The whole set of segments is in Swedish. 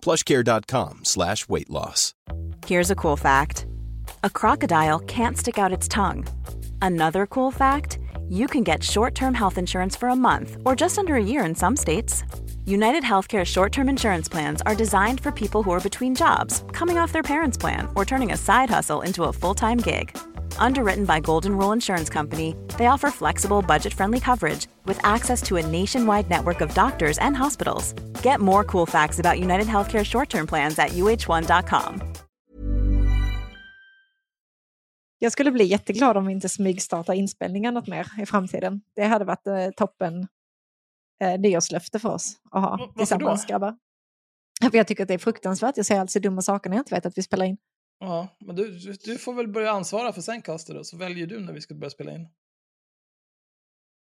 plushcare.com slash weight loss. Here's a cool fact a crocodile can't stick out its tongue. Another cool fact you can get short term health insurance for a month or just under a year in some states. United Healthcare short term insurance plans are designed for people who are between jobs, coming off their parents' plan, or turning a side hustle into a full time gig. Underwritten by Golden Rule Insurance Company, they offer flexible, budget friendly coverage with access to a nationwide network of doctors and hospitals. Get more cool facts about United Healthcare short term plans at uh1.com. Jag skulle bli jätteglad om vi inte smygstartar inspelningen något mer i framtiden. Det hade varit eh, toppen eh, nyårslöfte för oss att ha tillsammans grabbar. För jag tycker att det är fruktansvärt. Jag säger alltså dumma saker när jag inte vet att vi spelar in. Ja, men du, du, får väl börja ansvara för Zencaster då, så väljer du när vi ska börja spela in.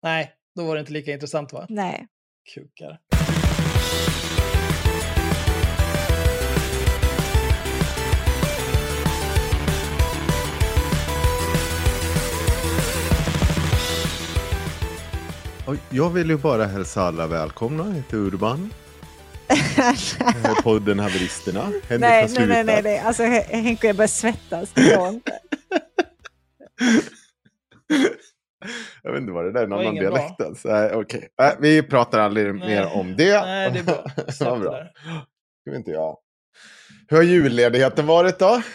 Nej, då var det inte lika intressant va? Nej. Kukar. Jag vill ju bara hälsa alla välkomna. Jag heter Urban. Eh, Podden Haveristerna. Henrik nej, nej, slutat. nej, nej, nej. Alltså Hen- Henke jag börjar svettas. Jag vet inte vad det där är, var annan dialekt. Alltså. Nej, okej. Nej, vi pratar aldrig Nej. mer om det. Nej, det är bra. Det bra. Det inte jag. Hur har julledigheten varit då?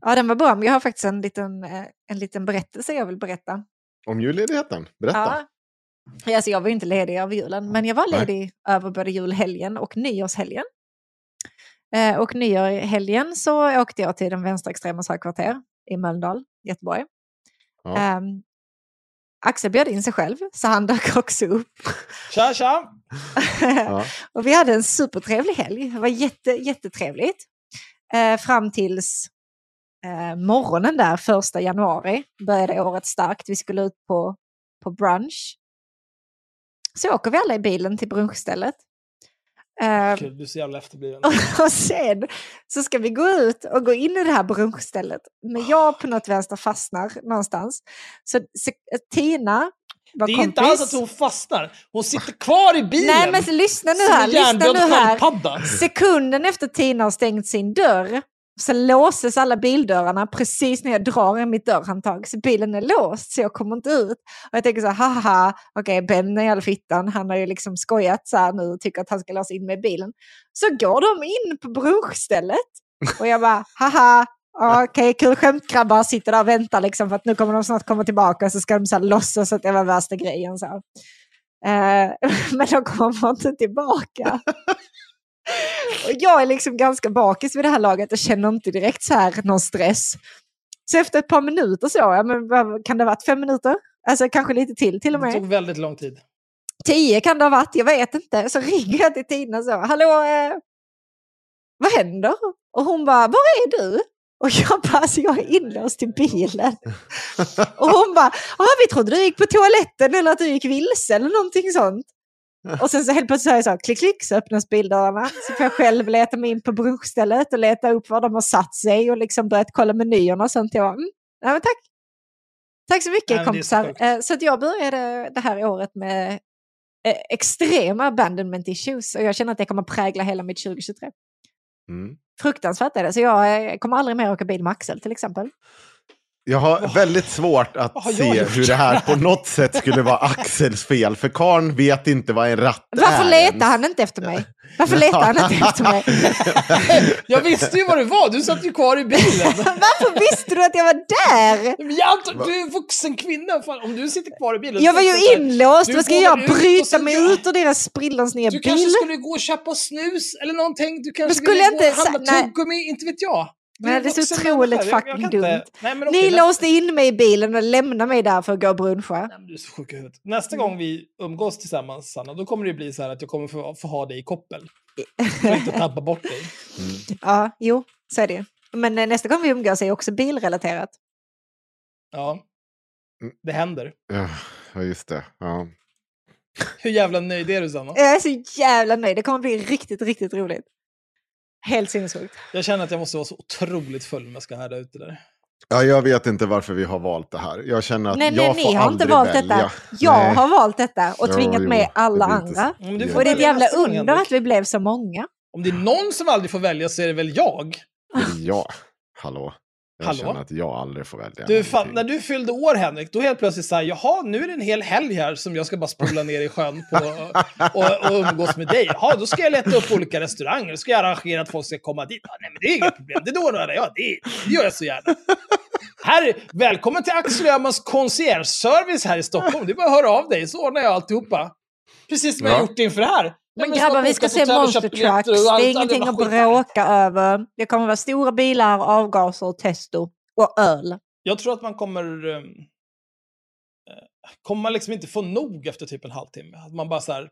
Ja, den var bra. Men jag har faktiskt en liten, eh, en liten berättelse jag vill berätta. Om julledigheten? Berätta. Ja. Alltså, jag var ju inte ledig över julen, men jag var Nej. ledig över både julhelgen och nyårshelgen. Eh, och nyårshelgen så åkte jag till den vänsterextremas högkvarter i Mölndal, Göteborg. Ja. Ehm, Axel bjöd in sig själv, så han dök också upp. Tja, tja! Ja. och vi hade en supertrevlig helg. Det var jätte, jättetrevligt. Eh, fram tills eh, morgonen där, första januari, började året starkt. Vi skulle ut på, på brunch. Så åker vi alla i bilen till brunchstället. Eh, Gud, du är så jävla efterbliven. och sen så ska vi gå ut och gå in i det här brunchstället. Men jag på något vänster fastnar någonstans. Så, så Tina var Det är kompis. inte alls att hon fastnar. Hon sitter kvar i bilen. Nej men lyssna nu här, lyssna nu här. sköldpadda. Sekunden efter Tina har stängt sin dörr så låses alla bildörrarna precis när jag drar i mitt dörrhandtag. Så bilen är låst så jag kommer inte ut. Och jag tänker så här, haha, okej Ben är i alla fittan, han har ju liksom skojat så här nu och tycker att han ska låsa in mig i bilen. Så går de in på brunchstället och jag bara, haha, okej, okej kul skämt grabbar, sitter där och väntar liksom för att nu kommer de snart komma tillbaka så ska de så här låtsas att det var värsta grejen. Så. Eh, men de kommer inte tillbaka. Och jag är liksom ganska bakis vid det här laget och känner inte direkt så här någon stress. Så efter ett par minuter så, ja, men kan det ha varit fem minuter? Alltså kanske lite till till och Det med. tog väldigt lång tid. Tio kan det ha varit, jag vet inte. Så ringer jag till Tina så, hallå, eh, vad händer? Och hon bara, var är du? Och jag bara, alltså jag är inlåst i bilen. Och hon bara, ah, vi trodde du gick på toaletten eller att du gick vilse eller någonting sånt. Och sen så helt plötsligt så, är jag så här, klick klick så öppnas bildörrarna. Så får jag själv leta mig in på brunchstället och leta upp var de har satt sig och liksom börjat kolla menyerna och sånt. Jag bara, mm, ja, men tack. Tack så mycket Nej, så kompisar. sjukt. Eh, Så att jag började det här året med eh, extrema abandonment issues och jag känner att det kommer prägla hela mitt 2023. Mm. Fruktansvärt är det. Så jag eh, kommer aldrig mer åka bil med Axel till exempel. Jag har väldigt svårt att jag se hur det här på något sätt skulle vara Axels fel. För karn vet inte vad en ratt Varför är. letar ens. han inte efter mig? Varför letar han inte efter mig? Jag visste ju vad det var, du satt ju kvar i bilen. Varför visste du att jag var där? Men jag antar, du är en vuxen kvinna, fan, om du sitter kvar i bilen. Jag var ju inlåst, du vad ska jag väl ut och bryta mig ut ur deras sprillans nya Du bil? kanske skulle gå och köpa snus eller någonting. Du kanske skulle jag gå inte och handla tuggummi, inte vet jag. Du Nej, en det är så otroligt människa. Jag- jag fucking dumt. Nej, men okej, Ni nästa- låste in mig i bilen och lämnade mig där för att gå och bruncha. Nej, men Du är så sjuk i huvudet. Nästa gång vi umgås tillsammans, Sanna, då kommer det bli så här att jag kommer få, få ha dig i koppel. För att inte tappa bort dig. Ja, jo, så är det ju. Men eh, nästa gång vi umgås är också bilrelaterat. Ja. Mm. Det händer. Ja, Ja, just det. Ja. Hur jävla nöjd är du, Sanna? Jag är så jävla nöjd. Det kommer bli riktigt, riktigt roligt. Helt sinnessjukt. Jag känner att jag måste vara så otroligt full om jag ska härda ut det där. ja, jag vet inte varför vi har valt det här. Jag känner att Nej, nej, jag ni får har inte aldrig valt välja. detta. Jag Nej. har valt detta och tvingat jo, med alla andra. så- får Och det är ett jävla under att vi blev så många. Om det är någon som aldrig får välja så är det väl jag. Ja, hallå. Jag Hallå? känner att jag aldrig får välja. Du, fan, när du fyllde år Henrik, då helt plötsligt så här, jaha, nu är det en hel helg här som jag ska bara spola ner i sjön på och, och umgås med dig. Jaha, då ska jag leta upp olika restauranger, då ska jag arrangera att folk ska komma dit. Ja, nej, men det är inget problem, det ordnar jag, det, det gör jag så gärna. Här, välkommen till Axel Öhmans concierge-service här i Stockholm. Det är bara att höra av dig, så ordnar jag alltihopa. Precis som jag Ja. har gjort inför det här. Men grabbar, vi ska se och Monster Trucks. och Det är ingenting att bråka över. Det kommer vara stora bilar, avgaser, testo och öl. Jag tror att man kommer... Um, kommer man liksom inte få nog efter typ en halvtimme. Att man bara så här...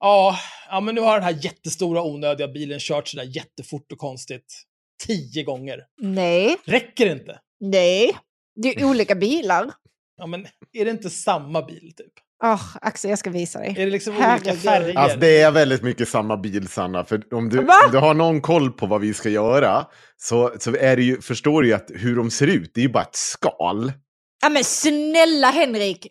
Ja, ja, men nu har den här jättestora onödiga bilen kört sådär jättefort och konstigt tio gånger. Nej, Räcker det inte? nej. Det är olika bilar. Ja, men är det inte samma bil typ? Åh, Axel, jag ska visa dig. Är det liksom olika färger? Alltså det är väldigt mycket samma bil, Sanna. För om du, om du har någon koll på vad vi ska göra så, så är det ju, förstår du ju att hur de ser ut, det är ju bara ett skal. Ja men snälla Henrik!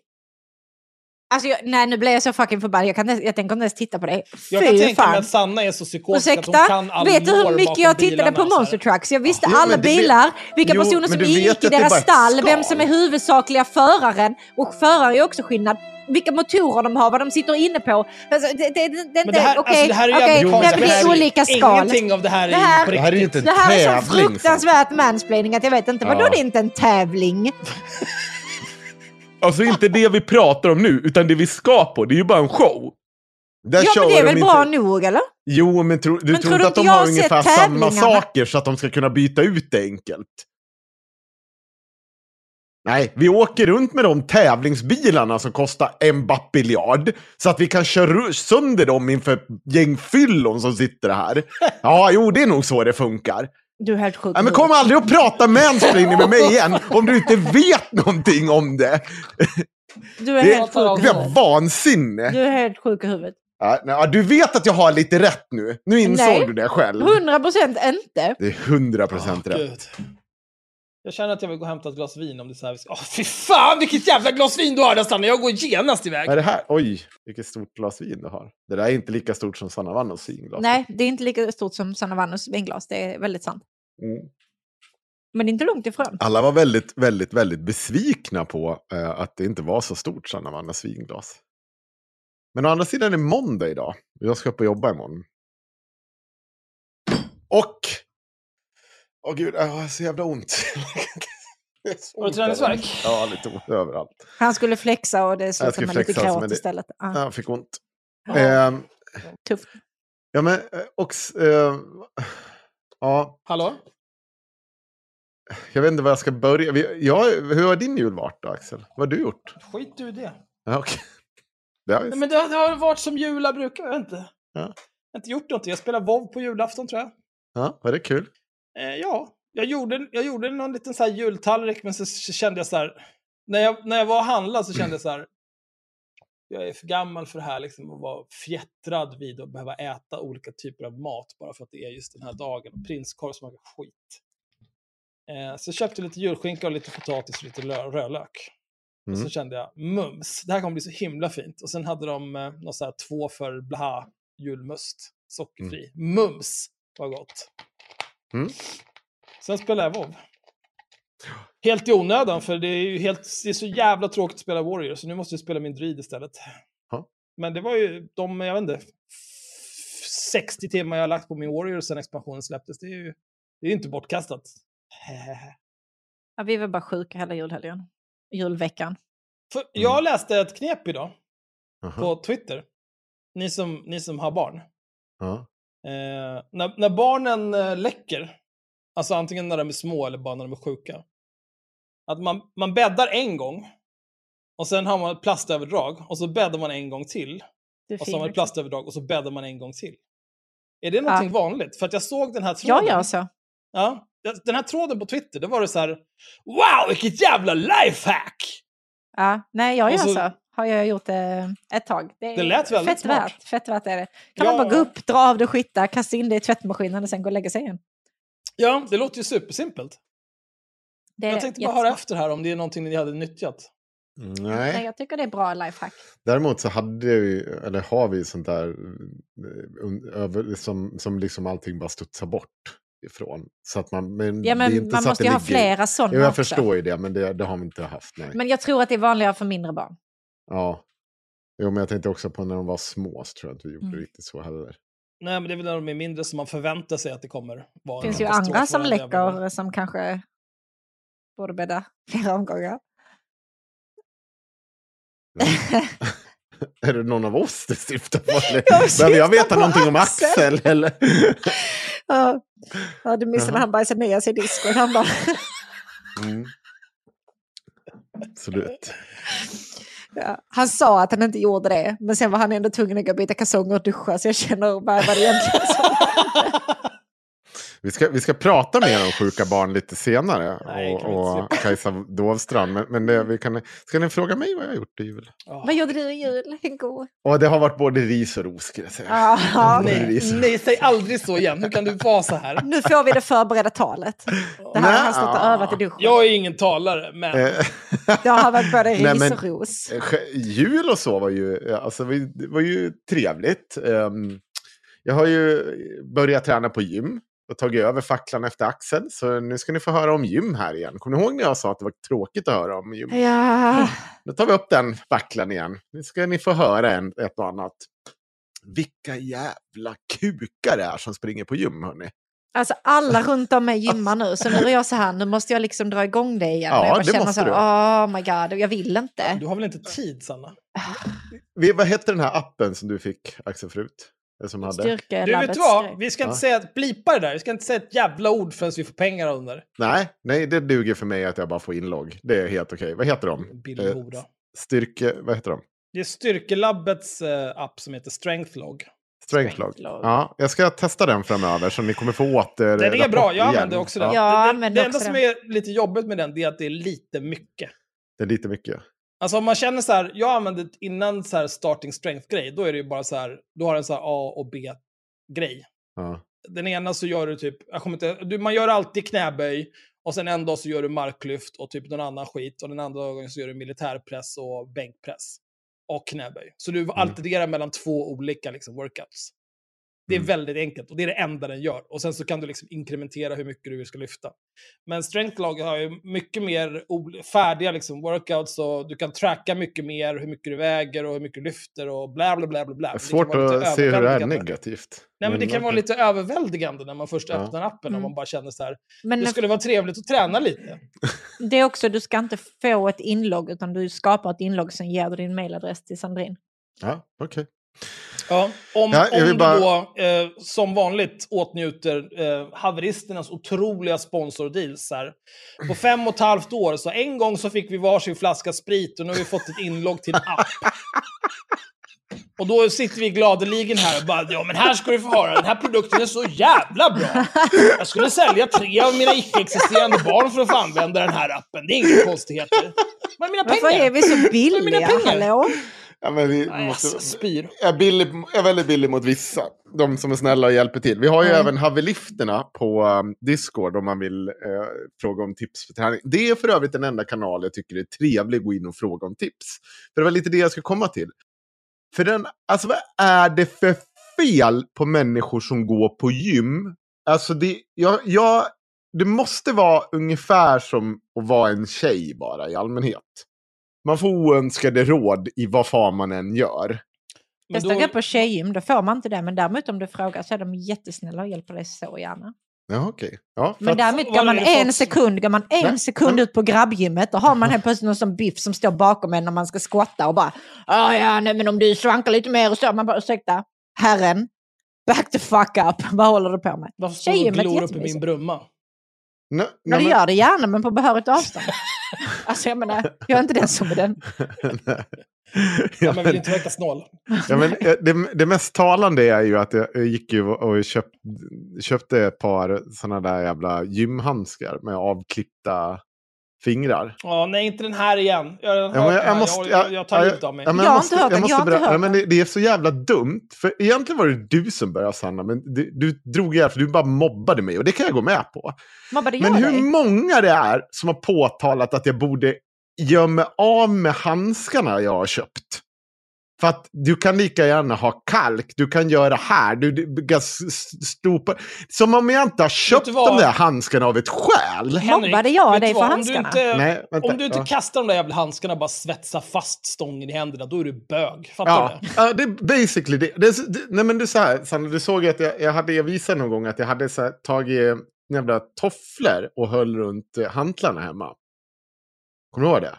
Alltså, jag, nej nu blir jag så fucking förbannad. Jag, kan, jag tänker inte ens titta på dig. jag kan tänka mig fan. att Sanna är så psykotisk att hon Ursäkta? kan all Vet du hur mycket jag tittade på. Monster Trucks? Jag visste Jo, alla bilar, vilka Jo, personer som ingick vet i deras stall, skal. vem som är huvudsakliga föraren. Och förare är också skillnad. Vilka motorer de har, vad de sitter inne på. Alltså, det, det, det, Men det här, okej, alltså, det här är ju konstigt. men det är här olika skal. Ingenting av det här är Det här- på Det här är riktigt. inte en Det här är så tävling. fruktansvärt mansplaining att jag vet inte. Vadå Ja. det är inte en tävling? Alltså inte det vi pratar om nu, utan det vi ska på. Det är ju bara en show. Där Ja men det är väl inte- bra nog eller? Jo, men tro, du Men tror tror inte du att de har ungefär samma saker så att de ska kunna byta ut det enkelt? Nej, vi åker runt med de tävlingsbilarna som kostar en biljard så att vi kan köra sönder dem inför ett gäng fyllon som sitter här. Ja, jo, det är nog så det funkar. Du är helt sjuk. Nej, men kom aldrig och prata mansplaining med mig igen om du inte vet någonting om det. Du är Det helt sjuk det är vansinne. Du är helt sjuk i huvudet. Ja, nej, du vet att jag har lite rätt nu. Nu insåg Nej. du det själv. 100 procent inte. Det är hundra procent rätt. Gud. Jag känner att jag vill gå och hämta ett glas vin om det är så här. vi ska- Åh, fy fan vilket jävla glas vin du har där Sanna! Jag går genast iväg. Vad är det här? Oj, vilket stort glas vin du har. Det där är inte lika stort som Sanna Vannos vinglas. Nej, det är inte lika stort som Sanna Wanners vinglas. Det är väldigt sant. Mm. Men det är inte långt ifrån. Alla var väldigt, väldigt, väldigt besvikna på eh, att det inte var så stort Sanna Vannos vinglas. Men å andra sidan är det måndag idag. Jag ska upp och jobba imorgon. Och... Åh gud, jag har så jävla ont. Har du ont träningsvärk? Ja, lite ont överallt. Han skulle flexa och det slutade med lite flexa, gråt istället. Ja, Jag fick ont. Ja. Ehm, tufft. ja, men eh, och... eh, ja, Hallå? jag vet inte var jag ska börja. Ja, hur har din jul varit då, Axel? Vad har du gjort? Skit du i det. Ja, okej. Det har men det, har- det har varit som jula brukar, jag vet inte. Ja. Jag har inte gjort något. Jag spelar WoW på julafton tror jag. Ja, var det kul? Eh, ja, jag gjorde, jag gjorde någon liten så här jultallrik, men så så kände jag så här. När jag, när jag var och handlade så kände jag så här. Jag är för gammal för det här, liksom, att vara fjättrad vid att behöva äta olika typer av mat bara för att det är just den här dagen. Och prinskorv smakar skit. Eh, så jag köpte lite julskinka och lite potatis och lite lö- rödlök. Och Mm. så kände jag, mums, det här kommer bli så himla fint. Och sen hade de eh, något så här två för blaha julmust, sockerfri. Mums, vad gott. Mm. Sen spelade jag WoW. Helt i onödan, för det är ju helt, det är så jävla tråkigt att spela Warriors, så nu måste jag spela min druid istället. Ja. Men det var ju de, jag vet inte, 60 timmar jag har lagt på min Warriors sen expansionen släpptes. Det är ju det är inte bortkastat. Ja, vi var bara sjuka hela julhelgen. Julveckan. För jag läste ett knep idag på Twitter. Ni som, ni som har barn. Ja. Eh, när, när barnen eh, läcker, alltså antingen när de är små eller bara när de är sjuka, att man, man bäddar en gång och sen har man ett plastöverdrag och så bäddar man en gång till och så har man ett plastöverdrag och så bäddar man en gång till. Är det någonting vanligt? För att jag såg den här tråden. gör så. Ja, den här tråden på Twitter, då var det så här Wow, vilket jävla lifehack! Ja, nej, jag gör så- så. Har jag gjort eh, ett tag. är Det lät väldigt fett smart. Värt, fett värt är det. Kan Ja. man bara gå upp, dra av det skita, kasta in det i tvättmaskinen och sen gå och lägga sig igen. Ja, det låter ju supersimpelt. Det Jag tänkte bara höra efter här om det är någonting ni hade nyttjat. Nej. Nej, jag tycker det är bra lifehack. Däremot så hade vi, eller har vi sånt där eh, över, som, som liksom allting bara studsar bort ifrån. Så att man, men Ja, det är men inte man så att måste det ju ha flera sådana Jo, jag också. förstår ju det, men det, det har vi inte haft. Nej. Men jag tror att det är vanligare för mindre barn. Ja. Jo, men jag tänkte också på när de var små, så tror jag inte vi gjorde Mm. riktigt så heller. Nej, men det är väl när de är mindre som man förväntar sig att det kommer vara Det finns ju andra som läcker som kanske borde bädda flera omgångar. är det någon av oss det syftar på? Behöver jag veta någonting om Axel. Eller? Ja, ja du missade när han bajsade ner sig i diskon. Han bara, Mm. Absolut. Ja. Han sa att han inte gjorde det, men sen var han ändå tvungen att gå och byta kalsonger och duscha, så jag känner bara vad det egentligen som Vi ska, vi ska prata mer om sjuka barn lite senare. Nej, och, och Kajsa Dovstrand. Men, men det, vi kan, ska ni fråga mig vad jag har gjort i jul? Ja. Vad gjorde du i jul? Ingo? Och det har varit både ris och ros, skulle jag säga. Ja, Nej. Nej, nej, säg aldrig så igen. Hur kan du vara så här? nu får vi det förberedda talet. Det här har han stått och övat i duschen. Jag är ingen talare, men Eh, Det har varit både Nej, ris men- och ros. Jul och så var ju, alltså, var ju trevligt. Ehm, jag har ju börjat träna på gym och tagit över facklan efter Axel. Så nu ska ni få höra om gym här igen. Kommer ni ihåg när jag sa att det var tråkigt att höra om gym? Ja, Nu tar vi upp den facklan igen. Nu ska ni få höra en, ett och annat. Vilka jävla kukar det är som springer på gym, hörni. alltså alla runt om mig gymmar nu, så nu är jag så här, nu måste jag liksom dra igång det igen. Ja, och jag bara det känner måste så här, oh my god, jag vill inte. du har väl inte tid, Sanna? Vi, vad hette den här appen som du fick, Axel, förut? Som hade? Du, vet vad? Vi ska inte Ja. säga, blipa det där. Vi ska inte säga ett jävla ord förrän vi får pengar av där. Nej, nej, det duger för mig att jag bara får inlogg. Det är helt okej. Vad heter de? Billig Eh. Styrke... Vad heter de? Det är Styrkelabbets eh, app som heter Strengthlog. Strengthlog. Strengthlog. Ja, jag ska testa den framöver så ni kommer få åter Den är bra, jag igen. använder också den. Ja. Det, det, det enda som är lite jobbigt med den det är att det är lite mycket. Det är lite mycket. Alltså om man känner så här, jag använde innan så här starting strength-grej, då är det ju bara så här, då har den så här A och B-grej. Ja. Den ena så gör du typ, jag kommer inte, du, man gör alltid knäböj, och sen en dag så gör du marklyft och typ någon annan skit, och den andra dagen så gör du militärpress och bänkpress. Och knäböj. Så du alternerar mellan två olika liksom, workouts. Det är Mm. väldigt enkelt och det är det enda den gör. Och sen så kan du liksom inkrementera hur mycket du ska lyfta. Men Strengthlog har ju mycket mer färdiga liksom workouts och du kan tracka mycket mer hur mycket du väger och hur mycket du lyfter och bla bla bla bla. bla. Det är Men svårt kan vara lite att se hur det är överväldigande. negativt. Nej, men det kan vara lite överväldigande när man först Ja. öppnar appen och Mm. man bara känner så här. Men Det skulle vara trevligt att träna lite. det är också, du ska inte få ett inlogg, utan du skapar ett inlogg, sen ger du din mailadress till Sandrin. Ja, okej. Ja, om Ja, om vill du bara- då eh, som vanligt åtnjuter eh, haveristernas otroliga sponsordeals. Här. På fem och ett halvt år, så en gång så fick vi varsin flaska sprit och nu har vi fått ett inlogg till en app. Och då sitter vi gladeligen här och bara, ja men här ska du få höra, den här produkten är så jävla bra. Jag skulle sälja tre av mina icke-existerande barn för att få använda den här appen. Det är inga konstigheter. Men mina Varför pengar? är vi så mina billiga? pengar? Hallå? Ja, men vi Nej, måste... alltså, spyr. är, billig, är väldigt billig mot vissa. De som är snälla och hjälper till. Vi har ju Mm. även Havelifterna på um, Discord om man vill eh, fråga om tips för träning. Det är för övrigt den enda kanal jag tycker är trevlig att gå in och fråga om tips. För det var lite det jag ska komma till. För den, alltså vad är det för fel på människor som går på gym? Alltså det, jag, jag det måste vara ungefär som att vara en tjej bara i allmänhet. Man får oönskade råd i vad fan man än gör. Testa då- gå på tjejgym, då får man inte det. Men däremot om du frågar så är de jättesnälla och hjälper dig så gärna. Ja, okej. Ja, Men däremot går man en också? sekund, går man en Nej, sekund ut på grabbgymmet, då har man helt plötsligt någon som biff som står bakom en när man ska skotta och bara "Ah, ja, nej, men om du svankar lite mer och så. Man bara ursäkta, herren, back the fuck up. Vad håller du på med? Varför står du och glor upp i min brumma? Nej, nej, men- gör det gärna, men på behörigt avstånd. alltså jag menar, jag är inte den som är den. ja, Ja, men vill inte verka snål. ja, men, eh, det, det mest talande är ju att jag jag gick ju och köpt, köpte ett par sådana där jävla gymhandskar med avklippta fingrar. Ja, nej, inte den här igen. Jag, redan Ja, jag, den jag, måste, jag, jag, tar livet av mig. ja, men Jag har måste- inte hört den, jag har inte berätta- hört ja, men den. det, det är så jävla dumt. För egentligen var det du som började Sanna, men du, du drog ihjäl för du bara mobbade mig och det kan jag gå med på. Mobbade Men jag hur dig? många det är som har påtalat att jag borde mig av med handskarna jag har köpt. För att du kan lika gärna ha kalk, du kan göra här, du, du kan stopa. Som om jag inte har köpt du de där handskarna av ett skäl. Henrik, Mobbade jag dig du för vad? handskarna? Om du inte, Nej, vänta, om du inte ja. kastar de där jävla handskarna och bara svetsar fast stången i händerna, då är du bög. Fattar Ja, du det? ja, det är basically det. det, det nej men det är så här, Sandra, du såg att jag, jag hade, jag visade någon gång att jag hade så här, tagit jävla tofflor och höll runt eh, hantlarna hemma. Kommer du ihåg det?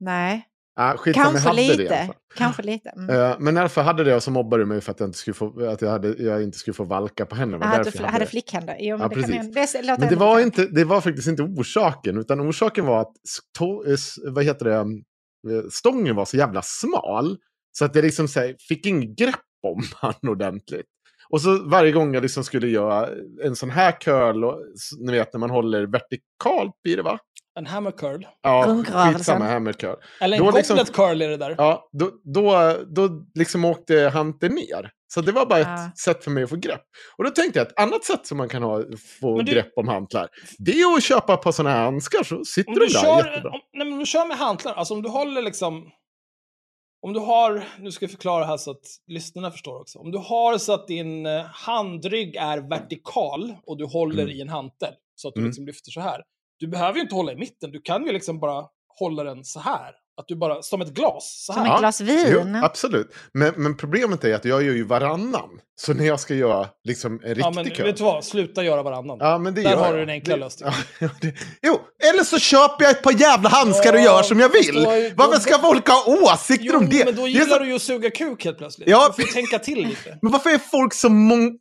Nej, Ah, kanske hade lite. fall. Kanske lite. Mm. Eh, men därför hade det och så mobbade du mig för att jag inte skulle få, att jag hade, jag inte skulle få valka på händerna. Hade, därför fl- jag hade det. flickhänder. Jo, men det, kan precis. det Men det var, inte, det var faktiskt inte orsaken, utan orsaken var att s- vad heter det, eh, stången var så jävla smal. Så att jag liksom här, fick ingen grepp om han ordentligt. Och så varje gång jag liksom skulle göra en sån här curl, och, ni vet när man håller vertikalt blir det va? En hammer curl. Ja, skitsamma, hammer curl. Eller en Då liksom- goblet curl är det där. Ja, då, då, då liksom åkte hanteln ner. Så det var bara ett Ja. sätt för mig att få grepp. Och då tänkte jag att ett annat sätt som man kan ha, få du- grepp om hantlar, det är att köpa par sådana här handskar så sitter de du, där kör, jättebra. om, nej, men om du kör med hantlar, alltså om du håller liksom... Om du har, nu ska jag förklara här så att lyssnarna förstår också. Om du har så att din eh, handrygg är vertikal och du håller Mm. i en hantel så att du Mm. liksom lyfter så här. Du behöver ju inte hålla i mitten, du kan ju liksom bara hålla den så här. Att du bara, som ett glas, så Som här. ett glas vin. Jo, absolut. Men, men problemet är att jag gör ju varannan. Så när jag ska göra liksom en riktig Ja, men curl. vet du vad? Sluta göra varannan. Ja, men det Där har jag. du den enkla Det- lösningen. Ja, det, jo, eller så köper jag ett par jävla handskar och Ja, gör som jag vill. då Varför då- ska folk ha åsikter Jo, om det? men då Det gillar så- du ju att suga kuk helt plötsligt. Ja. Du får tänka till lite. Men varför är folk så mång...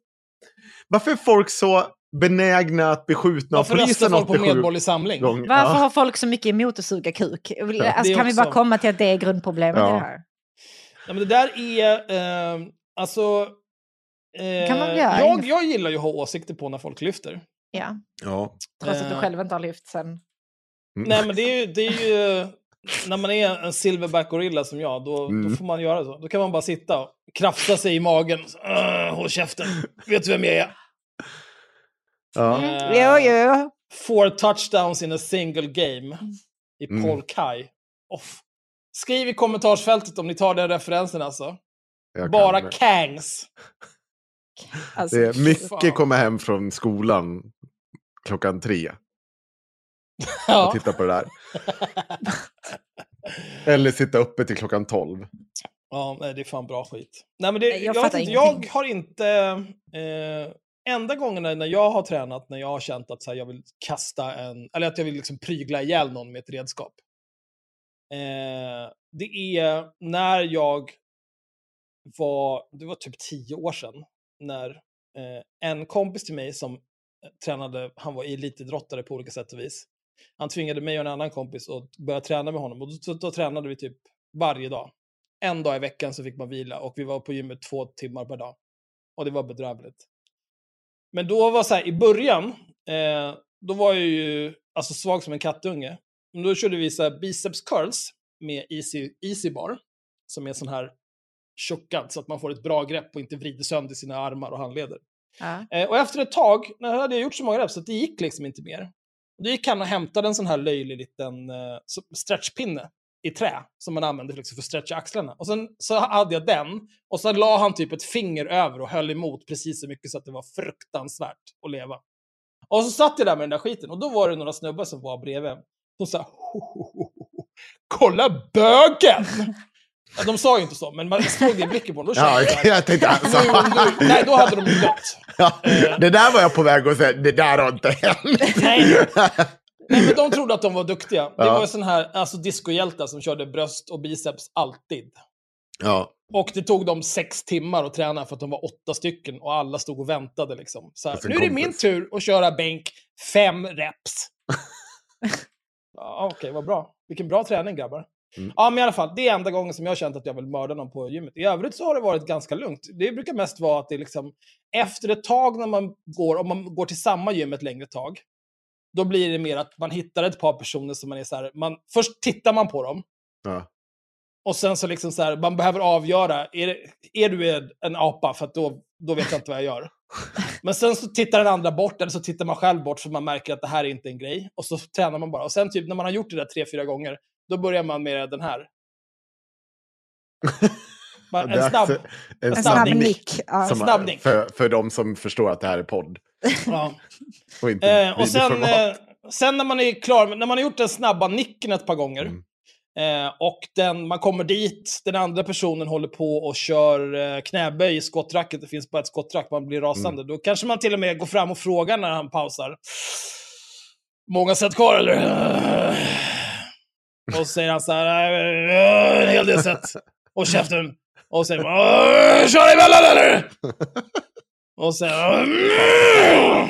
Varför är folk så benägna att bli skjutna av polisen folk på 87 Medborgerlig Samling? gånger? Varför Ja. har folk så mycket emot att suga kuk? Alltså, kan vi också. bara komma till att det är grundproblemet Ja. i det här? Ja, men det där är, eh, alltså... Eh, Kan man göra? jag, jag gillar ju att ha åsikter på när folk lyfter. Ja, Ja. trots att du Eh. själv inte har lyft sen. Mm. Nej, men det är ju, det är ju när man är en silverback gorilla som jag, då, Mm. då får man göra så. Då kan man bara sitta och krafsa sig i magen. Uh, håll käften. Vet du vem jag är? Ja. Eh, Jo, jo. Four touchdowns in a single game i Mm. Paul Kai. Off. Skriv i kommentarsfältet om ni tar den referensen alltså. jag Bara kangs. Alltså, Det är fan. mycket komma hem från skolan klockan tre och Ja. titta på det där. Eller sitta uppe till klockan tolv. Ja, nej, det är fan bra skit. Nej, men det, jag jag, inte, jag har inte... Eh, enda gången när jag har tränat, när jag har känt att så här, jag vill kasta en... Eller att jag vill liksom prygla ihjäl någon med ett redskap. Eh, det är när jag var... Det var typ tio år sedan. När eh, en kompis till mig som eh, tränade, han var elitidrottare på olika sätt och vis. Han tvingade mig och en annan kompis att börja träna med honom. Och då, då, då tränade vi typ varje dag en dag i veckan så fick man vila och vi var på gymmet två timmar per dag. Och det var bedrövligt. Men då var så här, i början, eh, då var jag ju alltså svag som en kattunge. Men då körde vi så här biceps curls med easy, easy bar, som är sån här tjockad så att man får ett bra grepp och inte vrider sönder sina armar och handleder. Ja. Eh, och efter ett tag, när jag hade gjort så många reps, att det gick liksom inte mer. Då gick han och hämtade en sån här löjlig liten eh, stretchpinne i trä som man använde liksom för att stretcha axlarna. Och sen så hade jag den och så la han typ ett finger över och höll emot precis så mycket så att det var fruktansvärt att leva. Och så satt jag där med den där skiten och då var det några snubbar som var bredvid. De sa Kolla bögen! Ja, de sa ju inte så, men man såg det i blicken på dem. Då Ja, jag jag tänkte alltså. Nej, då hade de dött. Ja, det där var jag på väg att säga, det där har inte hänt. Nej. Nej, men de trodde att de var duktiga. Det Ja. var sån här alltså, discohjältar som körde bröst och biceps alltid. Ja, Och det tog dem sex timmar att träna för att de var åtta stycken och alla stod och väntade. Liksom. Så här, nu är det min tur att köra bänk fem reps. ja, Okej, vad bra. Vilken bra träning grabbar. Mm. Ja, men i alla fall, det är enda gången som jag har känt att jag vill mörda någon på gymmet. I övrigt så har det varit ganska lugnt. Det brukar mest vara att det är liksom efter ett tag när man går, om man går till samma gym ett längre tag, då blir det mer att man hittar ett par personer som man är så här, man, först tittar man på dem, ja. och sen så liksom så här, man behöver avgöra, är, är du en- en apa? För då, då vet jag inte vad jag gör. Men sen så tittar den andra bort, eller så tittar man själv bort för man märker att det här är inte en grej. Och så tränar man bara. Och sen typ när man har gjort det där tre, fyra gånger, då börjar man med den här. Det är en snabb. en en snabb Snabb nick. nick. Ja. Som, snabb. För, för de som förstår att det här är podd. Ja. Och inte Eh, och sen, eh, sen när man är klar, när man har gjort den snabba nicken ett par gånger, Mm. eh, och den, man kommer dit, den andra personen håller på och kör eh, knäböj i skottracket, det finns bara ett skottrack, man blir rasande. Då kanske man till och med går fram och frågar när han pausar. Många set kvar eller? Och så säger han så här, "Eh, en hel del set. Och käften. Och så säger man, "Eh, kör emellan eller? Och sen.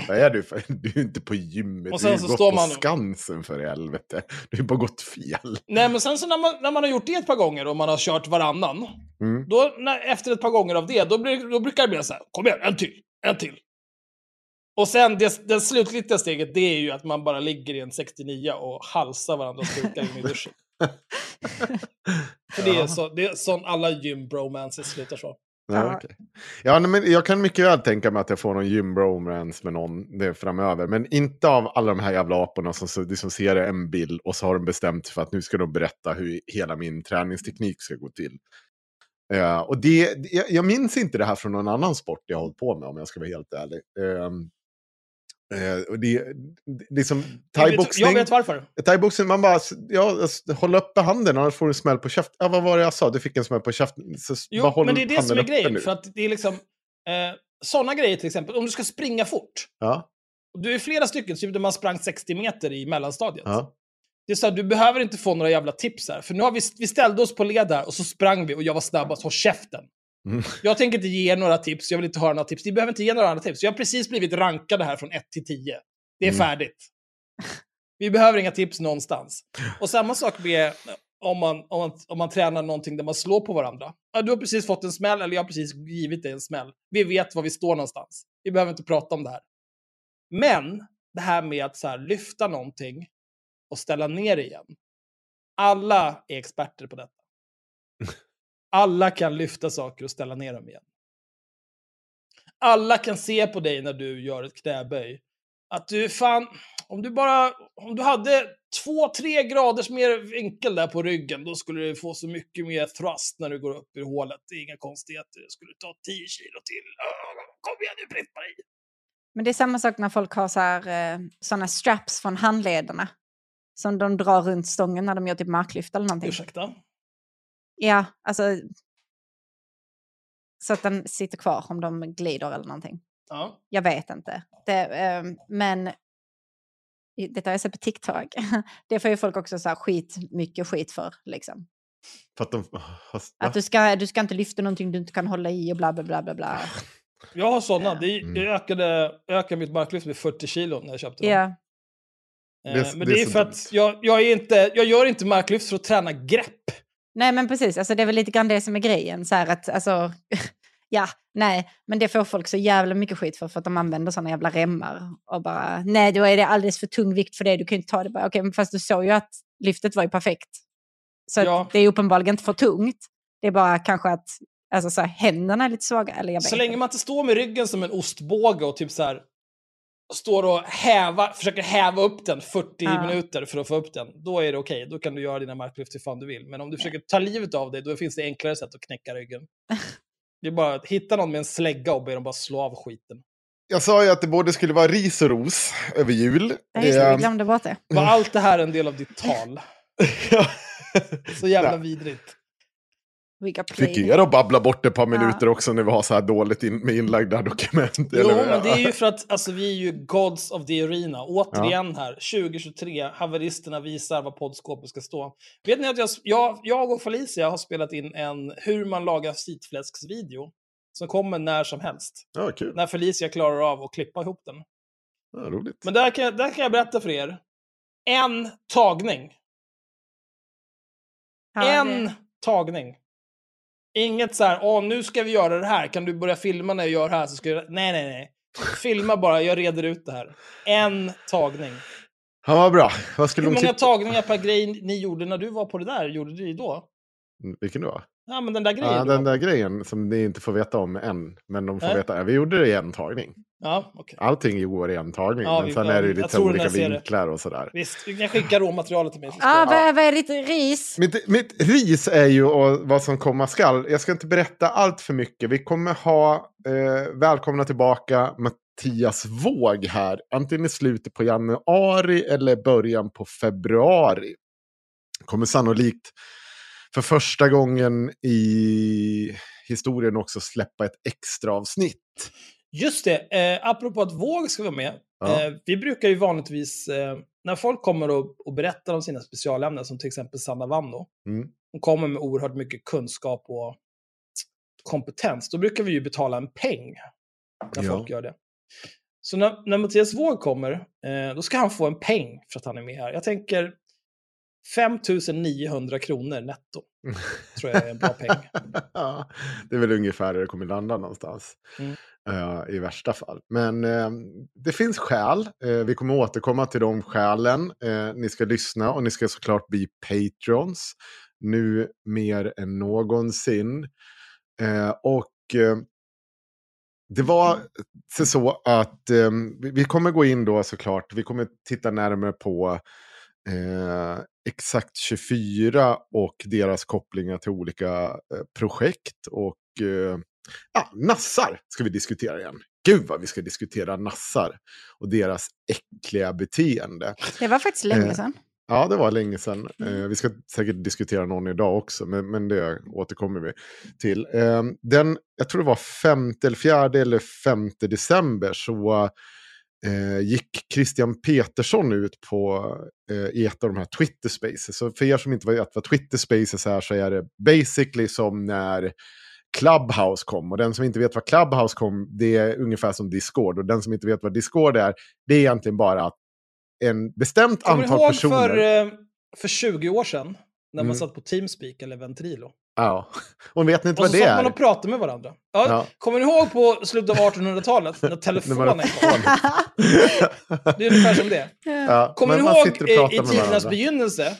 Vad är du för? Du är inte på gymmet. Och du har sen ju så gått på man- Skansen för i helvete. Du har bara gått fel. Nej, men sen så när man, när man har gjort det ett par gånger och man har kört varannan, Mm. då när, efter ett par gånger av det, då, blir, då brukar det bli så här, kom igen, en till, en till. Och sen det, det slutliga steget, det är ju att man bara ligger i en 69 och halsar varandras kukar in i duschen. För det är, så, det är sån alla gym bromances slutar så. Ja, Ja. okej. ja nej, men jag kan mycket väl tänka mig att jag får någon gym bromance med någon det framöver. Men inte av alla de här jävla aporna som, som ser en bild och så har de bestämt för att nu ska de berätta hur hela min träningsteknik ska gå till. Eh, och det, jag, jag minns inte det här från någon annan sport jag hållit på med om jag ska vara helt ärlig. Eh, och det, det, är som thaiboxning. jag vet varför. Thaiboxning, man bara, ja, håll uppe handen annars får du en smäll på käften. Ja, vad var det jag sa? Du fick en smäll på käften. Så Jo, men det är det som är grejen. nu. För att det är liksom, eh, såna grejer till exempel, om du ska springa fort, Ja, du är flera stycken, där man sprang 60 meter i mellanstadiet. ja. Det är så här, du behöver inte få några jävla tips här. För nu har vi, vi ställde oss på led där och så sprang vi och jag var snabbast. Håll käften. Mm. Jag tänker inte ge några tips, jag vill inte höra några tips. Ni behöver inte ge några andra tips. Jag har precis blivit rankade här från 1 till 10. Det är Mm. färdigt. Vi behöver inga tips någonstans. Och samma sak med om man, om, man, om man tränar någonting där man slår på varandra. Ja, du har precis fått en smäll, eller jag har precis givit dig en smäll. Vi vet var vi står någonstans. Vi behöver inte prata om det här. Men det här med att så här, lyfta någonting och ställa ner igen. Alla är experter på detta. Alla kan lyfta saker och ställa ner dem igen. Alla kan se på dig när du gör ett knäböj. Att du fan, om du bara, om du hade två, tre graders mer vinkel där på ryggen, då skulle du få så mycket mer thrust när du går upp ur hålet. Det är inga konstigheter. Det skulle ta 10 kilo till. Kom igen nu Britt-Marie! Men det är samma sak när folk har så här, eh, såna straps från handlederna. Som de drar runt stången när de gör typ marklyft eller någonting. Ursäkta? Ja, alltså. Så att den sitter kvar om de glider eller någonting. Ja. Jag vet inte. Det, eh, men detta har jag sett på TikTok. Det får ju folk också så här skit, mycket skit för. Liksom. För att de... Att du ska, du ska inte lyfta någonting du inte kan hålla i och bla bla bla bla bla. Jag har sådana. Det, Mm. jag ökade, ökade mitt marklyft med 40 kilo när jag köpte dem. Ja, Eh, Det men det är det är för dumt. att jag, jag, är inte, jag gör inte marklyft för att träna grepp. Nej men precis. Alltså, det är väl lite grann det som är grejen. Så att, alltså, ja, nej, men det får folk så jävla mycket skit för, för att de använder sådana jävla remmar. Och bara, nej, då är det alldeles för tung vikt för det, du kan ju inte ta det. Bara, Okej, men fast du såg ju att lyftet var ju perfekt. Så Ja. det är uppenbarligen inte för tungt. Det är bara kanske att alltså, så här, händerna är lite svaga. Eller jag vet Så länge man inte står med ryggen som en ostbåge och typ så här står och häva, försöker häva upp den 40 Ja. minuter för att få upp den, då är det okej. Då kan du göra dina marklyft hur fan du vill. Men om du försöker ta livet av dig, då finns det enklare sätt att knäcka ryggen. Det är bara att hitta någon med en slägga och be dem bara slå av skiten. jag sa ju att det både skulle vara ris och ros över jul. Ja, just det, vi Eh, glömde bort det. Var allt det här en del av ditt tal? ja. Så jävla Ja. vidrigt. We got Fick played. er att babbla bort ett par Ja. minuter också när vi har så här dåligt in, med inlagda dokument. Jo, eller- men det är ju för att alltså, vi är ju gods of the arena. Återigen här, 2023, haveristerna visar vad poddskåpet ska stå. Vet ni att jag, jag, jag och Felicia har spelat in en hur man lagar sitfläsksvideo som kommer när som helst. Ja, kul. När Felicia klarar av att klippa ihop den. Ja, roligt. Men där kan, jag- där kan jag berätta för er. En tagning. Ja, en det- tagning. Inget så här, åh nu ska vi göra det här, kan du börja filma när jag gör det här? Så ska jag... Nej, nej, nej. Filma bara, jag reder ut det här. En tagning. Ja, vad bra. Vad skulle Hur många klippa? tagningar per grej ni gjorde när du var på det där, gjorde ni då? Mm, Vilken då? Ja, men den där grejen Ja, den var där grejen som ni inte får veta om än. Men de får Nej. veta. Vi gjorde det i en tagning. Ja, okej. Allting går i en tagning. Ja, men vi- sen ja, är det ju lite olika vinklar och sådär. Visst, du kan skicka råmaterialet till mig. Ah, vad, vad är ditt ris? Mitt, mitt ris är ju och vad som komma skall. Jag ska inte berätta allt för mycket. Vi kommer ha eh, välkomna tillbaka Mattias Våg här. Antingen i slutet på januari eller början på februari. Kommer sannolikt för första gången i historien också släppa ett extra avsnitt. Just det, eh, apropå att Våg ska vara med. Ja. Eh, vi brukar ju vanligtvis, eh, när folk kommer och, och berättar om sina specialämnen, som till exempel Sanna Vanno, Mm. hon kommer med oerhört mycket kunskap och kompetens, då brukar vi ju betala en peng när Ja. folk gör det. Så när, när Mattias Våg kommer, eh, då ska han få en peng för att han är med här. Jag tänker 5 900 kronor netto, tror jag är en bra peng. ja, det är väl ungefär där det kommer landa någonstans. Mm. Eh, I värsta fall. Men eh, det finns skäl. Eh, vi kommer återkomma till de skälen. Eh, ni ska lyssna och ni ska såklart bli patrons. Nu mer än någonsin. Eh, och eh, det var så- att eh, vi- vi kommer gå in då såklart. Vi kommer titta närmare på eh, Exakt 24 och deras kopplingar till olika eh, projekt. Och eh, ja, nassar ska vi diskutera igen. Gud vad vi ska diskutera nassar och deras äckliga beteende. Det var faktiskt länge Eh, sedan. Ja, det var länge sedan. Eh, vi ska säkert diskutera någon idag också, men, men det återkommer vi till. Eh, den, jag tror det var 5 eller 4 eller 5 december så eh, gick Christian Petersson ut på i ett av de här Twitter Spaces. Så för er som inte vet vad Twitter Spaces är så är det basically som när Clubhouse kom. Och den som inte vet vad Clubhouse kom, det är ungefär som Discord. Och den som inte vet vad Discord är, det är egentligen bara att en bestämt Kommer du antal ihåg personer... för, eh, för 20 år sedan, när man Mm. satt på Teamspeak eller Ventrilo? Ja. Och vet ni inte Och vad så det satt man är? och pratade med varandra. Ja, Ja. Kommer ni ihåg på slutet av 1800-talet, när telefonen kom? Det är ungefär som det. Ja, Kommer ni ihåg och i, i tidernas begynnelse,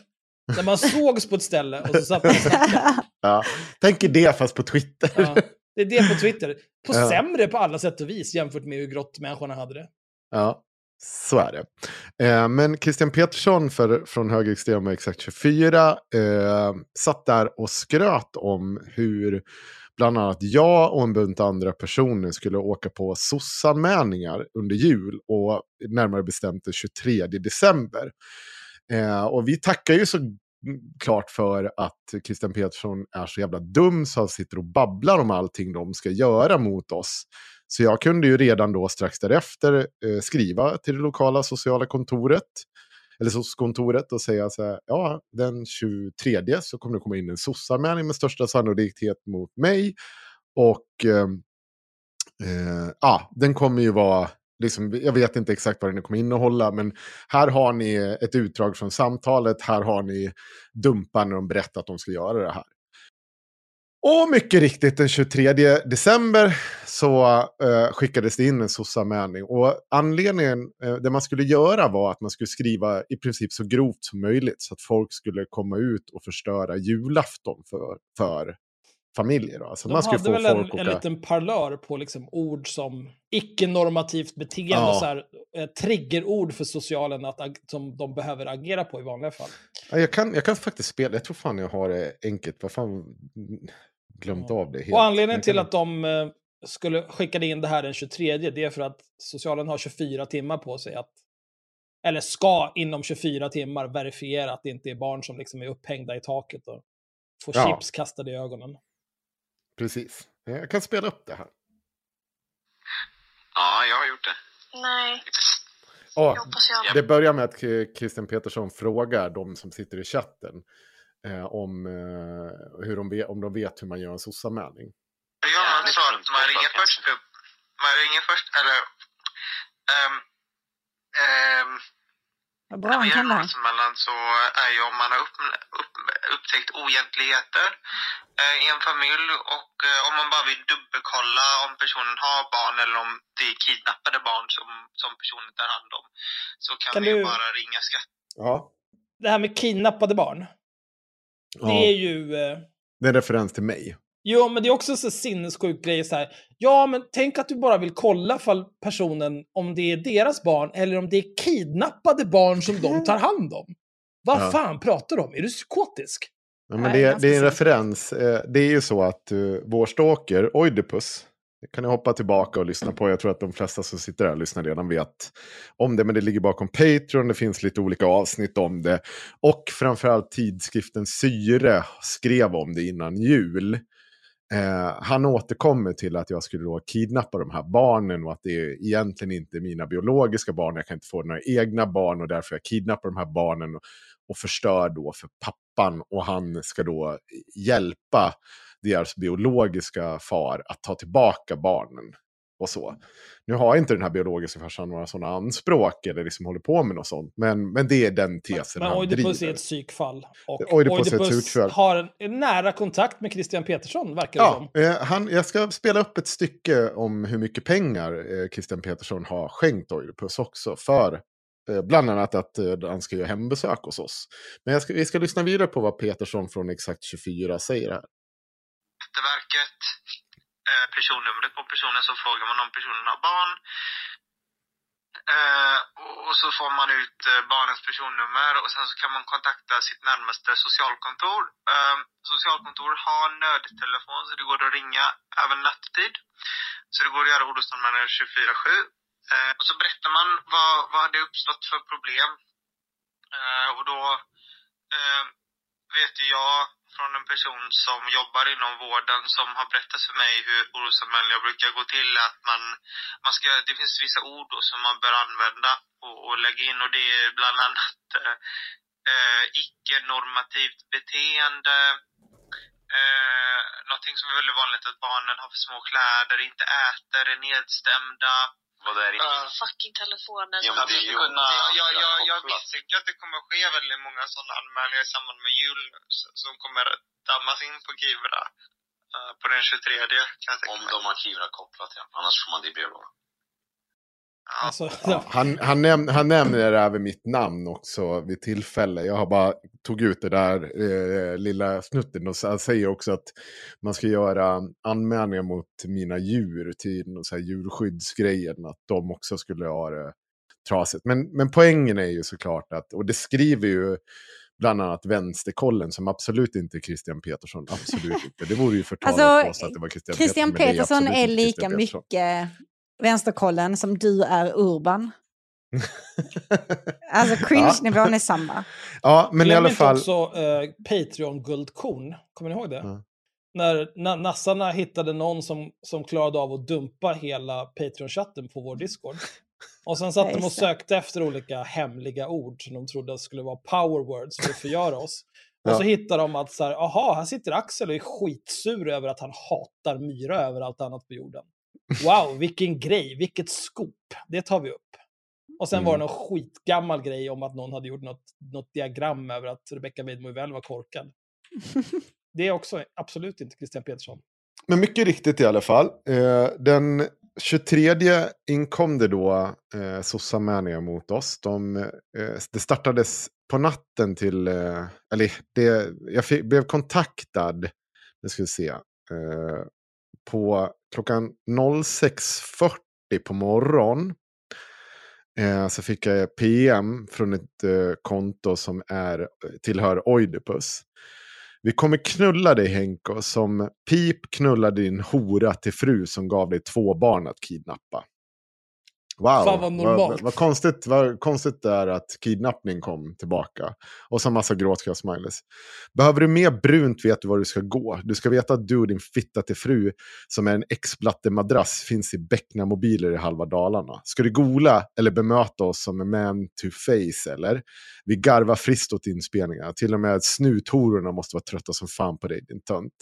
när man sågs på ett ställe och så satt man och snackade? Ja. Tänk er det fast på Twitter. Ja, det är det på Twitter. På Ja. sämre på alla sätt och vis jämfört med hur grottmänniskorna hade det. Ja, så är det. Eh, men Christian Petersson för, från Högerextrema Exakt 24 eh, satt där och skröt om hur bland annat jag och en bunt andra personer skulle åka på SOS-anmälningar under jul och närmare bestämt den 23 december. Eh, och vi tackar ju så mm, klart för att Christian Petersson är så jävla dum så han sitter och babblar om allting de ska göra mot oss. Så jag kunde ju redan då strax därefter eh, skriva till det lokala sociala kontoret, eller soc-kontoret och säga så här, ja, den 23 så kommer det komma in en soc-anmälning med största sannolikhet mot mig. Och eh, eh, ja, den kommer ju vara, liksom, jag vet inte exakt vad den kommer innehålla, men här har ni ett utdrag från samtalet, här har ni dumpar när de berättar att de ska göra det här. Och mycket riktigt den 23 december så eh, skickades det in en SOS-anmälning. Och anledningen, eh, det man skulle göra var att man skulle skriva i princip så grovt som möjligt. Så att folk skulle komma ut och förstöra julafton för, för familjer. Då. Alltså De man skulle hade få väl en, folk en åka... liten parlör på liksom ord som icke-normativt beteende Ja. och så här, eh, triggerord för socialen att, som de behöver agera på i vanliga fall. Ja, jag, kan, jag kan faktiskt spela, jag tror fan jag har det enkelt. Vad fan, glömt av det helt. Och anledningen till att de eh, skulle skickade in det här den 23, det är för att socialen har 24 timmar på sig att, eller ska inom 24 timmar verifiera att det inte är barn som liksom är upphängda i taket och får Ja. chips kastade i ögonen. Precis. Jag kan spela upp det här. Ja, jag har gjort det. Nej, Ja, jag det börjar med att Christian Petersson frågar de som sitter i chatten eh, om, eh, hur de vet, om de vet hur man gör en sossanmälning. Gör man så att man ringer först upp. Man ringer först, eller... ehm, ehm, Vad bra han kan det här. anmälan så är ju om man har upp, upp, upptäckt oegentligheter eh, i en familj och eh, om man bara vill dubbelkolla om personen har barn eller om det är kidnappade barn som, som personen tar hand om så kan, Kan vi ju du- bara ringa skatt. Ja. Det här med kidnappade barn, det är ju... Eh, Det är en referens till mig. Jo, men det är också så sinnessjuk grej så här. Ja, men tänk att du bara vill kolla fall personen, om det är deras barn eller om det är kidnappade barn som de tar hand om. Vad Ja. fan pratar du om? Är du psykotisk? Ja, men det, ganska det är en referens. Eh, Det är ju så att uh, vår stalker, Oidipus, kan ni hoppa tillbaka och lyssna på. Jag tror att de flesta som sitter där och lyssnar redan vet om det. Men det ligger bakom Patreon, det finns lite olika avsnitt om det. Och framförallt tidskriften Syre skrev om det innan jul. Eh, han återkommer till att jag skulle då kidnappa de här barnen och att det är egentligen inte är mina biologiska barn. Jag kan inte få några egna barn och därför jag kidnappar de här barnen och, och förstör då för pappan. Och han ska då hjälpa deras biologiska far att ta tillbaka barnen. Och så. Nu har inte den här biologiska farsan några sådana anspråk eller liksom håller på med något sånt. Men, men det är den tesen Men han Oidipus driver. är ett psykfall. Och Oidipus Oidipus psykfall. har en, en nära kontakt med Christian Petersson, verkar det Ja, som. eh, han, jag ska spela upp ett stycke om hur mycket pengar eh, Christian Petersson har skänkt Oidipus också. För eh, bland annat att eh, han ska göra hembesök hos oss. Men jag ska, vi ska lyssna vidare på vad Petersson från Exakt 24 säger här. Skatteverket, eh, personnumret på personen så frågar man om personen har barn. Eh, och- och så får man ut eh, barnens personnummer och sen så kan man kontakta sitt närmaste socialkontor. Eh, socialkontor har nödtelefon så det går att ringa även nattetid. Så det går att göra orosanmälan 24-7. Eh, och så berättar man vad, vad det uppstått för problem. Eh, och då eh, vet ju jag från en person som jobbar inom vården som har berättat för mig hur orosanmälningar brukar gå till. Att man, man ska, det finns vissa ord då som man bör använda och, och lägga in och det är bland annat eh, eh, icke-normativt beteende. Eh, någonting som är väldigt vanligt att barnen har för små kläder, inte äter, är nedstämda. Vad är det? Eh, Fucking telefonen. Ja, men det är ju kunna, jag, jag, jag misstänker att det kommer ske väldigt många sådana anmälningar i samband med jul som kommer att dammas in på Kivra eh, på den 23 kan jag tänka Om de har Kivra kopplat, ja. Annars får man det i brevlådan. Alltså, Ja, han, han, näm han nämner även mitt namn också vid tillfälle. Jag har bara tog ut det där eh, lilla snutten och så- han säger också att man ska göra anmälningar mot mina djur till någon så här djurskyddsgrejen. Att de också skulle ha det trasigt. Men, men poängen är ju såklart att, och det skriver ju bland annat vänsterkollen som absolut inte är Christian Petersson. Absolut inte. Det vore ju förtal Alltså, att påstå att det var Christian, Christian Petersson. Petersson är inte lika Petersson. mycket vänsterkollen som du är Urban. Alltså cringe-nivån är samma. Ja, men i Glöm alla inte fall. också eh, Patreon-guldkorn. Kommer ni ihåg det? Ja. När na nassarna hittade någon som, som klarade av att dumpa hela Patreon-chatten på vår Discord. Och sen satt Ja, de och sökte efter olika hemliga ord som de trodde skulle vara power words för att förgöra oss. Och Ja. så hittar de att så här, aha, här sitter Axel och är skitsur över att han hatar myra över allt annat på jorden. Wow, vilken grej, vilket scoop. Det tar vi upp. Och sen var det Mm. någon skitgammal grej om att någon hade gjort något, något diagram över att Rebecca Weidmo var korkad. Det är också absolut inte Christian Petersson. Men mycket riktigt i alla fall. Eh, den 23 inkom det då eh, mot oss. De, eh, det startades på natten till, eh, eller det, jag fick, blev kontaktad, nu ska vi se, eh, på klockan 06.40 på morgon. Eh, så fick jag PM från ett eh, konto som är, tillhör Oidipus. Vi kommer knulla dig Henko som Pip knullade din hora till fru som gav dig två barn att kidnappa. Wow, Fan, vad normalt. vad, vad, konstigt, vad konstigt det är att kidnappning kom tillbaka. Och så massa gråtskrattsmileys. Behöver du mer brunt vet du var du ska gå. Du ska veta att du och din fitta till fru, som är en X-blatte-madrass, finns i Beckna-mobiler i halva Dalarna. Ska du gola eller bemöta oss som en man to face, eller? Vi garvar friskt åt inspelningarna. Till och med snuthororna måste vara trötta som fan på dig, din tönt.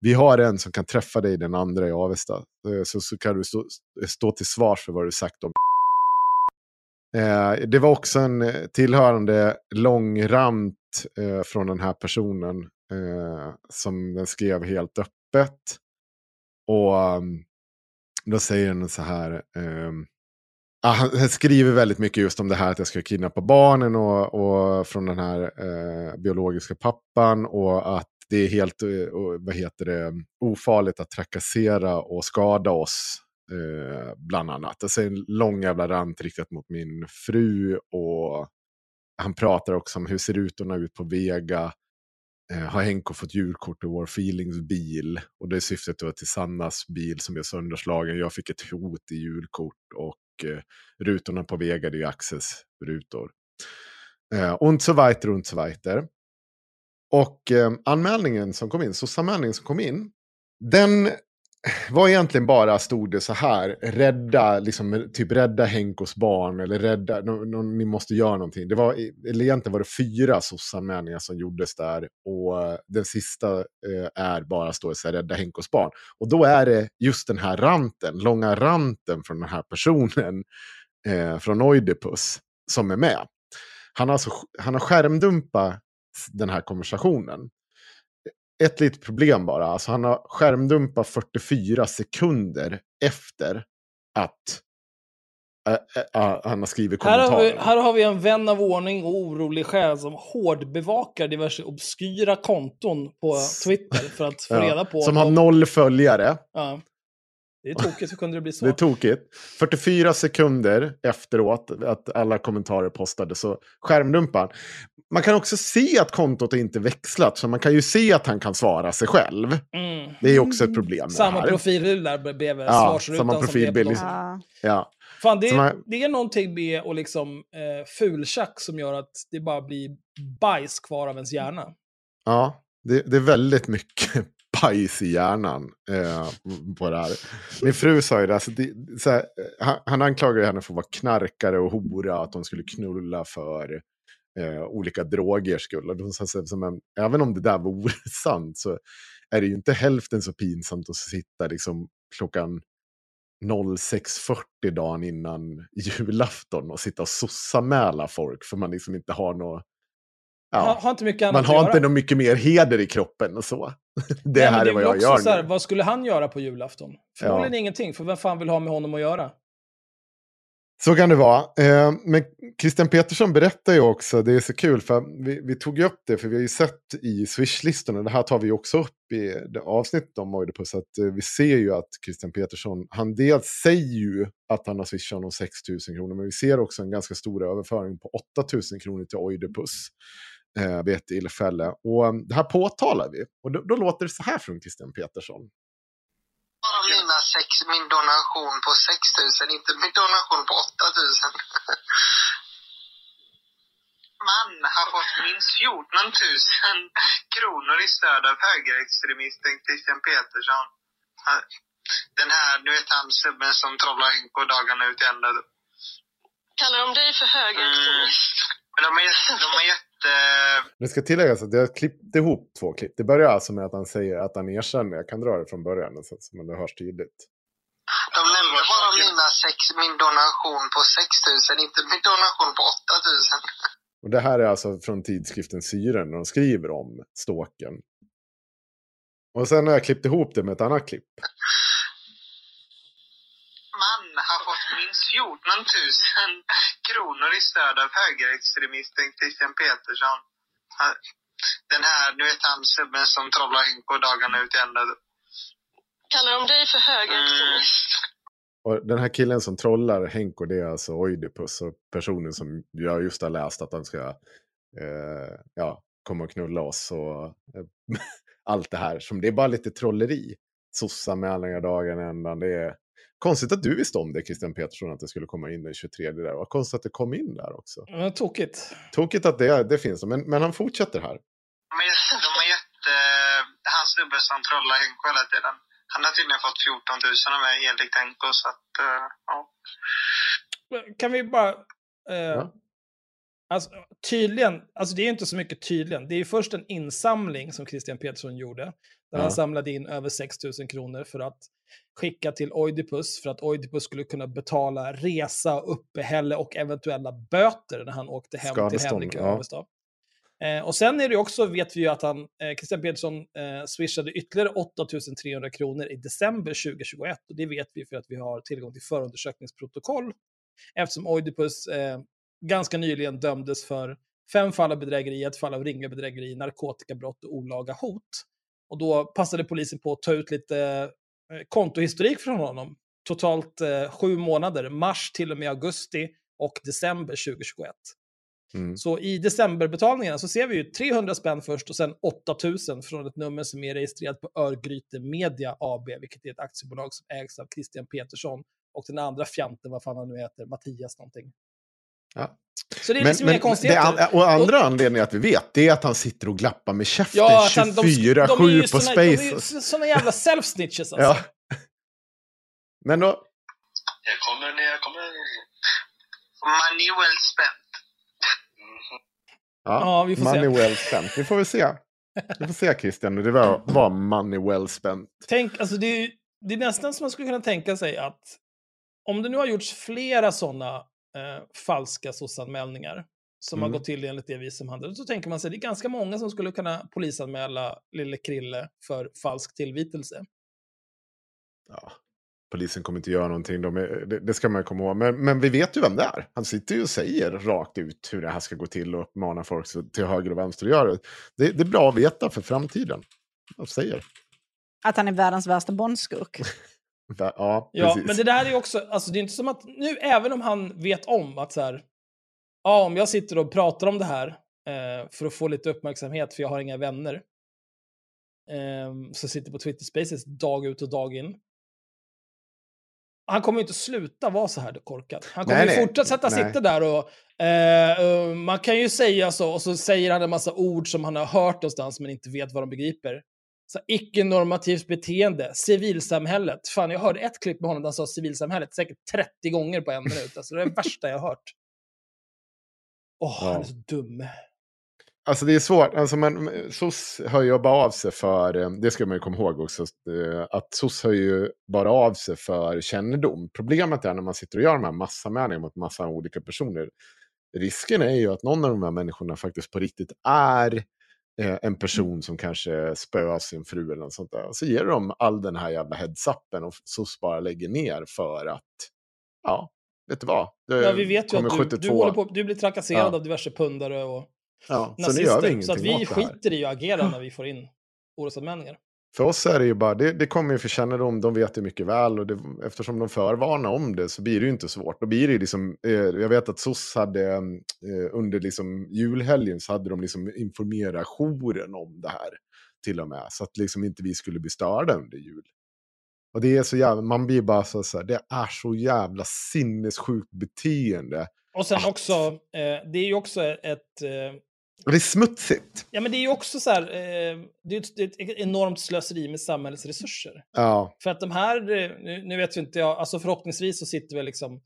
Vi har en som kan träffa dig, den andra i Avesta. Eh, så, så kan du stå, stå till svars för vad du sagt om eh, det var också en eh, tillhörande lång rant från den här personen som den skrev helt öppet. Och mm, då säger den så här. Ah, han han skriver väldigt mycket just om det här att jag ska kidnappa barnen och, och från den här eh, biologiska pappan och att det är helt eh, vad heter det, ofarligt att trakassera och skada oss eh, bland annat. Alltså en lång jävla rant riktat mot min fru och han pratar också om hur ser rutorna ut på Vega. Eh, har Henko fått julkort i vår feelings bil? Och det är syftet då till Sannas bil som är sönderslagen. Jag fick ett hot i julkort och eh, rutorna på Vega det är ju Axels rutor. Eh, und so weiter, und so weiter. Och eh, anmälningen som kom in, SOS-anmälningen som kom in, den var egentligen bara, stod det så här, rädda, liksom, typ rädda Henkos barn eller rädda, no, no, ni måste göra någonting. Det var, eller egentligen var det fyra SOS-anmälningar som gjordes där och eh, den sista eh, är bara står det så här, rädda Henkos barn. Och då är det just den här ranten, långa ranten från den här personen eh, från Oidipus som är med. Han har, alltså, han har skärmdumpat den här konversationen ett litet problem bara. Alltså han har skärmdumpat 44 sekunder efter att äh, äh, han har skrivit Här kommentarer. har, vi, här har vi en vän av ordning och orolig själ som hårdbevakar diverse obskyra konton på Twitter för att få Ja, reda på... Som om- har noll följare. Ja. Det är tokigt, hur kunde det bli så? Det är tokigt. 44 sekunder efteråt att alla kommentarer postade så skärmdumpar. Man kan också se att kontot inte växlat, så man kan ju se att han kan svara sig själv. Mm. Det är också ett problem med Samma profilbild där bredvid Ja, svarsrutan samma profilbild. som- Ja. Ja. Fan, det, är, man- det är någonting med att liksom eh, fultjack som gör att det bara blir bajs kvar av ens hjärna. Ja, det, det är väldigt mycket bajs i hjärnan eh, på det här. Min fru sa ju det, alltså det så här, han, han anklagade henne för att vara knarkare och hora, att hon skulle knulla för eh, olika drogers skull. Och de sa så som en, även om det där vore sant så är det ju inte hälften så pinsamt att sitta liksom klockan 06.40 dagen innan julafton och sitta och sossamäla folk för man liksom inte har något... Ja. Har, inte mycket annat man har inte något mycket mer heder i kroppen och så. Det Nej, här är väl vad jag gör så här. Vad skulle han göra på julafton? Förmodligen Ja. ingenting, för vem fan vill ha med honom att göra? Så kan det vara. Eh, men Christian Petersson berättar ju också, det är så kul, för vi, vi tog ju upp det, för vi har ju sett i Swish-listorna, det här tar vi också upp i det avsnittet om Oidipus, att eh, vi ser ju att Christian Petersson, han dels säger ju att han har swishat honom 6 000 kronor, men vi ser också en ganska stor överföring på 8 000 kronor till Oidipus eh, vid ett tillfälle. Och det här påtalar vi, och då, då låter det så här från Christian Petersson. Bara mina sex, min donation på 6 000, inte min donation på 8 000. Man har fått minst 14 000 kronor i stöd av högerextremisten Christian Petersson. Den här, du vet han subben som trollar in på dagarna ut i ända. Kallar de dig för högerextremist? Men de har. De har jätte Det ska tilläggas att jag klippt ihop två klipp. Det börjar alltså med att han säger att han erkänner. Jag kan dra det från början så att det hörs tydligt. de nämnde bara mina sex, min donation på 6 000, inte min donation på 8 000. Och det här är alltså från tidskriften Syren när de skriver om ståken. Och sen har jag klippt ihop det med ett annat klipp. Har fått minst 14 000 kronor i stöd av högerextremisten Christian Petersson. Den här, du vet han subben som trollar in på dagarna ut i ända. Kallar de dig för högerextremist? Och den här killen som trollar Henko det är alltså Oidipus. Och personen som jag just har läst att han ska... Eh, ja, komma och knulla oss och eh, allt det här. Som det är bara lite trolleri. Sossa med alla dagen ändan. Det är konstigt att du visste om det, Christian Petersson, att det skulle komma in den 23 där. Vad konstigt att det kom in där också. Ja, tokigt. Tokigt att det, det finns, men, men han fortsätter här. De har gett, de har gett eh, hans snubbe som trollar Henko hela tiden. Han har tydligen fått 14 000 av mig enligt Henko, så att eh, ja. Kan vi bara... Eh, Ja. alltså, tydligen, alltså det är ju inte så mycket tydligen. Det är ju först en insamling som Christian Petersson gjorde. Där Ja. han samlade in över 6 000 kronor för att skicka till Oidipus för att Oidipus skulle kunna betala resa, uppehälle och eventuella böter när han åkte hem till Skadestånd, Henrik i ja. Avesta. Eh, och sen är det också, vet vi ju att han, eh, Christian Petersson eh, swishade ytterligare 8300 kronor i december 2021. Och det vet vi för att vi har tillgång till förundersökningsprotokoll. Eftersom Oidipus eh, ganska nyligen dömdes för fem fall av bedrägeri, ett fall av ringa bedrägeri, narkotikabrott och olaga hot. Och då passade polisen på att ta ut lite kontohistorik från honom. Totalt eh, sju månader, mars till och med augusti och december 2021. Mm. Så i decemberbetalningarna så ser vi ju 300 spänn först och sen 8000 från ett nummer som är registrerat på Örgryte Media AB, vilket är ett aktiebolag som ägs av Christian Petersson. Och den andra fjanten, vad fan han nu heter, Mattias någonting. Ja. Så det är Men, liksom inga men det konstigheter. an- och andra anledningen att vi vet, det är att han sitter och glappar med käften Ja, att han- de- 24-7 de är ju på såna- De är ju Spaces. såna jävla self-snitches alltså. Ja. Men då, Jag kommer när jag kommer. Money well spent. ja, Ja, vi får money se. well spent. Vi får väl se. Vi får se Christian, det var, var money well spent. Tänk, alltså det är, det är nästan som man skulle kunna tänka sig att om det nu har gjorts flera sådana eh, falska sossanmälningar som Mm. har gått till enligt det vi som handlade, så tänker man sig det är ganska många som skulle kunna polisanmäla lille Krille för falsk tillvitelse. Ja, polisen kommer inte göra någonting, de är, det, det ska man komma ihåg. Men, men vi vet ju vem det är. Han sitter ju och säger rakt ut hur det här ska gå till och uppmanar folk till höger och vänster att göra det. det. Det är bra att veta för framtiden. Jag säger. Att han är världens värsta bondskurk. Ja, Ja, precis. men det där är ju också, alltså det är inte som att nu, även om han vet om att så här, ja, om jag sitter och pratar om det här eh, för att få lite uppmärksamhet, för jag har inga vänner, eh, så sitter på Twitter Spaces dag ut och dag in. Han kommer ju inte sluta vara så här korkad. Han kommer Nej, ju fortsätta Nej. sitta där och eh, man kan ju säga så, och så säger han en massa ord som han har hört någonstans men inte vet vad de begriper. Så icke-normativt beteende, civilsamhället. Fan, jag hörde ett klipp med honom där han sa civilsamhället säkert 30 gånger på en minut. Alltså, det är det värsta jag har hört. Åh, han är Ja. så dum. Alltså det är svårt. Alltså man, SOS hör ju bara av sig för, eh, det ska man ju komma ihåg också, eh, att SOS hör ju bara av sig för kännedom. Problemet är när man sitter och gör de här massanmälningarna mot massa olika personer. Risken är ju att någon av de här människorna faktiskt på riktigt är eh, en person som kanske spöar sin fru eller något sånt där. Och så ger de all den här jävla heads-upen och SOS bara lägger ner för att, ja, vet du vad? Det Ja, vi vet ju att du, du, håller på, du blir trakasserad Ja. av diverse pundare och Ja, så nu gör vi nazister. Så att vi skiter i att agera när vi får in orosanmälningar. För oss är det ju bara, det, det kommer ju för kännedom, de vet det mycket väl och det, eftersom de förvarnar om det så blir det ju inte svårt. Då blir det liksom, eh, jag vet att SOS hade eh, under liksom julhelgen så hade de liksom informerat jouren om det här till och med. Så att liksom inte vi skulle bli störda under jul. Och det är så jävla, man blir bara så, så här, det är så jävla sinnessjukt beteende. Och sen också, eh, det är ju också ett... Och det är smutsigt. ja, men det är ju också så här, eh, det är ett, det är ett enormt slöseri med samhällets resurser. Ja, För att de här, eh, nu, nu vet ju inte jag, alltså förhoppningsvis så sitter väl liksom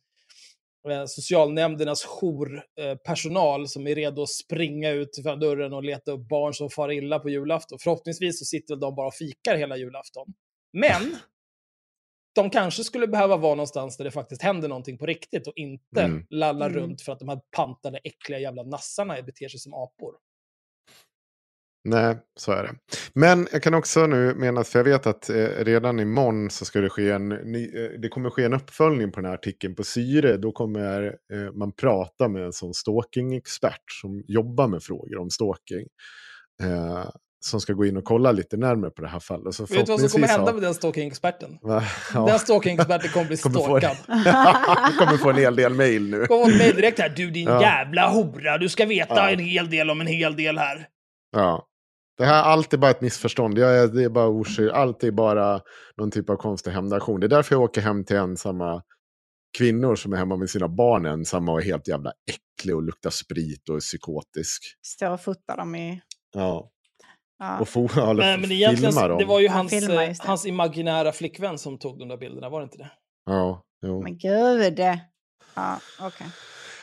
eh, socialnämndernas jourpersonal som är redo att springa ut från dörren och leta upp barn som far illa på julafton. Förhoppningsvis så sitter väl de bara och fikar hela julafton. Men de kanske skulle behöva vara någonstans där det faktiskt händer någonting på riktigt och inte Mm. lalla Mm. runt för att de här pantade äckliga jävla nassarna beter sig som apor. Nej, så är det. Men jag kan också nu mena, för jag vet att eh, redan imorgon så ska det ske en, ny, eh, det kommer ske en uppföljning på den här artikeln på Syre. Då kommer eh, man prata med en sån stalking-expert som jobbar med frågor om stalking. Eh, som ska gå in och kolla lite närmare på det här fallet. Så Vet du vad som kommer hända med den stalking-experten? Va? Den Ja, stalking-experten kommer bli Kommer få- stalkad. kommer få en hel del mail nu. kommer ett mejl direkt här. Du din Ja. jävla hora, du ska veta Ja. en hel del om en hel del här. Ja. Det här allt är bara ett missförstånd. Jag är, det är bara oskyr. Allt är bara någon typ av konstig hämndaktion. Det är därför jag åker hem till ensamma kvinnor som är hemma med sina barn ensamma och är helt jävla äcklig och luktar sprit och är psykotisk. Står och fotar dem i... Ja. Ja. Och få, eller Men, men egentligen, filmar dem. det var ju Han hans, filmar eh, hans imaginära flickvän som tog de där bilderna, var det inte det? Ja, jo. Men gud. Ja, okej.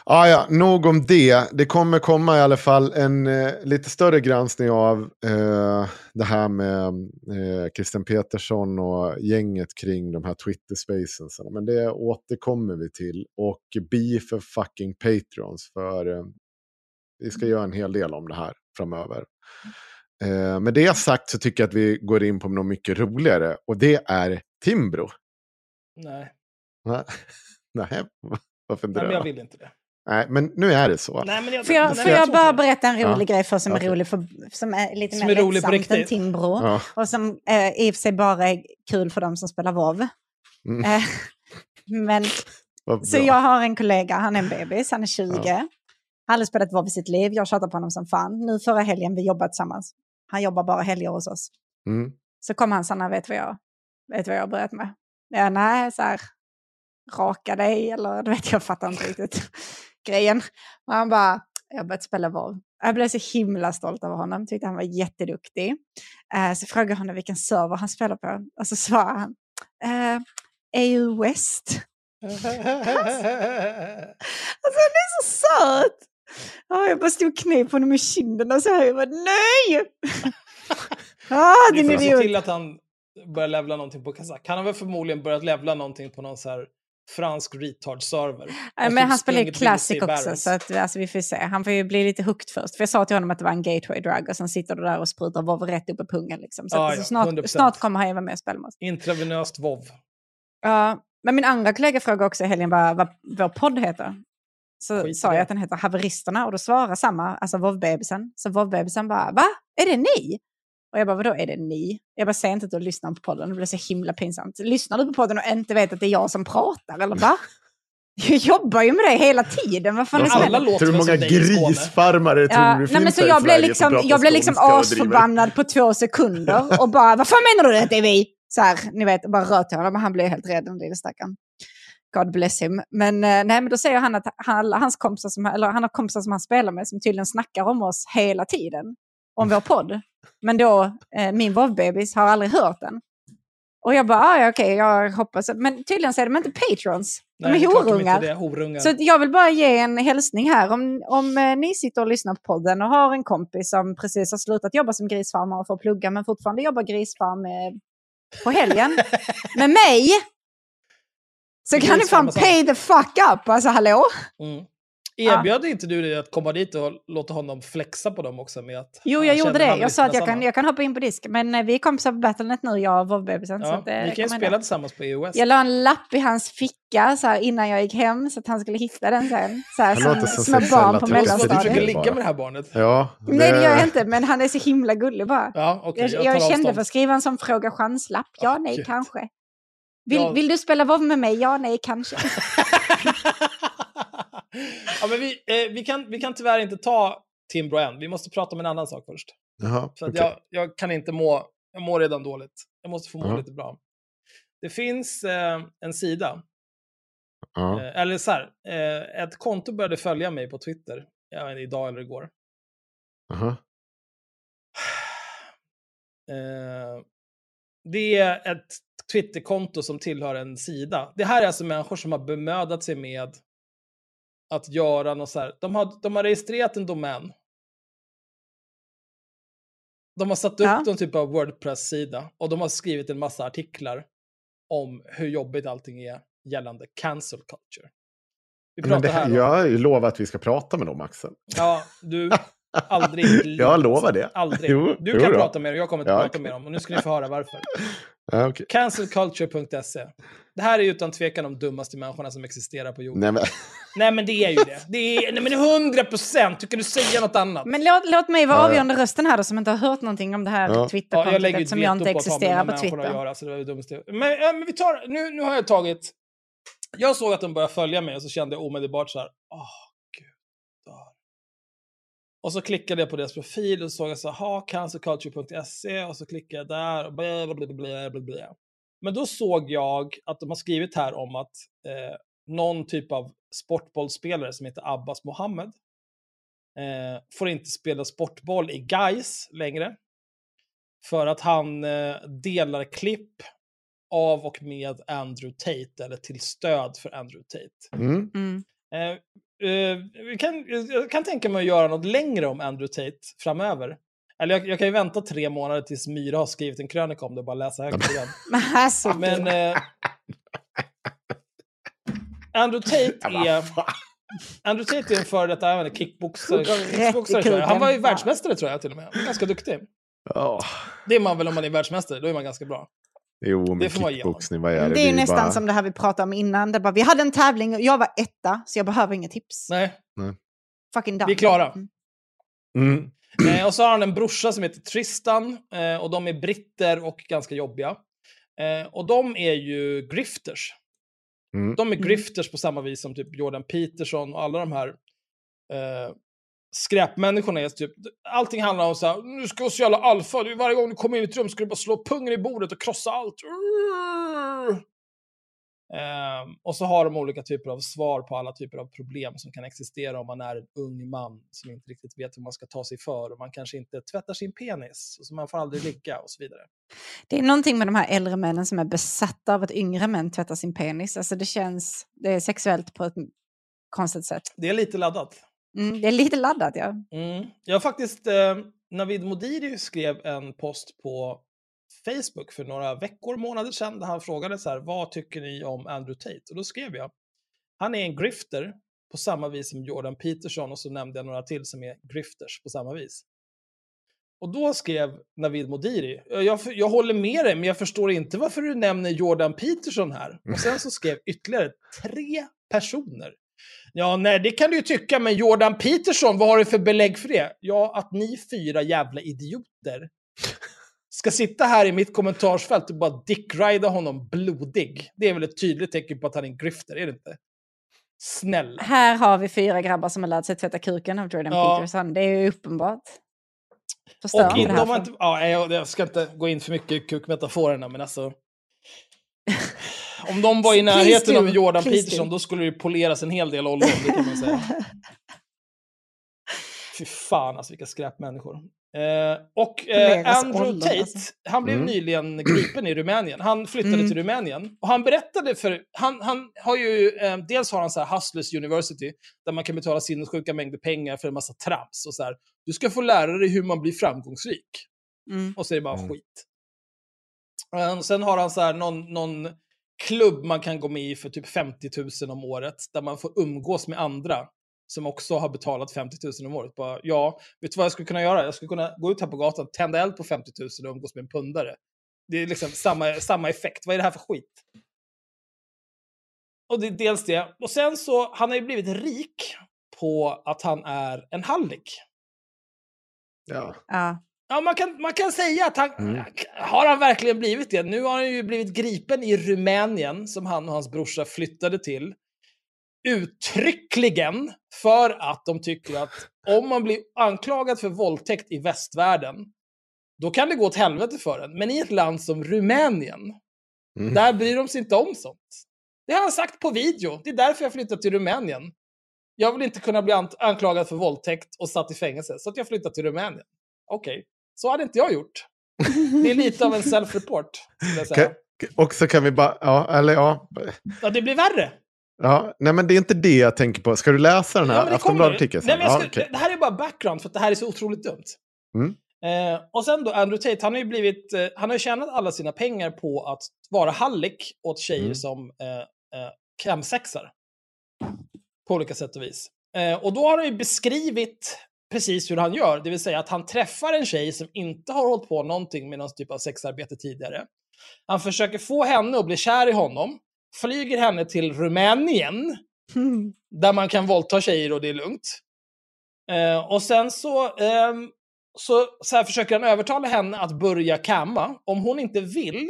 Ah, ja, nog om det. Det kommer komma i alla fall en eh, lite större granskning av eh, det här med eh, Christian Petersson och gänget kring de här Twitter-spacensarna. Men det återkommer vi till. Och be för fucking Patreons. För eh, vi ska göra en hel del om det här framöver. Eh, med det sagt så tycker jag att vi går in på något mycket roligare. Och det är Timbro. Nej, Va? Nej, varför inte Nej men det? jag vill inte det. Nej, men nu är det så. Nej, men jag, Får jag, nej, får jag tror bara berätta en rolig Ja. grej för som är rolig för, som är lite Som mer är lättsamt än. Timbro. Ja. Och som eh, i och för sig bara är kul för de som spelar WoW. Mm. Eh, men Så jag har en kollega, han är en bebis, han är 20. Han har aldrig spelat WoW i sitt liv, jag tjatar på honom som fan. Nu förra helgen, vi jobbar tillsammans. Han jobbar bara helger hos oss. Mm. Så kom han, Sanna, vet vad jag, vet vad jag har börjat med? Ja, nej, så här, raka dig, eller du vet, jag fattar inte riktigt grejen. Och han bara, jag börjat spela WoW. Jag blev så himla stolt över honom, tyckte han var jätteduktig. Eh, så frågade jag honom vilken server han spelar på, och så svarade han, eh, EU West. Alltså han är så söt! Ja, jag bara stod och knep honom i kinderna så här. Jag bara nej! ah, din får se idiot! till att han börjar levla någonting på kazak. Han har väl förmodligen börjat levla någonting på någon så här fransk retard-server. Typ men han spelar ju Classic också, så att, alltså, vi får se. Han får ju bli lite hooked först. För jag sa till honom att det var en gateway drug och sen sitter du där och sprutar WoW rätt upp i pungen. Liksom. Så, Ja, att, ja, så snart, 100%. snart kommer han ju vara med och spela med oss. Intravenöst vov. Ja, men min andra kollega frågade också i helgen vad, vad vår podd heter. Så sa det. jag att den heter Haveristerna och då svarade samma, alltså vovbebisen. Så vovbebisen bara, va? Är det ni? Och jag bara, vadå är det ni? Jag bara, säg inte att du lyssnar på podden, det blir så himla pinsamt. Lyssnar du på podden och inte vet att det är jag som pratar, eller va? Jag jobbar ju med det hela tiden, vad fan är det som Alla låter Hur många grisfarmare tror Ja, du det nej, men finns i jag blev liksom, jag blev liksom asförbannad på två sekunder och bara, vad fan menar du att det är vi? Så här, ni vet, bara röt till honom och han blev helt rädd, den lille stackaren. God bless him. Men, eh, nej, men då säger han att han, alla hans kompisar som, eller han har kompisar som han spelar med som tydligen snackar om oss hela tiden. Om vår podd. Men då, eh, min vovbebis har aldrig hört den. Och jag bara, ah, ja, okej, jag hoppas. Men tydligen så är de inte patrons. De Nej, är klart de horungar. är horungar. Så jag vill bara ge en hälsning här. Om, om eh, ni sitter och lyssnar på podden och har en kompis som precis har slutat jobba som grisfarmare och får plugga men fortfarande jobbar grisfarm eh, på helgen med mig. Så kan ni fan pay the fuck up. Alltså hallå? Mm. Erbjöd inte du dig att komma dit och låta honom flexa på dem också med att Jo, jag gjorde det. Jag sa att jag kan, jag kan hoppa in på disk. Men eh, vi är kompisar på Battlenet nu, jag och vovbebisen. så Ja, att, eh, ni det kan ju spela tillsammans på EOS. Jag la en lapp i hans ficka så här, innan jag gick hem så att han skulle hitta den sen. Så här, som som små barn på trakasserier. Du försöker mellanstadiet. ligga med det här barnet. Ja, Nej, det gör jag inte, men han är så himla gullig bara. Ja, okej. jag, jag, jag, kände för att skriva en sån fråga chanslapp. Ja, Ah, nej, kanske. Vill, Ja. vill du spela WoW med mig? Ja, nej, kanske. ja, men vi, eh, vi, kan, vi kan tyvärr inte ta Timbro än. Vi måste prata om en annan sak först. Jaha, För att okej. jag, jag kan inte må, jag mår redan dåligt. Jag måste få må Ja. lite bra. Det finns eh, en sida, eh, eller så här, eh, ett konto började följa mig på Twitter, jag vet inte, idag eller igår. Jaha. Eh, det är ett Twitterkonto som tillhör en sida. Det här är alltså människor som har bemödat sig med att göra något så här. De har, de har registrerat en domän. De har satt upp Ja. någon typ av Wordpress-sida och de har skrivit en massa artiklar om hur jobbigt allting är gällande cancel culture. Vi Men pratar det, här om... jag har ju lovat att vi ska prata med dem, Axel. Ja, du... Aldrig. Jag lovar det. Aldrig. Jo, du kan prata med dem, jag kommer inte Ja, prata med dem. Och nu ska ni få höra varför. Ja, okej. Cancelculture.se. Det här är utan tvekan de dummaste människorna som existerar på jorden. Nej, men, Nej men det är ju det. Det är, nej men det är 100 procent. Hur kan du säga något annat? Men låt, låt mig vara Ja, ja. avgörande rösten här då, som inte har hört någonting om det här Ja. ja, jag Twitterkontot ett eftersom jag inte på existerar på att Twitter. göra. Så det var det dummaste. Men, ja, men vi tar, nu, nu har jag tagit... Jag såg att de började följa mig och så kände jag omedelbart så här, dör." Och så klickade jag på deras profil och såg jag så här, ha, cancerculture.se och så klickade jag där och bla, bla, bla, bla, bla, bla. Men då såg jag att de har skrivit här om att eh, någon typ av sportbollspelare som heter Abbas Mohammed eh, får inte spela sportboll i Gais längre. För att han eh, delar klipp av och med Andrew Tate, eller till stöd för Andrew Tate. Mm. Mm. Eh, eh, vi kan, jag kan tänka mig att göra något längre om Andrew Tate framöver. Eller jag, jag kan ju vänta tre månader tills Myra har skrivit en krönika om det och bara läsa högt igen. Men eh, Andrew Tate är... Andrew Tate är en före detta även kickboxare. Kickboxare jag. Han var ju världsmästare tror jag till och med. Ganska duktig. Ja. Det är man väl om man är världsmästare, då är man ganska bra. Jo, Det men kickboxning, vad är det? det är ju ju nästan bara... som det här vi pratade om innan. Det bara, vi hade en tävling och jag var etta, så jag behöver inga tips. Nej, Fucking done. vi är klara. Mm. Mm. Eh, och så har han en brorsa som heter Tristan eh, och de är britter och ganska jobbiga. Eh, och de är ju grifters. Mm. De är Mm. grifters på samma vis som typ Jordan Peterson och alla de här eh, skräpmänniskorna. Är typ, allting handlar om så här, nu ska så jävla alfa, du, varje gång du kommer in i ett rum ska du bara slå pungen i bordet och krossa allt. Ehm, och så har de olika typer av svar på alla typer av problem som kan existera om man är en ung man som inte riktigt vet hur man ska ta sig för och man kanske inte tvättar sin penis, så man får aldrig ligga och så vidare. Det är någonting med de här äldre männen som är besatta av att yngre män tvättar sin penis. Alltså det känns, det är sexuellt på ett konstigt sätt. Det är lite laddat. Mm, det är lite laddat ja. Mm. Jag har faktiskt, eh, Navid Modiri skrev en post på Facebook för några veckor, månader sedan, där han frågade så här, vad tycker ni om Andrew Tate? Och då skrev jag, han är en grifter på samma vis som Jordan Peterson och så nämnde jag några till som är grifters på samma vis. Och då skrev Navid Modiri, jag, jag håller med dig, men jag förstår inte varför du nämner Jordan Peterson här. Och sen så skrev ytterligare tre personer. Ja, nej, det kan du ju tycka, men Jordan Peterson, vad har du för belägg för det? Ja, att ni fyra jävla idioter ska sitta här i mitt kommentarsfält och bara dickrida honom blodig. Det är väl ett tydligt tecken på att han är en grifter, är det inte? Snälla. Här har vi fyra grabbar som har lärt sig tvätta kuken av Jordan Ja. Peterson. Det är ju uppenbart. Förstör Och inte in, det här inte, ja, jag, jag ska inte gå in för mycket i kukmetaforerna, men alltså... Om de var i närheten av Jordan please Peterson, do. då skulle det poleras en hel del ollon, det kan man säga. Fy fan alltså, vilka skräpmänniskor. Eh, och eh, Andrew ollon, Tate, alltså. han blev Mm. nyligen gripen i Rumänien. Han flyttade Mm. till Rumänien. Och han berättade för, han, han har ju, eh, dels har han så här Hustlers University, där man kan betala sinnessjuka mängder pengar för en massa trams. Och så här, du ska få lära dig hur man blir framgångsrik. Mm. Och så är det bara Mm. skit. Eh, Sen har han så här någon, någon klubb man kan gå med i för typ 50 000 om året, där man får umgås med andra som också har betalat 50 000 om året. Bara, ja, vet du vad jag skulle kunna göra? Jag skulle kunna gå ut här på gatan, tända eld på 50 000 och umgås med en pundare. Det är liksom samma, samma effekt. Vad är det här för skit? Och det är dels det. Och sen så, han har ju blivit rik på att han är en hallick. Ja. Ja. Ja, man kan, man kan säga att han... Mm. Har han verkligen blivit det? Nu har han ju blivit gripen i Rumänien, som han och hans brorsa flyttade till. Uttryckligen för att de tycker att om man blir anklagad för våldtäkt i västvärlden, då kan det gå åt helvete för en. Men i ett land som Rumänien, Mm. där bryr de sig inte om sånt. Det har han sagt på video. Det är därför jag flyttat till Rumänien. Jag vill inte kunna bli anklagad för våldtäkt och satt i fängelse, så att jag flyttat till Rumänien. Okej, så hade inte jag gjort. Det är lite av en self-report, och så kan vi bara, ja, eller ja. Ja, det blir värre. ja. Nej, men det är inte det jag tänker på. Ska du läsa den Ja, här det Aftonbladet-artikeln Nej, men Ja, ska, okej. Det här är bara background, för att det här är så otroligt dumt. Mm. Eh, och sen då Andrew Tate, han har ju blivit, eh, han har tjänat alla sina pengar på att vara hallick åt tjejer Mm. som eh, eh, chemsexar. På olika sätt och vis. Eh, och då har han ju beskrivit precis hur han gör, det vill säga att han träffar en tjej som inte har hållit på någonting med någon typ av sexarbete tidigare. Han försöker få henne att bli kär i honom, flyger henne till Rumänien, där man kan våldta tjejer och det är lugnt. Eh, och sen så, ehm, så, så försöker han övertala henne att börja kamma. Om hon inte vill,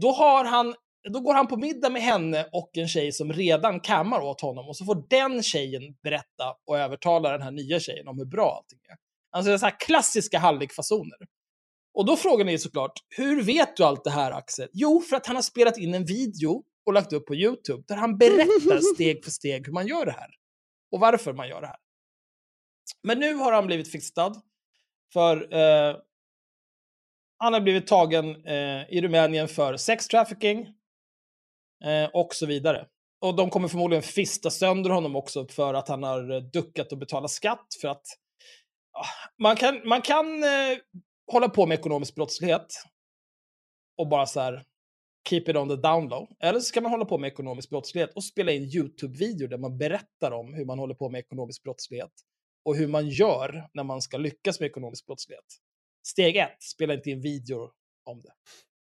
då har han då går han på middag med henne och en tjej som redan kammar åt honom och så får den tjejen berätta och övertala den här nya tjejen om hur bra allting är. Alltså det är så här klassiska hallickfasoner. Och då frågar ni såklart, hur vet du allt det här Axel? Jo, för att han har spelat in en video och lagt upp på YouTube där han berättar steg för steg hur man gör det här. Och varför man gör det här. Men nu har han blivit fixad. För eh, han har blivit tagen eh, i Rumänien för sex trafficking eh, och så vidare. Och de kommer förmodligen fista sönder honom också för att han har eh, duckat och betalat skatt. För att ah, man kan, man kan eh, hålla på med ekonomisk brottslighet och bara så här keep it on the down low. Eller så kan man hålla på med ekonomisk brottslighet och spela in YouTube-videor där man berättar om hur man håller på med ekonomisk brottslighet och hur man gör när man ska lyckas med ekonomisk brottslighet. Steg ett, spela inte in videor om det.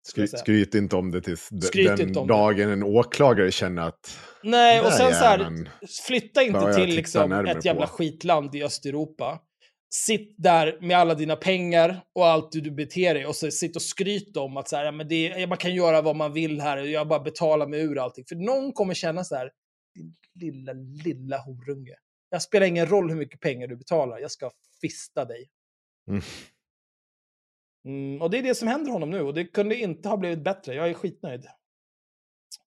Skry, skryt inte om det tills den om det. dagen en åklagare känner att... Nej, och sen så här, flytta inte till liksom ett jävla på. skitland i Östeuropa. Sitt där med alla dina pengar och allt du, beter dig och så sitt och skryt om att så här, men det, man kan göra vad man vill här jag bara betalar mig ur allting. För någon kommer känna så här, din lilla, lilla horunge. Jag spelar ingen roll hur mycket pengar du betalar, jag ska fista dig. Mm. Mm, och det är det som händer honom nu och det kunde inte ha blivit bättre. Jag är skitnöjd.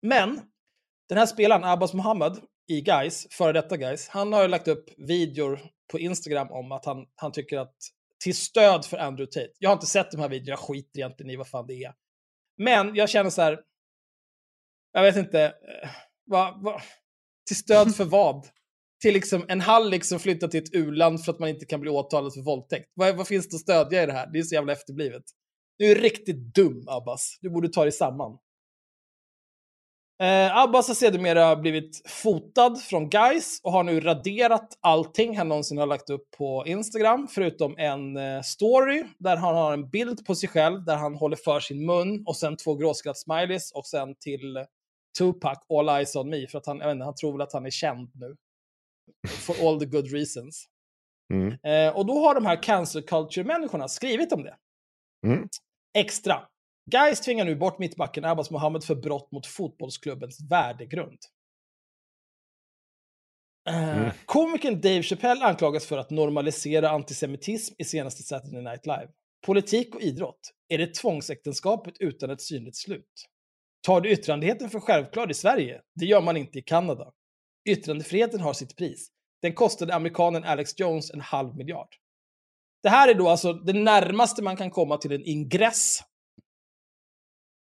Men den här spelaren, Abbas Mohammed i Guys, före detta Guys, han har ju lagt upp videor på Instagram om att han, han tycker att till stöd för Andrew Tate. Jag har inte sett de här videorna, jag skiter egentligen i vad fan det är. Men jag känner så här, jag vet inte, eh, va, va, till stöd för vad? Till liksom en hallick som flyttar till ett u-land för att man inte kan bli åtalad för våldtäkt. Vad, vad finns det att stödja i det här? Det är så jävla efterblivet. Du är riktigt dum, Abbas. Du borde ta dig samman. Eh, Abbas har sedermera blivit fotad från Guys och har nu raderat allting han någonsin har lagt upp på Instagram, förutom en eh, story där han har en bild på sig själv där han håller för sin mun och sen två gråskratt-smileys och sen till Tupac, All Eyes On Me, för att han, jag vet inte, han tror väl att han är känd nu. For all the good reasons. Mm. Eh, och då har de här cancel culture-människorna skrivit om det. Mm. Extra. Guys tvingar nu bort mittbacken Abbas Mohammed för brott mot fotbollsklubbens värdegrund. Eh, Mm. Komikern Dave Chappelle anklagas för att normalisera antisemitism i senaste Saturday Night Live. Politik och idrott. Är det tvångsäktenskapet utan ett synligt slut? Tar du yttrandefriheten för självklar i Sverige? Det gör man inte i Kanada. Yttrandefriheten har sitt pris. Den kostade amerikanen Alex Jones en halv miljard. Det här är då alltså det närmaste man kan komma till en ingress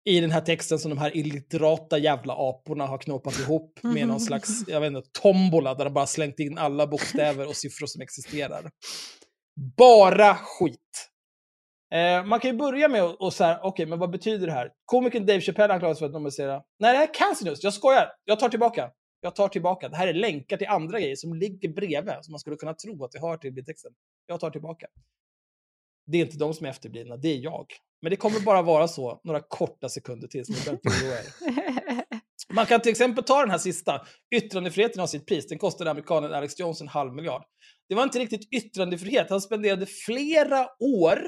i den här texten som de här illiterata jävla aporna har knåpat ihop med någon slags, jag vet inte, tombola där de bara slängt in alla bokstäver och siffror som existerar. Bara skit. Eh, man kan ju börja med att så här, okej, men vad betyder det här? Komikern Dave Chappelle anklagas för att normalisera. Nej, det här är cancer news. Jag skojar. Jag tar tillbaka. Jag tar tillbaka. Det här är länkar till andra grejer som ligger bredvid, som man skulle kunna tro att det hör till bildtexten. Jag tar tillbaka. Det är inte de som är efterblivna, det är jag. Men det kommer bara vara så några korta sekunder till. Så ni behöver inte oroa er. Man kan till exempel ta den här sista. Yttrandefriheten har sitt pris. Den kostade amerikanen Alex Jones en halv miljard. Det var inte riktigt yttrandefrihet. Han spenderade flera år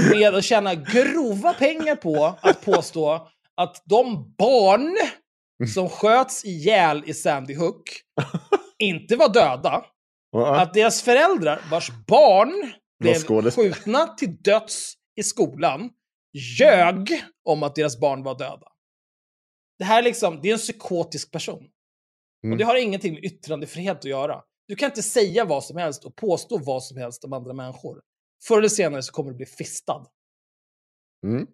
med att tjäna grova pengar på att påstå att de barn som sköts ihjäl i Sandy Hook inte var döda. Att deras föräldrar, vars barn blev skjutna till döds i skolan, ljög om att deras barn var döda. Det här är liksom, det är en psykotisk person. Och Mm. det har ingenting med yttrandefrihet att göra. Du kan inte säga vad som helst och påstå vad som helst om andra människor. Förr eller senare så kommer du bli fistad. Mm.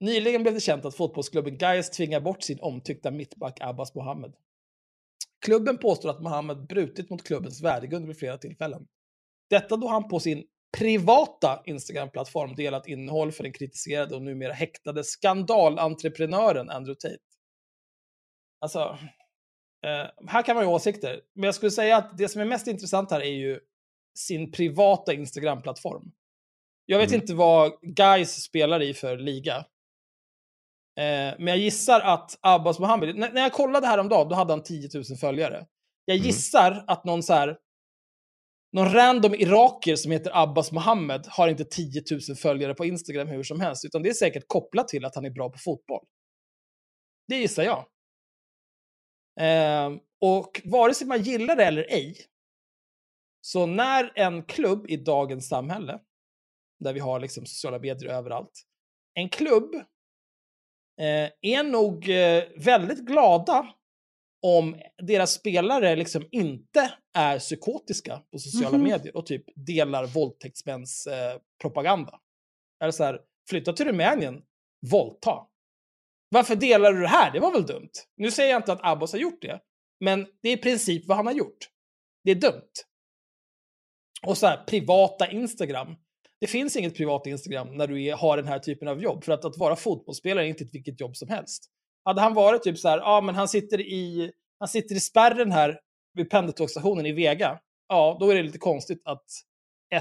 Nyligen blev det känt att fotbollsklubben Gais tvingar bort sin omtyckta mittback Abbas Mohammed. Klubben påstår att Mohammed brutit mot klubbens värdegrund vid flera tillfällen. Detta då han på sin privata Instagram-plattform delat innehåll för den kritiserade och numera häktade skandalentreprenören Andrew Tate. Alltså, eh, här kan man ju ha åsikter, men jag skulle säga att det som är mest intressant här är ju sin privata Instagram-plattform. Jag vet Mm. inte vad Guys spelar i för liga. Eh, men jag gissar att Abbas Mohammed, när, när jag kollade häromdagen, då hade han 10 000 följare. Jag Mm. gissar att någon så här, någon random iraker som heter Abbas Mohammed har inte 10 000 följare på Instagram hur som helst, utan det är säkert kopplat till att han är bra på fotboll. Det gissar jag. Eh, och vare sig man gillar det eller ej, så när en klubb i dagens samhälle, där vi har liksom sociala medier överallt, en klubb är nog eh, väldigt glada om deras spelare liksom inte är psykotiska på sociala Mhm. medier och typ delar våldtäktsmäns eh, propaganda. Eller så här, flytta till Rumänien, våldta. Varför delar du det här? Det var väl dumt? Nu säger jag inte att Abbas har gjort det, men det är i princip vad han har gjort. Det är dumt. Och så här, privata Instagram. Det finns inget privat Instagram när du är, har den här typen av jobb. För att, att vara fotbollsspelare är inte ett vilket jobb som helst. Hade han varit typ så här, ja men han sitter i, han sitter i spärren här vid pendeltågsstationen i Vega. Ja, då är det lite konstigt att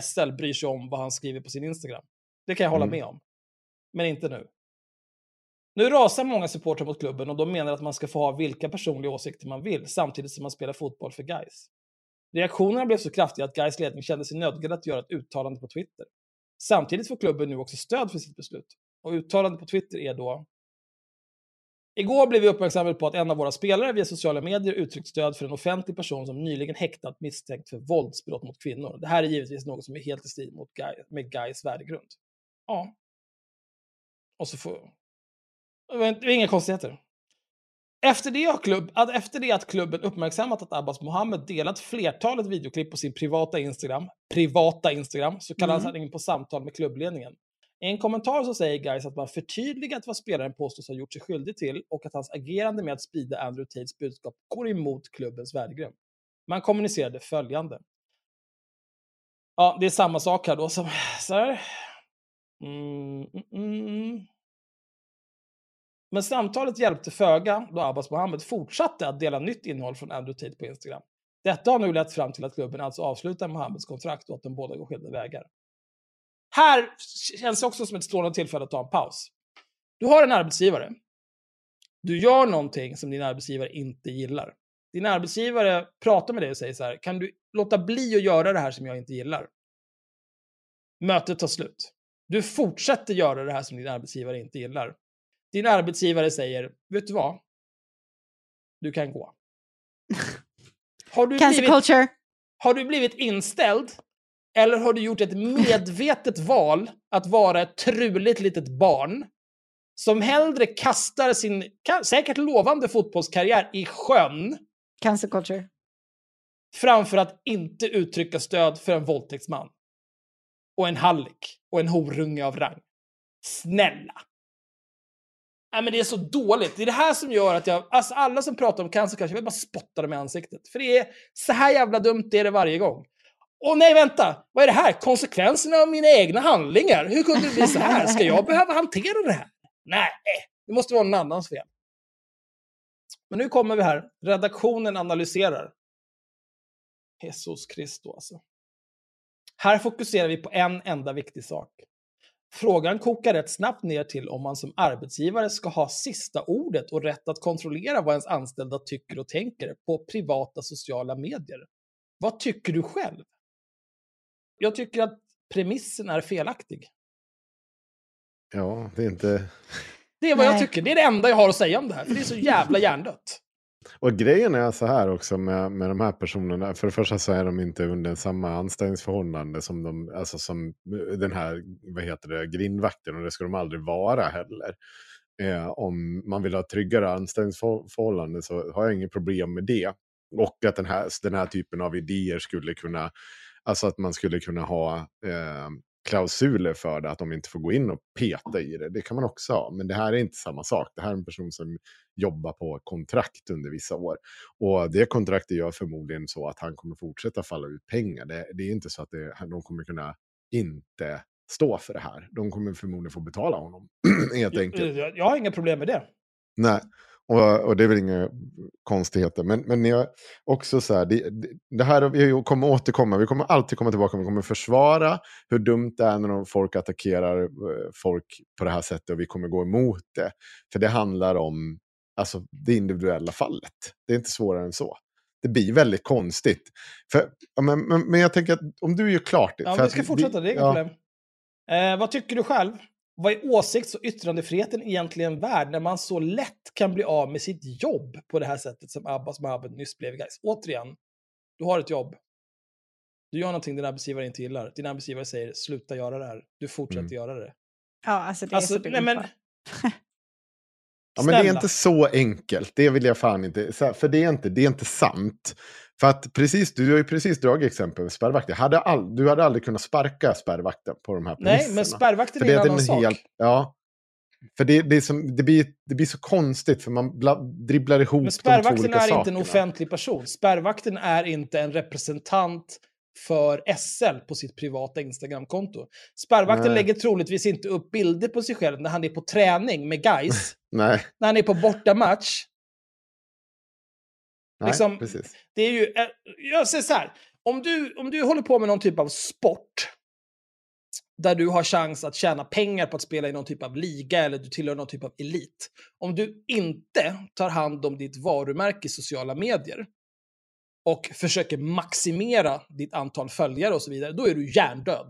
SL bryr sig om vad han skriver på sin Instagram. Det kan jag hålla Mm. med om. Men inte nu. Nu rasar många supportrar mot klubben och de menar att man ska få ha vilka personliga åsikter man vill samtidigt som man spelar fotboll för Gais. Reaktionerna blev så kraftiga att Gais ledning kände sig nödgad att göra ett uttalande på Twitter. Samtidigt får klubben nu också stöd för sitt beslut. Och uttalandet på Twitter är då Igår blev vi uppmärksammade på att en av våra spelare via sociala medier uttryckt stöd för en offentlig person som nyligen häktat misstänkt för våldsbrott mot kvinnor. Det här är givetvis något som är helt i strid mot Guy, med Gais värdegrund. Ja. Och så får... Det var inga konstigheter. Efter det, klubb, att efter det att klubben uppmärksammat att Abbas Mohammed delat flertalet videoklipp på sin privata Instagram, privata Instagram, så kallades Mm. han in på samtal med klubbledningen. I en kommentar så säger Guys att man förtydligat vad spelaren påstås ha gjort sig skyldig till och att hans agerande med att sprida Andrew Tates budskap går emot klubbens värdegrund. Man kommunicerade följande. Ja, det är samma sak här då som så här. Mm, mm, mm. Men samtalet hjälpte föga då Abbas Mohammed fortsatte att dela nytt innehåll från Andrew Tate på Instagram. Detta har nu lett fram till att klubben alltså avslutar Mohammeds kontrakt och att de båda går skilda vägar. Här känns det också som ett strålande tillfälle att ta en paus. Du har en arbetsgivare. Du gör någonting som din arbetsgivare inte gillar. Din arbetsgivare pratar med dig och säger så här, kan du låta bli att göra det här som jag inte gillar? Mötet tar slut. Du fortsätter göra det här som din arbetsgivare inte gillar. Din arbetsgivare säger, vet du vad? Du kan gå. Har du, Cancel blivit, culture. har du blivit inställd? Eller har du gjort ett medvetet val att vara ett truligt litet barn som hellre kastar sin säkert lovande fotbollskarriär i sjön Cancel culture. framför att inte uttrycka stöd för en våldtäktsman? Och en hallick och en horunge av rang. Snälla! Nej, men det är så dåligt. Det är det här som gör att jag, alltså alla som pratar om cancer kanske jag vill bara spotta dem i ansiktet. För det är så här jävla dumt det är det varje gång. Åh nej, vänta! Vad är det här? Konsekvenserna av mina egna handlingar? Hur kunde det bli så här? Ska jag behöva hantera det här? Nej, det måste vara någon annans fel. Men nu kommer vi här. Redaktionen analyserar. Jesus Kristus alltså. Här fokuserar vi på en enda viktig sak. Frågan kokar rätt snabbt ner till om man som arbetsgivare ska ha sista ordet och rätt att kontrollera vad ens anställda tycker och tänker på privata sociala medier. Vad tycker du själv? Jag tycker att premissen är felaktig. Ja, det är inte... Det är vad jag Nej. tycker. Det är det enda jag har att säga om det här. För det är så jävla hjärndött. Och grejen är så här också med, med de här personerna. För det första så är de inte under samma anställningsförhållande som, de, alltså som eh, den här vad heter det, grindvakten. Och det ska de aldrig vara heller. Eh, om man vill ha tryggare anställningsförhållande så har jag inget problem med det. Och att den här, den här typen av idéer skulle kunna, alltså att man skulle kunna ha eh, klausuler för det, att de inte får gå in och peta i det. Det kan man också ha, men det här är inte samma sak. Det här är en person som jobbar på kontrakt under vissa år. Och det kontraktet gör förmodligen så att han kommer fortsätta falla ut pengar. Det, det är inte så att det, de kommer kunna inte stå för det här. De kommer förmodligen få betala honom, helt enkelt. Jag, jag har inga problem med det. Nej, och, och det är väl inga konstigheter. Men, men jag också så här, det, det- här vi kommer återkomma, vi kommer alltid komma tillbaka, vi kommer försvara hur dumt det är när folk attackerar eh, folk på det här sättet och vi kommer gå emot det. För det handlar om alltså, det individuella fallet. Det är inte svårare än så. det blir väldigt konstigt. För, men, men, men jag tänker att om du gör klart det. Ja, vi att ska fortsätta, det är inga ja, problem. Eh, vad tycker du själv? Vad är åsikts och yttrandefriheten egentligen värd när man så lätt kan bli av med sitt jobb på det här sättet som Abbas Mohabed nyss blev? Guys. Återigen, du har ett jobb. Du gör någonting din arbetsgivare inte gillar. Din arbetsgivare säger sluta göra det här. Du fortsätter Mm. göra det. Ja, alltså det är Alltså, så nej men? Ja, men det är inte så enkelt. Det vill jag fan inte. För det är inte, det är inte sant. För att precis, du har ju precis dragit exempel med spärrvakter. Hade all, du hade aldrig kunnat sparka spärrvakten på de här nej, premisserna. men spärrvakten För är en annan sak. helt- Ja. För det, det, är som, det, blir, det blir så konstigt för man bla, dribblar ihop Men de två spärrvakten olika är inte en sakerna. offentlig person. Spärrvakten är inte en representant för SL på sitt privata Instagramkonto. Spärrvakten Nej. lägger troligtvis inte upp bilder på sig själv när han är på träning med guys, Nej, när han är på bortamatch. nej Liksom- precis. Det är ju, eh, jag säger så här, om du, om du håller på med någon typ av sport, där du har chans att tjäna pengar på att spela i någon typ av liga eller du tillhör någon typ av elit. Om du inte tar hand om ditt varumärke i sociala medier och försöker maximera ditt antal följare och så vidare, då är du hjärndöd.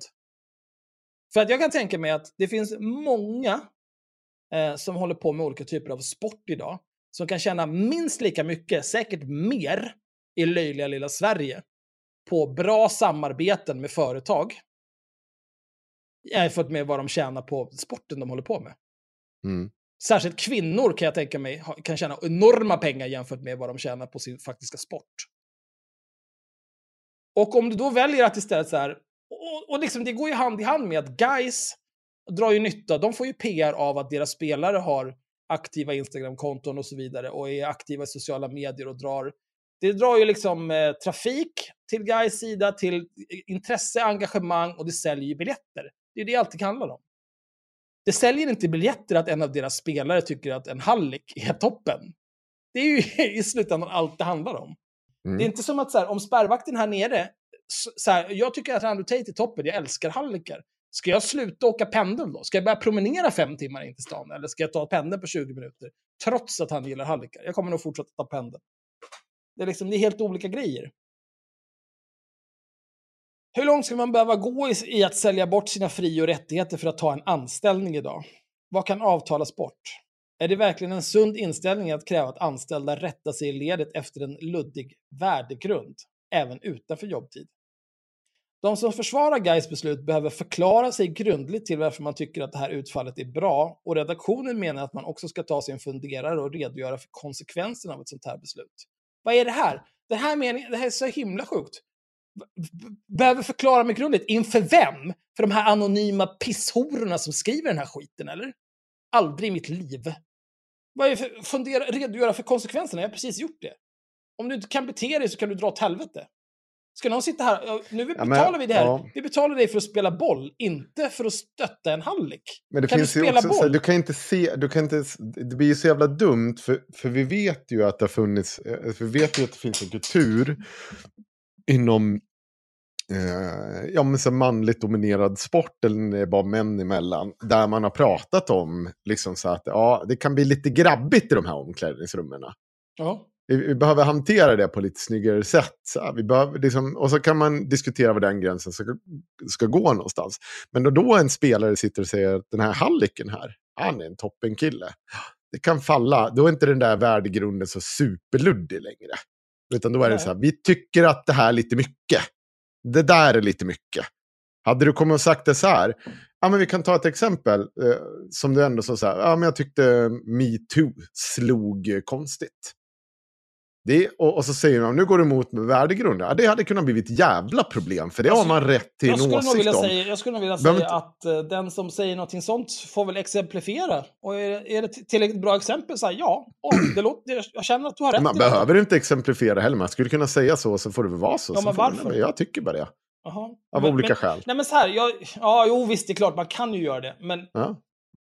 För att jag kan tänka mig att det finns många eh, som håller på med olika typer av sport idag, som kan tjäna minst lika mycket, säkert mer, i löjliga lilla Sverige på bra samarbeten med företag jämfört med vad de tjänar på sporten de håller på med. Mm. Särskilt kvinnor kan jag tänka mig kan tjäna enorma pengar jämfört med vad de tjänar på sin faktiska sport. Och om du då väljer att istället så här, och, och liksom det går ju hand i hand med att guys drar ju nytta, de får ju PR av att deras spelare har aktiva Instagram-konton och så vidare och är aktiva i sociala medier och drar, det drar ju liksom eh, trafik till guys sida, till eh, intresse, engagemang och det säljer ju biljetter. Det är det alltid handlar om. Det säljer inte biljetter att en av deras spelare tycker att en hallick är toppen. Det är ju i slutändan allt det handlar om. Mm. Det är inte som att så här, om spärrvakten här nere, så, så här, jag tycker att Andrew Tate är toppen, jag älskar hallickar. Ska jag sluta åka pendel då? Ska jag börja promenera fem timmar in till stan? Eller ska jag ta pendeln på 20 minuter? Trots att han gillar hallickar. Jag kommer nog fortsätta ta pendeln. Det är, liksom, det är helt olika grejer. Hur långt ska man behöva gå i, i att sälja bort sina fri och rättigheter för att ta en anställning idag? Vad kan avtalas bort? Är det verkligen en sund inställning att kräva att anställda rättar sig i ledet efter en luddig värdegrund, även utanför jobbtid? De som försvarar Gais beslut behöver förklara sig grundligt till varför man tycker att det här utfallet är bra och redaktionen menar att man också ska ta sig en funderare och redogöra för konsekvenserna av ett sånt här beslut. Vad är det här? Den här meningen, det här är så himla sjukt. Behöver förklara mig grundligt. Inför vem? För de här anonyma pisshororna som skriver den här skiten, eller? Aldrig i mitt liv. Vad är det för, fundera, redogöra för konsekvenserna? Jag har precis gjort det. Om du inte kan bete dig så kan du dra åt helvete. Ska någon sitta här? Nu Ja, men- betalar vi det här. ja. Vi betalar dig för att spela boll, inte för att stötta en hallick. Men det Kan finns du ju spela också, så här, boll? du kan inte se, du kan inte, det blir ju så jävla dumt för, för vi vet ju att det har funnits, eh, vi vet ju att det finns en kultur inom eh, ja, men så manligt dominerad sport, eller när det är bara män emellan, där man har pratat om liksom så att ja, det kan bli lite grabbigt i de här omklädningsrummen. Ja. Vi, vi behöver hantera det på lite snyggare sätt. Så vi behöver, liksom, och så kan man diskutera var den gränsen ska, ska gå någonstans. Men då, då en spelare sitter och säger att den här hallicken här, han är en toppenkille. Det kan falla, då är inte den där värdegrunden så superluddig längre. Utan då är det så här, vi tycker att det här är lite mycket. Det där är lite mycket. Hade du kommit och sagt det så här, ja men vi kan ta ett exempel eh, som du ändå sa så här, ja men jag tyckte metoo slog konstigt. Det, och, och så säger man, nu går du emot med värdegrunden. Det hade kunnat bli ett jävla problem, för det Alltså, har man rätt till Jag en åsikt vilja om. säga, jag skulle nog vilja säga att eh, den som säger någonting sånt får väl exemplifiera. Och är, är det tillräckligt bra exempel så här, ja, oh, det låter, jag känner att du har rätt. Man behöver inte exemplifiera heller, man skulle kunna säga så, så får det väl vara så. Ja, men man- varför? men jag tycker bara det, Jaha. av Men- olika men, skäl. Nej men så här, jag, ja jo visst det är klart man kan ju göra det. Men Ja.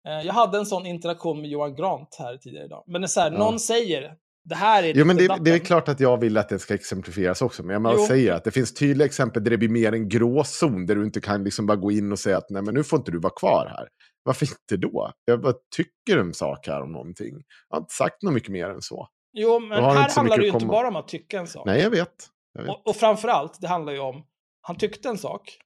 eh, jag hade en sån interaktion med Johan Grant här tidigare idag. Men det är så här, Ja. någon säger, det här är Jo, men det, det är klart att jag vill att det ska exemplifieras också. Men jag säger att det finns tydliga exempel där det blir mer en gråzon. Där du inte kan liksom bara gå in och säga att nej, men nu får inte du vara kvar här. Varför inte då? Jag bara tycker en sak här om någonting. Jag har inte sagt något mycket mer än så. Jo, men här handlar det ju inte bara om att tycka en sak. Nej, jag vet. Jag vet. Och, och framförallt, det handlar ju om, han tyckte en sak,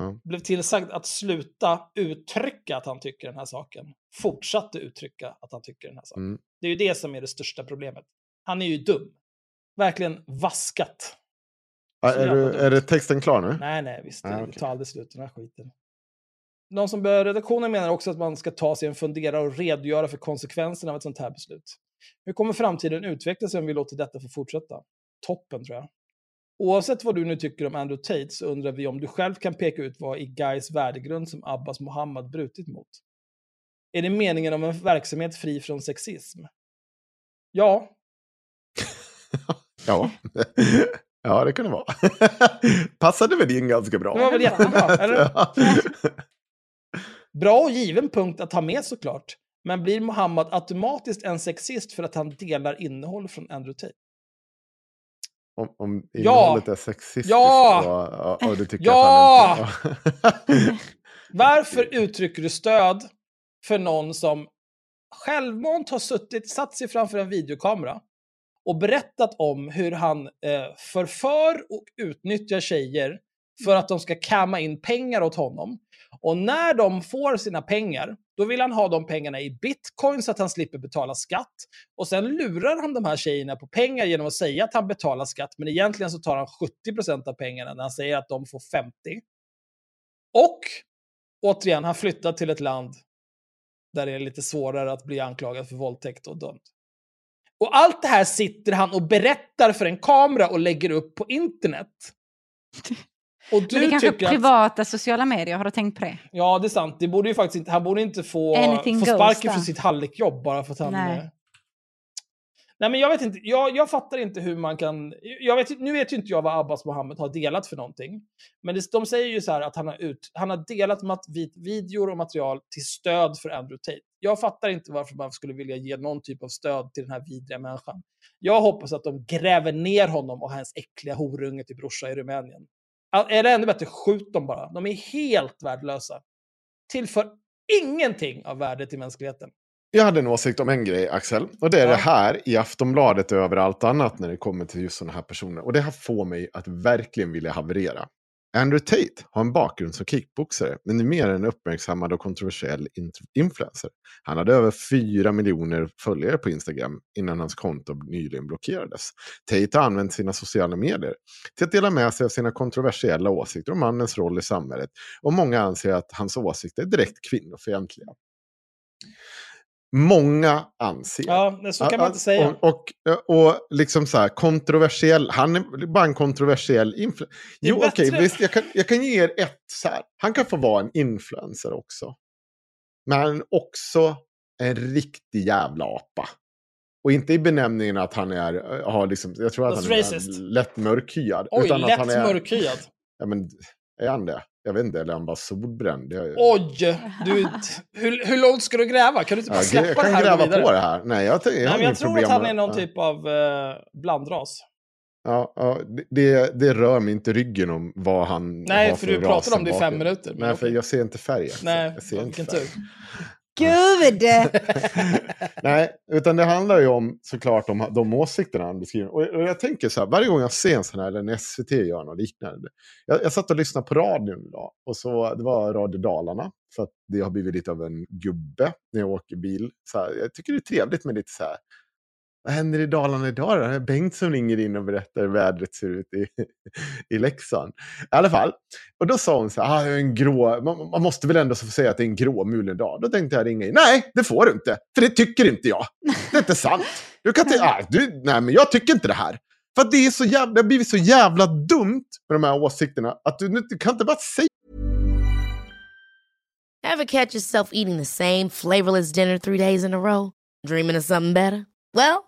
Ja. blev tillsagd att sluta uttrycka att han tycker den här saken. Fortsatte uttrycka att han tycker den här saken. Mm. Det är ju det som är det största problemet. Han är ju dum. Verkligen vaskat. Så är, du, är det texten klar nu? Nej, nej, visst. Ah, Det okej. tar aldrig slut den här skiten. De som bör redaktionen menar också att man ska ta sig en funderare och redogöra för konsekvenserna av ett sånt här beslut. Hur kommer framtiden utveckla sig om vi låter detta få fortsätta? Toppen, tror jag. Oavsett vad du nu tycker om Andrew Tate så undrar vi om du själv kan peka ut vad i Guys värdegrund som Abbas Mohammed brutit mot. Är det meningen om en verksamhet fri från sexism? Ja, Ja. ja, det kan det vara. Passade väl in ganska bra. det var väl jättebra, eller? Ja. Bra och given punkt att ha med såklart. Men blir Mohammed automatiskt en sexist för att han delar innehåll från Andrew Tate? Om, om Ja. innehållet är sexistiskt Ja. och, och, och du tycker Ja. att han inte... Varför uttrycker du stöd för någon som självmant har suttit, satt sig framför en videokamera och berättat om hur han eh, förför och utnyttjar tjejer för att de ska kamma in pengar åt honom. Och när de får sina pengar, då vill han ha de pengarna i bitcoin så att han slipper betala skatt. Och sen lurar han de här tjejerna på pengar genom att säga att han betalar skatt, men egentligen så tar han 70% av pengarna när han säger att de får 50. Och återigen, han flyttar till ett land där det är lite svårare att bli anklagad för våldtäkt och dömd. Och allt det här sitter han och berättar för en kamera och lägger upp på internet. Och Men det är du kanske tycker att... privata sociala medier, har du tänkt på det? Ja, det är sant. Det borde ju faktiskt inte, han borde inte få, Anything få goes sparken där. för sitt hallickjobb bara för att han... Nej. Nej, men jag vet inte. Jag, jag fattar inte hur man kan... Jag vet, nu vet ju inte jag vad Abbas Mohammed har delat för någonting. Men det, de säger ju så här att han har, ut, han har delat mat, vid, videor och material till stöd för Andrew Tate. Jag fattar inte varför man skulle vilja ge någon typ av stöd till den här vidriga människan. Jag hoppas att de gräver ner honom och hans äckliga horunge till brorsa i Rumänien. Eller Är det ännu bättre, skjut dem bara. De är helt värdelösa. Tillför ingenting av värde till mänskligheten. Jag hade en åsikt om en grej, Axel. Och det är Ja. det här i Aftonbladet och över allt annat när det kommer till just sådana här personer. Och det här får mig att verkligen vilja haverera. Andrew Tate har en bakgrund som kickboxare, men är mer en uppmärksammad och kontroversiell influencer. Han hade över 4 miljoner följare på Instagram innan hans konto nyligen blockerades. Tate har använt sina sociala medier till att dela med sig av sina kontroversiella åsikter om mannens roll i samhället. Och många anser att hans åsikter är direkt kvinnofientliga. Många anser. Ja, så kan man inte säga. Och, och, och liksom så här kontroversiell, han är bara en kontroversiell influencer. Jo, okej, visst, jag kan, jag kan ge er ett så här. Han kan få vara en influencer också. Men han är också en riktig jävla apa. Och inte i benämningen att han är, har liksom, jag tror att That's han är racist. lätt mörkhyad. Oj, lätt mörkhyad. Ja, men är han det? Jag vet inte, eller han bara solbränd? Jag, Oj! Du, hur, hur långt ska du gräva? Kan du inte bara jag, släppa jag det kan här och gå gräva vidare? på det här. Nej, jag, jag, jag Nej, jag tror att han är någon ja. typ av eh, blandras. Ja, ja det- det, det rör mig inte ryggen om vad han Nej, har för du pratade om det i fem minuter, men Nej, för jag ser inte färgen. Nej, jag ser inte färg. tur. Gud! Nej, utan det handlar ju om såklart om de åsikterna han beskriver. Och, och jag tänker så här, varje gång jag ser en sån här, eller när SVT gör något liknande. Jag, jag satt och lyssnade på radion idag. Och så, det var Radio Dalarna. För att det har blivit lite av en gubbe när jag åker bil. Så här, jag tycker det är trevligt med lite så här. Vad händer i Dalarna idag då? Som ringer in och berättar hur vädret ser ut i, i Leksand. I alla fall. Och då sa hon så här, ah, en grå, man, man måste väl ändå få säga att det är en gråmulen dag. Då tänkte jag ringa in, nej det får du inte, för det tycker inte jag. Det är inte sant. Du kan inte, ah, du, nej men jag tycker inte det här. För det, är så jävla, det har blivit så jävla dumt med de här åsikterna, att du, du kan inte bara säga Ever catch yourself eating the same flavorless dinner three days in a row? Dreaming of something better? Well,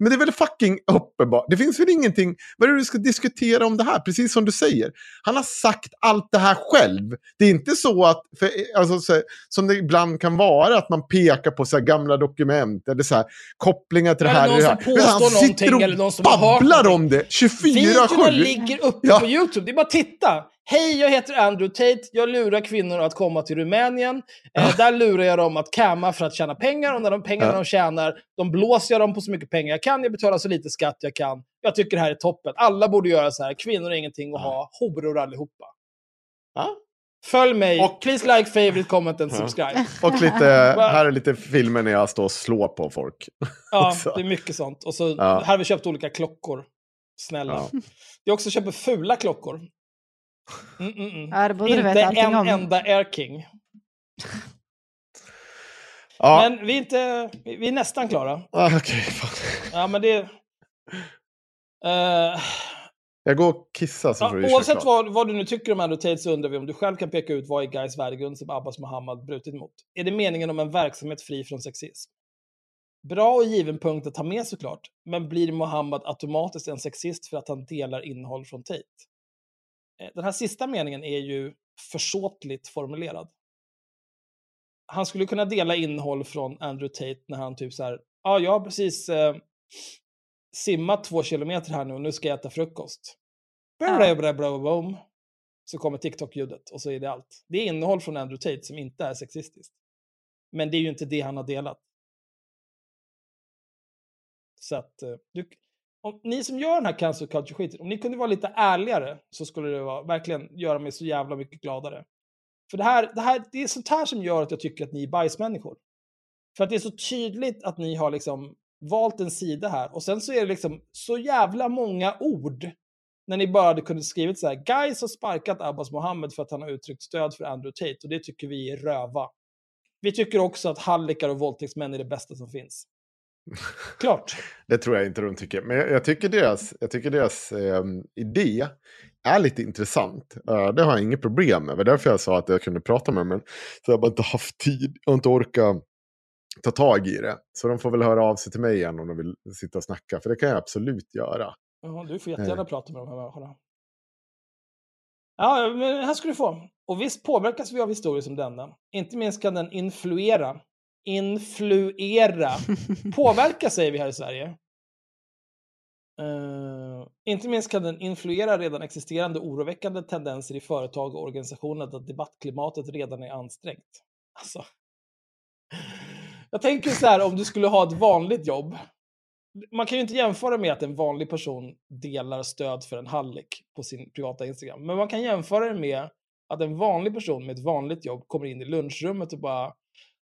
men det är väl fucking uppenbart. Det finns väl ingenting, vad är det du ska diskutera om det här? Precis som du säger. Han har sagt allt det här själv. Det är inte så att, för, alltså, så, som det ibland kan vara, att man pekar på så här gamla dokument eller så här, kopplingar till det här. någon det som här. Han påstår sitter någonting och eller någon som har hört babblar någonting. om det 24-7. Videorna ligger uppe Ja. på YouTube. Det är bara att titta. Hej, jag heter Andrew Tate. Jag lurar kvinnor att komma till Rumänien. Eh, där lurar jag dem att kamma för att tjäna pengar. Och när de pengarna de tjänar, de blåser jag dem på så mycket pengar jag kan. Jag betalar så lite skatt jag kan. Jag tycker det här är toppen. Alla borde göra så här. Kvinnor är ingenting att ha. Horor allihopa. Ja. Följ mig. Och- Please like, favorite, comment and subscribe. Och lite, här är lite filmer när jag står och slår på folk. Ja, det är mycket sånt. Och så Ja. här har vi köpt olika klockor. Snälla. Ja. Jag också köper fula klockor. Mm, mm, mm. Inte en om. enda Air King. Ja, Men vi är, inte, vi vi är nästan klara. ah, okej. fan. Ja, men det... Eh, Jag går och kissar så ja, får köra oavsett vad, vad du nu tycker om Andrew Tate så undrar vi om du själv kan peka ut vad är Guys värdegrund som Abbas Mohammed brutit mot. Är det meningen om en verksamhet fri från sexism? Bra och given punkt att ta med såklart, men blir Mohammed automatiskt en sexist för att han delar innehåll från Tate? Eh, Den här sista meningen är ju försåtligt formulerad. Han skulle kunna dela innehåll från Andrew Tate när han typ så här, ja, ah, jag har precis eh, simmat två kilometer här nu och nu ska jag äta frukost. Boom. Så kommer TikTok-ljudet och så är det allt. Det är innehåll från Andrew Tate som inte är sexistiskt. Men det är ju inte det han har delat. Så att, eh, du, om ni som gör den här cancel culture-skiten, om ni kunde vara lite ärligare så skulle det vara, verkligen göra mig så jävla mycket gladare. För det här, det här, det är sånt här som gör att jag tycker att ni är bajsmänniskor. För att det är så tydligt att ni har liksom valt en sida här och sen så är det liksom så jävla många ord när ni bara hade kunnat skrivit så här, guys har sparkat Abbas Mohammed för att han har uttryckt stöd för Andrew Tate och det tycker vi är röva. Vi tycker också att hallickar och våldtäktsmän är det bästa som finns. Klart. Det tror jag inte de tycker. Men jag, jag tycker deras, jag tycker deras ehm, idé är lite intressant. Eh, det har jag inget problem med. Det var därför jag sa att jag kunde prata med dem. Men så jag har bara inte haft tid och inte orkat ta tag i det. Så de får väl höra av sig till mig igen om de vill sitta och snacka. För det kan jag absolut göra. Ja, du får jättegärna Eh. prata med de här människorna. Ja, men här ska du få. Och visst påverkas vi av historier som denna. Inte minst kan den influera. Influera. Påverka säger vi här i Sverige. Eh, inte minst kan den influera redan existerande oroväckande tendenser i företag och organisationer där debattklimatet redan är ansträngt. Alltså. Jag tänker så här om du skulle ha ett vanligt jobb. Man kan ju inte jämföra med att en vanlig person delar stöd för en hallick på sin privata Instagram. Men man kan jämföra det med att en vanlig person med ett vanligt jobb kommer in i lunchrummet och bara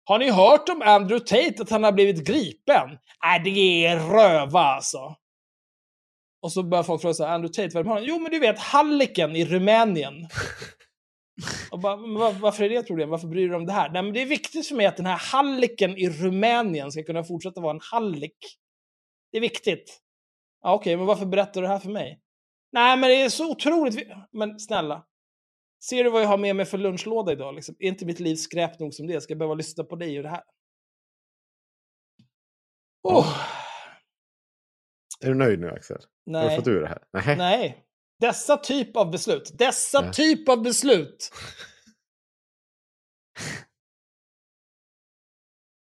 Har ni hört om Andrew Tate, att han har blivit gripen? Nej, det är röva alltså. Och så börjar folk fråga så här, Andrew Tate, vem har han? Jo, men du vet, halliken i Rumänien. Och bara, var, varför är det ett problem? Varför bryr du dig om det här? Nej, men det är viktigt för mig att den här halliken i Rumänien ska kunna fortsätta vara en hallick. Det är viktigt. Ja, Okej, men varför berättar du det här för mig? Nej, men det är så otroligt Men snälla. Ser du vad jag har med mig för lunchlåda idag? Liksom? Är inte mitt liv skräp nog som det är? Ska jag behöva lyssna på dig och det här? Oh, Är du nöjd nu Axel? Har du nej. fått ur det här? Nej. Nej. Dessa typ av beslut. Dessa Ja. typ av beslut.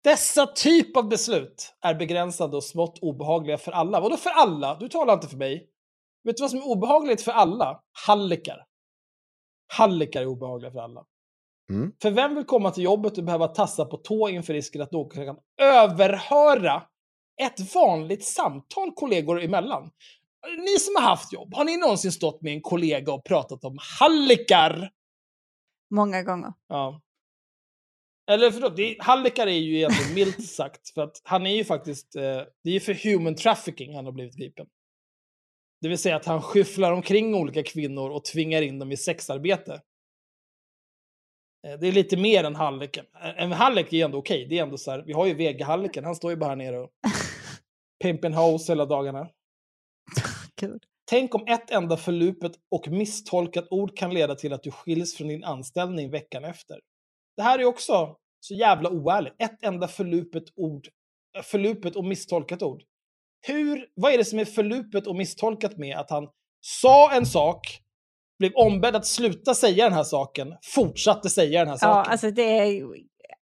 Dessa typ av beslut är begränsande och smått obehagliga för alla. Vadå för alla? Du talar inte för mig. Vet du vad som är obehagligt för alla? Hallickar. Hallickar är obehagliga för alla. Mm. För vem vill komma till jobbet och behöva tassa på tå inför risken att någon kan överhöra ett vanligt samtal kollegor emellan? Ni som har haft jobb, har ni någonsin stått med en kollega och pratat om hallickar? Många gånger. Ja. Eller förlåt, det är, hallickar är ju egentligen milt sagt, för att han är ju faktiskt, eh, det är ju för human trafficking han har blivit gripen. Det vill säga att han skyfflar omkring olika kvinnor och tvingar in dem i sexarbete. Eh, Det är lite mer än halliken. En hallick är ändå okej, det är ändå så här, vi har ju vegahalliken, han står ju bara här nere och pimpin' hoes hela dagarna. Gud. Tänk om ett enda förlupet och misstolkat ord kan leda till att du skiljs från din anställning veckan efter. Det här är också så jävla oärligt. Ett enda förlupet ord, äh, förlupet och misstolkat ord. Hur, vad är det som är förlupet och misstolkat med att han sa en sak, blev ombedd att sluta säga den här saken, fortsatte säga den här Ja, saken? alltså det är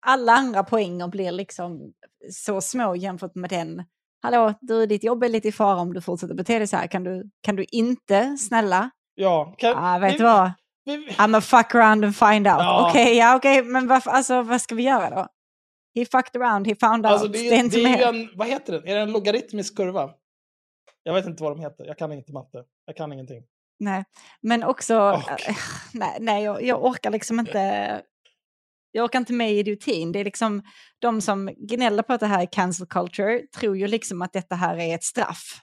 alla andra poänger blir liksom så små jämfört med den. Hallå, du, ditt jobb är lite i fara om du fortsätter bete dig så här. Kan du, kan du inte, snälla? ja, kan, Ja, vet du vad? vi- I'm a fuck around and find out. Ja. Okej, ja okej, men varför, alltså, vad ska vi göra då? He fucked around, he found Alltså out. det, Det är, är det inte är en, vad heter den? Är det en logaritmisk kurva? Jag vet inte vad de heter. Jag kan inte matte. Jag kan ingenting. Nej, men också, Och. eh, nej, nej jag, jag orkar liksom inte, jag orkar inte med idiotin. Det är liksom de som gnäller på att det här är cancel culture tror ju liksom att detta här är ett straff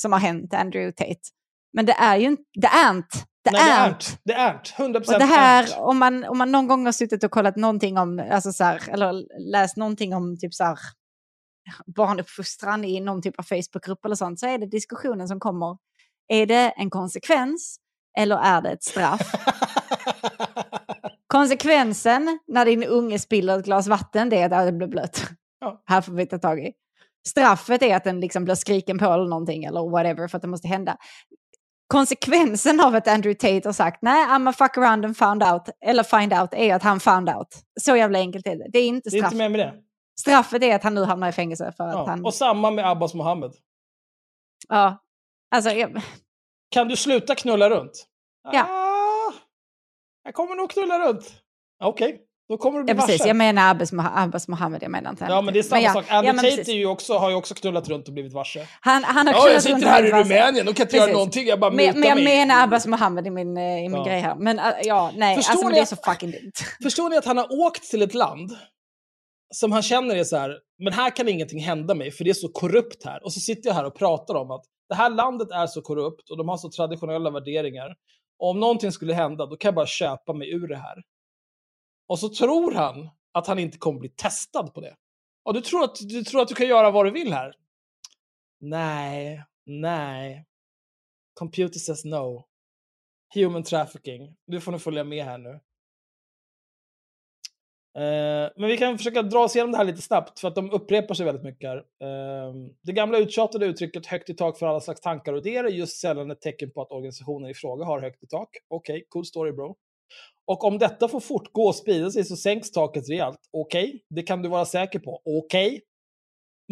som har hänt Andrew Tate. Men det är ju inte, det är inte, det Nej, är inte. Det är inte. 100% Och det här, om man, om man någon gång har suttit och kollat någonting om, alltså så här, eller läst någonting om typ så här, barnuppfostran i någon typ av Facebookgrupp eller sånt, så är det diskussionen som kommer. Är det en konsekvens eller är det ett straff? Konsekvensen när din unge spiller ett glas vatten det är att det blir blött. Ja. Här får vi ta tag i. Straffet är att den liksom blir skriken på eller någonting eller whatever för att det måste hända. Konsekvensen av att Andrew Tate har sagt nej, I'm a fuck around and found out, eller find out, är att han found out. Så jävla enkelt är det. Det är inte det är straff. inte mer med det. Straffet är att han nu hamnar i fängelse för att Ja. han... Och samma med Abbas Mohammed. Ja. Alltså, jag, Kan du sluta knulla runt? Ja. Ah, jag kommer nog knulla runt. Okej, då kommer du bli ja, precis. varse. Jag menar Abbas, Abbas Mohammed, jag menar inte Ja, men det är samma ja, sak. Andrew ja, Tate ju också, har ju också knullat runt och blivit varse. Han, han har Ja, knullat jag sitter runt här i. Rumänien och kan inte göra någonting. Jag bara Men, men jag mig. menar Abbas Mohammed i min, eh, i min Ja. grej här. Men äh, ja, nej, Förstår alltså men det är så fucking dumt. Förstår ni att han har åkt till ett land som han känner är så här, men här kan ingenting hända mig för det är så korrupt här. Och så sitter jag här och pratar om att det här landet är så korrupt och de har så traditionella värderingar. Och om någonting skulle hända, då kan jag bara köpa mig ur det här. Och så tror han att han inte kommer bli testad på det. Och du tror att du, tror att du kan göra vad du vill här? Nej, nej. Computer says no. Human trafficking. Du får nu följa med här nu. Uh, men vi kan försöka dra oss igenom det här lite snabbt, för att de upprepar sig väldigt mycket här. Uh, det gamla uttjatade uttrycket högt i tak för alla slags tankar och idéer är just sällan ett tecken på att organisationen i fråga har högt i tak. Okej, cool story bro. Och om detta får fortgå och sprida sig så sänks taket rejält. Okej, det kan du vara säker på. Okej.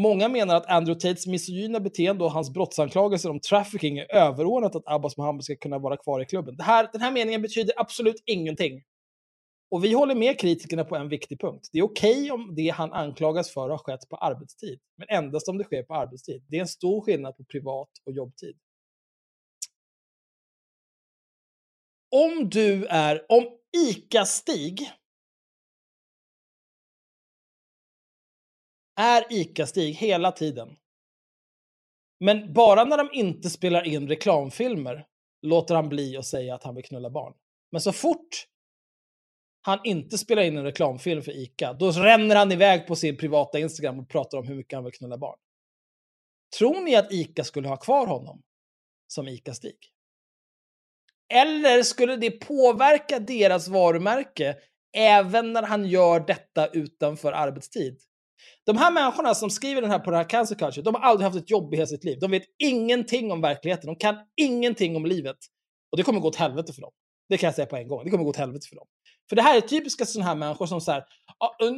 Många menar att Andrew Tates misogyna beteende och hans brottsanklagelser om trafficking är överordnat att Abbas Mohammed ska kunna vara kvar i klubben. Det här, den här meningen betyder absolut ingenting. Och vi håller med kritikerna på en viktig punkt. Det är okej om det han anklagas för har skett på arbetstid, men endast om det sker på arbetstid. Det är en stor skillnad på privat och jobbtid. Om du är, om ICA-Stig är ICA-Stig hela tiden, men bara när de inte spelar in reklamfilmer låter han bli att säga att han vill knulla barn. Men så fort han inte spelar in en reklamfilm för ICA, då ränner han iväg på sin privata Instagram och pratar om hur mycket han vill knulla barn. Tror ni att ICA skulle ha kvar honom som ICA-Stig? Eller skulle det påverka deras varumärke även när han gör detta utanför arbetstid? De här människorna som skriver den här på det här cancer culture, de har aldrig haft ett jobb i hela sitt liv. De vet ingenting om verkligheten, de kan ingenting om livet. Och det kommer gå åt helvete för dem. Det kan jag säga på en gång. Det kommer gå åt helvete för dem. För det här är typiska sådana här människor som så här,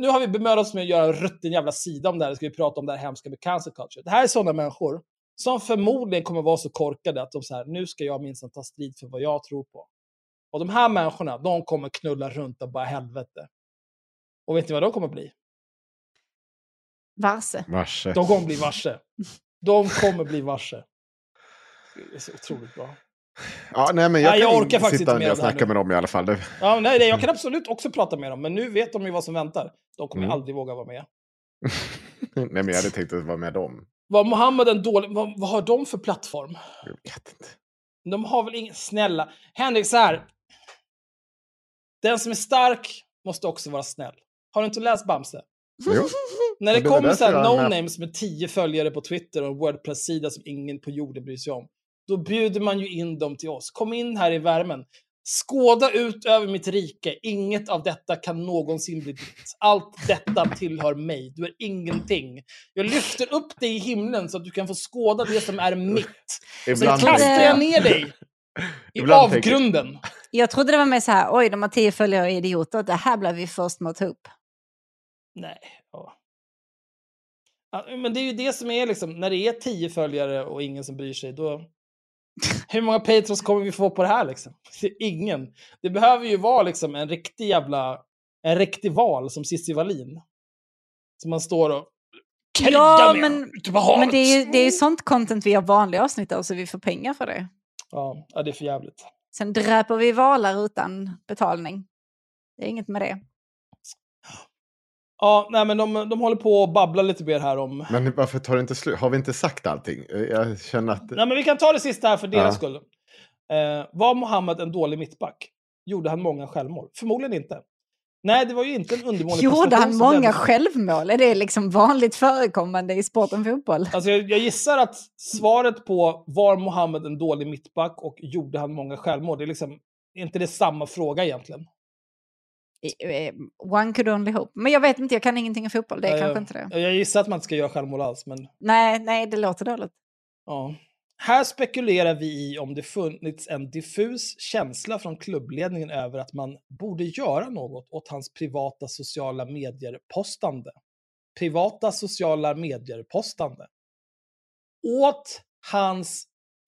nu har vi bemödat oss med att göra en rutten jävla sida om det här, ska vi prata om det här hemska med cancer culture. Det här är sådana människor som förmodligen kommer vara så korkade att de så här, nu ska jag minsann ta strid för vad jag tror på. Och de här människorna, de kommer knulla runt och bara helvete. Och vet ni vad de kommer bli? Varse. Varse. De kommer bli varse. De kommer bli varse. Det är så otroligt bra. Ja, nej, men jag, Nej, jag kan orkar faktiskt sitta inte med och snacka med dem i alla fall. Det, Ja, nej, nej, jag kan absolut också prata med dem, men nu vet de ju vad som väntar. De kommer Mm. aldrig våga vara med. nej, men jag hade tänkt att vara med dem. Var Mohammed en dålig... Vad, vad har de för plattform? Jag vet inte. De har väl ingen... Snälla. Henrik, så här. Den som är stark måste också vara snäll. Har du inte läst Bamse? Jo. När det kommer så här no-names med tio följare på Twitter och en Wordpress-sida som ingen på jorden bryr sig om, då bjuder man ju in dem till oss. Kom in här i värmen. Skåda ut över mitt rike. Inget av detta kan någonsin bli ditt. Allt detta tillhör mig. Du är ingenting. Jag lyfter upp dig i himlen så att du kan få skåda det som är mitt. Sen Ibland kastar tänker jag ner dig i Ibland tänker- avgrunden. Jag trodde det var mer så här, oj de har tio följare och idioter, det här blev vi först med att ta upp. Nej. Ja, men det är ju det som är liksom, när det är tio följare och ingen som bryr sig, då... Hur många patrons kommer vi få på det här liksom? Ingen. Det behöver ju vara liksom en riktig jävla... En riktig val som Cissi Wallin. Som man står och Ja, men, men det är ju det är ju sånt content vi gör vanliga avsnitt av så vi får pengar för det. Ja, ja, det är för jävligt. Sen dräper vi valar utan betalning. Det är inget med det. Ja, nej men de, de håller på att babbla lite mer här om... Men varför tar det inte slut? Har vi inte sagt allting? Jag känner att... Nej, men vi kan ta det sista här för deras Ja. skull. Eh, var Mohammed en dålig mittback? Gjorde han många självmål? Förmodligen inte. Nej, det var ju inte en undermålig Gjorde han många ledde- självmål? Är det liksom vanligt förekommande i sporten fotboll? Alltså jag, jag gissar att svaret på var Mohammed en dålig mittback och gjorde han många självmål, det är liksom är inte det samma fråga egentligen. One could only hope. Men jag vet inte, jag kan ingenting om fotboll. Det är Ja, kanske jag, inte det. Jag gissar att man inte ska göra självmål alls, men Nej, nej, det låter dåligt. ja. Här spekulerar vi i om det funnits en diffus känsla från klubbledningen över att man borde göra något åt hans privata sociala medier-postande. Privata sociala medier-postande. Åt hans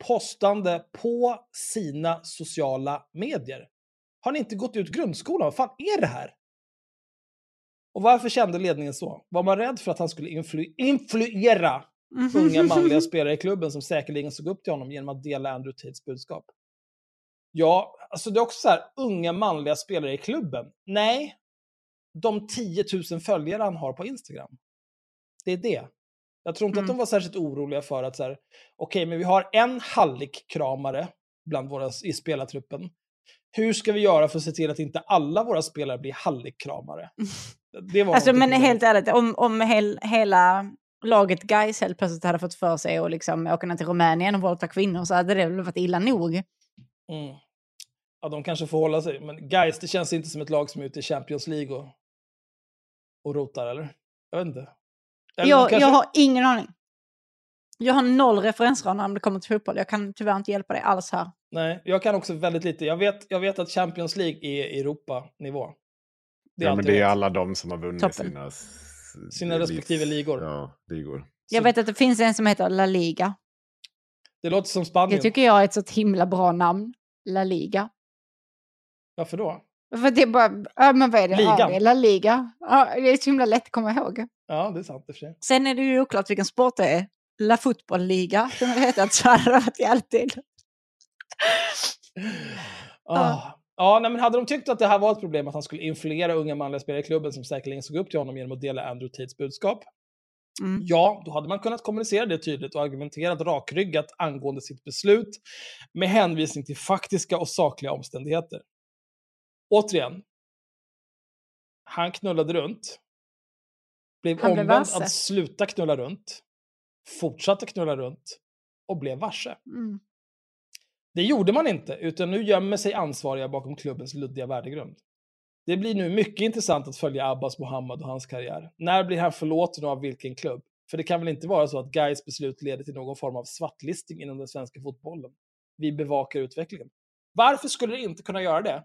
postande på sina sociala medier. Har ni inte gått ut grundskolan? Vad fan är det här? Och varför kände ledningen så? Var man rädd för att han skulle influ- influera unga manliga spelare i klubben som säkerligen såg upp till honom genom att dela Andrew Tates budskap? Ja, alltså det är också så här, unga manliga spelare i klubben. Nej, de 10 000 följare han har på Instagram. Det är det. Jag tror inte att de var särskilt oroliga för att så här, okej, men vi har en hallick-kramare bland våra i spelartruppen. Hur ska vi göra för att se till att inte alla våra spelare blir hallick-kramare? Det var Alltså, men helt ärligt, om, om hel, hela laget Gais helt plötsligt hade fått för sig att liksom åka ner till Rumänien och våldta kvinnor så hade det väl varit illa nog. Mm. Ja, de kanske får hålla sig. Men guys, det känns inte som ett lag som är ute i Champions League och, och rotar, eller? Jag vet inte. Eller Jag, kanske- jag har ingen aning. Jag har noll referensramar när det kommer till fotboll. Jag kan tyvärr inte hjälpa dig alls här. Nej, jag kan också väldigt lite. Jag vet, jag vet att Champions League är Europa-nivå. Det är ja, men det är alla de som har vunnit Toppen. sina... Sina respektive ligor. Ja, ligor. Jag vet att det finns en som heter La Liga. Det låter som Spanien. Det tycker jag är ett så himla bra namn. La Liga. Varför då? För det är bara, ja men vad är det? Ja, Ligan. det är La Liga. Ja, det är så himla lätt att komma ihåg. Ja, det är sant i och för sig. Sen är det ju oklart vilken sport det är. La Football Liga, kunde det heta. Så hade det varit i alltid. Ah. Ja, nej, men hade de tyckt att det här var ett problem, att han skulle influera unga manliga spelare i klubben som säkerligen såg upp till honom genom att dela Andrew Tates budskap, Mm. Ja, då hade man kunnat kommunicera det tydligt och argumenterat rakryggat angående sitt beslut med hänvisning till faktiska och sakliga omständigheter. Återigen, han knullade runt, blev Han blev ombedd varse. att sluta knulla runt, fortsatte knulla runt och blev varse. Mm. Det gjorde man inte, utan nu gömmer sig ansvariga bakom klubbens luddiga värdegrund. Det blir nu mycket intressant att följa Abbas Mohammad och hans karriär. När blir han förlåten och av vilken klubb? För det kan väl inte vara så att Gais beslut leder till någon form av svartlistning inom den svenska fotbollen? Vi bevakar utvecklingen. Varför skulle det inte kunna göra det?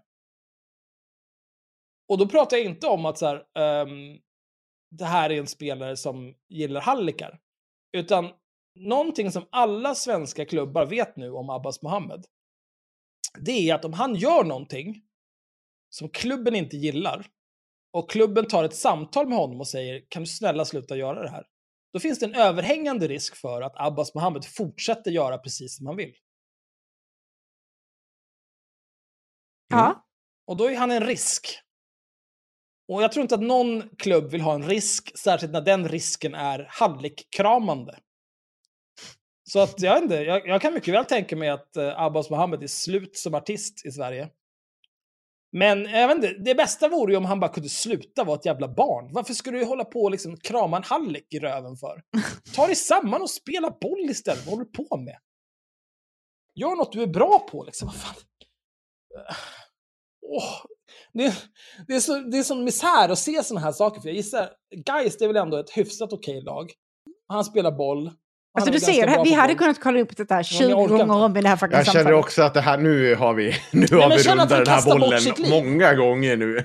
Och då pratar jag inte om att så här, ehm, det här är en spelare som gillar hallickar. Utan någonting som alla svenska klubbar vet nu om Abbas Mohammed. Det är att om han gör någonting som klubben inte gillar och klubben tar ett samtal med honom och säger kan du snälla sluta göra det här? Då finns det en överhängande risk för att Abbas Mohammed fortsätter göra precis som han vill. Ja. Och då är han en risk. Och jag tror inte att någon klubb vill ha en risk, särskilt när den risken är hallickkramande. Så att jag inte, jag, jag kan mycket väl tänka mig att eh, Abbas Mohammed är slut som artist i Sverige. Men jag vet inte, det bästa vore ju om han bara kunde sluta vara ett jävla barn. Varför ska du hålla på och liksom krama en hallick i röven för? Ta dig samman och spela boll istället. Vad håller du på med? Gör något du är bra på liksom. Vad fan? Oh, det, det, är så, det är sån misär att se såna här saker. För jag gissar, Gais det är väl ändå ett hyfsat okej lag. Han spelar boll. Han Alltså du ser, det här, vi hade boll. kunnat kolla upp det här men 20 jag orkar gånger om i det här fucking Jag känner samtalet. också att det här, nu har vi, nu men har vi rundat den här bollen många gånger nu. Nej,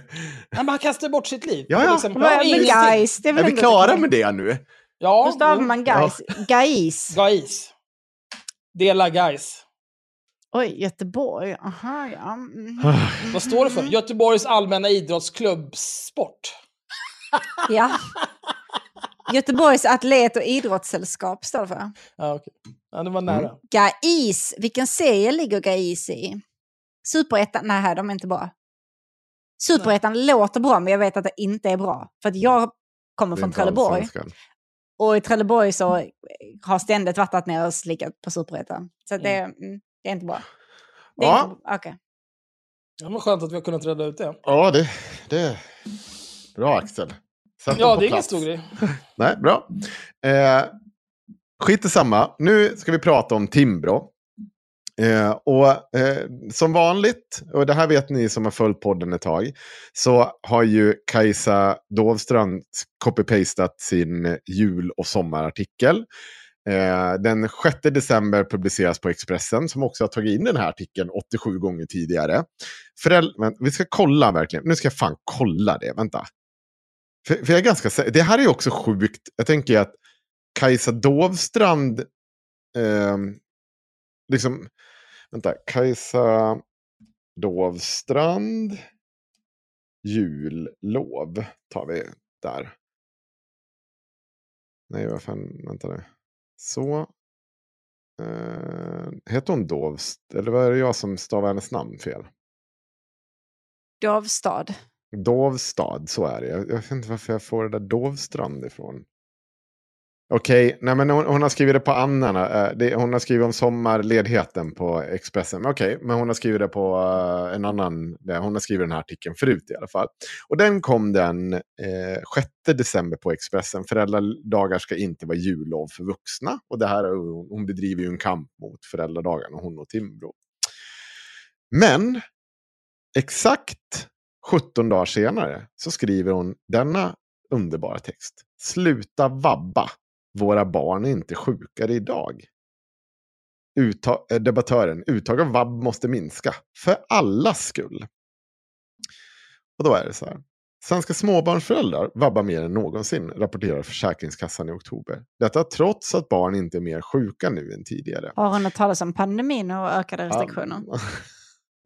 men han kastar bort sitt liv. Ja, ja. exempel. Men, Ja, men guys, det är väl Är vi klara med det nu? Ja, Hur stavar man guys? Gais. Gais. Dela Gais. Oj, Göteborg. Aha, ja. Mm. Vad står det för? Göteborgs allmänna idrottsklubb sport. ja. Göteborgs atlet och idrottssällskap står det för. Ja, okej. Ja, det var nära. Gais. Vilken serie ligger Gais i? Superettan? Nej, de är inte bra. Superettan låter bra, men jag vet att det inte är bra. För att jag kommer från Trelleborg. Och i Trelleborg så har ständigt vattnat ner och slickat på Superettan. Så det, mm, det är inte bra. Det är Ja. inte, okej. Det var skönt att vi har kunnat reda ut det. Ja, det, det är bra Axel. Sätt Ja, det är ingen stor grej. Nej, bra. Eh, skit i samma. Nu ska vi prata om Timbro. Eh, och eh, som vanligt, och det här vet ni som har följt podden ett tag, så har ju Kajsa Dovstrand copy-pastat sin jul och sommarartikel. Eh, den 6 december publiceras på Expressen som också har tagit in den här artikeln 87 gånger tidigare. Föräld men, vi ska kolla verkligen. Nu ska jag fan kolla det. Vänta. För, för jag är ganska Det här är också sjukt. Jag tänker att Kajsa Dovstrand... Eh, liksom... Vänta. Kajsa Dovstrand. Jullov tar vi där. Nej, vad fan. Vänta nu. Så. Uh, heter hon Dovst? Eller var det jag som stavar hennes namn fel? Dovstad. Dovstad, så är det. Jag, jag vet inte varför jag får det där Dovstrand ifrån. Okej, nej men hon, hon har skrivit det på Annarna. Eh, det, hon har skrivit om sommarledigheten på Expressen. Okej, Okej, men hon har skrivit det på eh, en annan. det- Hon har skrivit den här artikeln förut i alla fall. Och den kom den eh, 6 december på Expressen. Föräldradagar ska inte vara jullov för vuxna. Och det här, hon, hon bedriver ju en kamp mot föräldradagarna, hon och Timbro. Men exakt 17 dagar senare så skriver hon denna underbara text. Sluta vabba. Våra barn är inte sjukare idag. Utta- eh, debattören, uttag av vabb måste minska. För allas skull. Och då är det så här. Svenska småbarnsföräldrar vabbar mer än någonsin, rapporterar Försäkringskassan i oktober. Detta trots att barn inte är mer sjuka nu än tidigare. Har hon hört talas om pandemin och ökade restriktioner?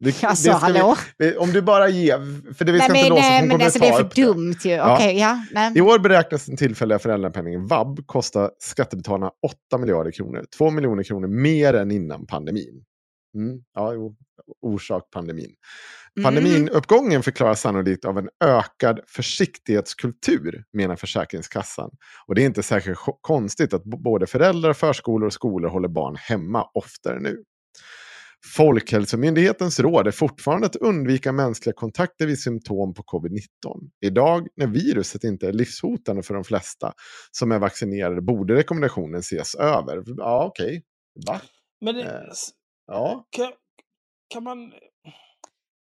Det, Alltså, det hallå? Vi, om du bara ger, för det vi Nej ska men, inte låsa nej, hon men alltså, det är för dumt ju. Ja. Okej, ja. Nej. I år beräknas den tillfälliga föräldrapenningen VAB kosta skattebetalarna 8 miljarder kronor. 2 miljoner kronor mer än innan pandemin. Mm, ja, jo, orsak pandemin. Mm. Pandeminuppgången förklaras sannolikt av en ökad försiktighetskultur, menar Försäkringskassan. Och det är inte särskilt konstigt att både föräldrar, förskolor och skolor håller barn hemma oftare nu. Folkhälsomyndighetens råd är fortfarande att undvika mänskliga kontakter vid symptom på covid-19. Idag, när viruset inte är livshotande för de flesta som är vaccinerade, borde rekommendationen ses över. Ja, okej. Va? Men det, Eh, Ja. kan, kan man...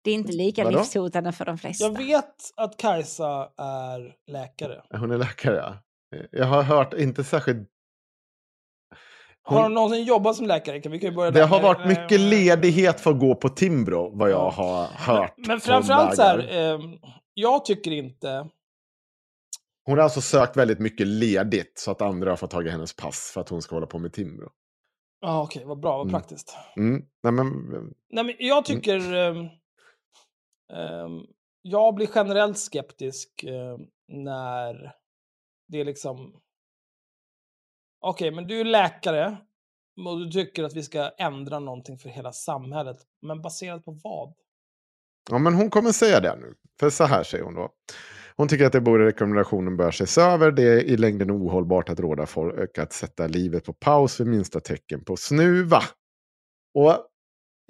Det är inte lika Vadå? livshotande för de flesta. Jag vet att Kajsa är läkare. Hon är läkare, ja. Jag har hört, inte särskilt... Har Hon- hon någonsin jobbat som läkare? Kan vi kan ju börja Det har Men- varit mycket men- ledighet för att gå på Timbro, vad jag Ja. har hört. Men från framförallt så här, ehm, jag tycker inte... Hon har alltså sökt väldigt mycket ledigt så att andra har fått tag i hennes pass för att hon ska hålla på med Timbro. Ja, okej, vad bra, vad Mm. praktiskt. Mm. Nej, men, Nej, men jag tycker... ehm, ehm, jag blir generellt skeptisk ehm, när det är liksom... Okej, men du är läkare och du tycker att vi ska ändra någonting för hela samhället. Men baserat på vad? ja, men hon kommer säga det nu. För så här säger hon då. Hon tycker att det borde rekommendationen bör ses över. Det är i längden ohållbart att råda folk att sätta livet på paus vid minsta tecken på snuva. Och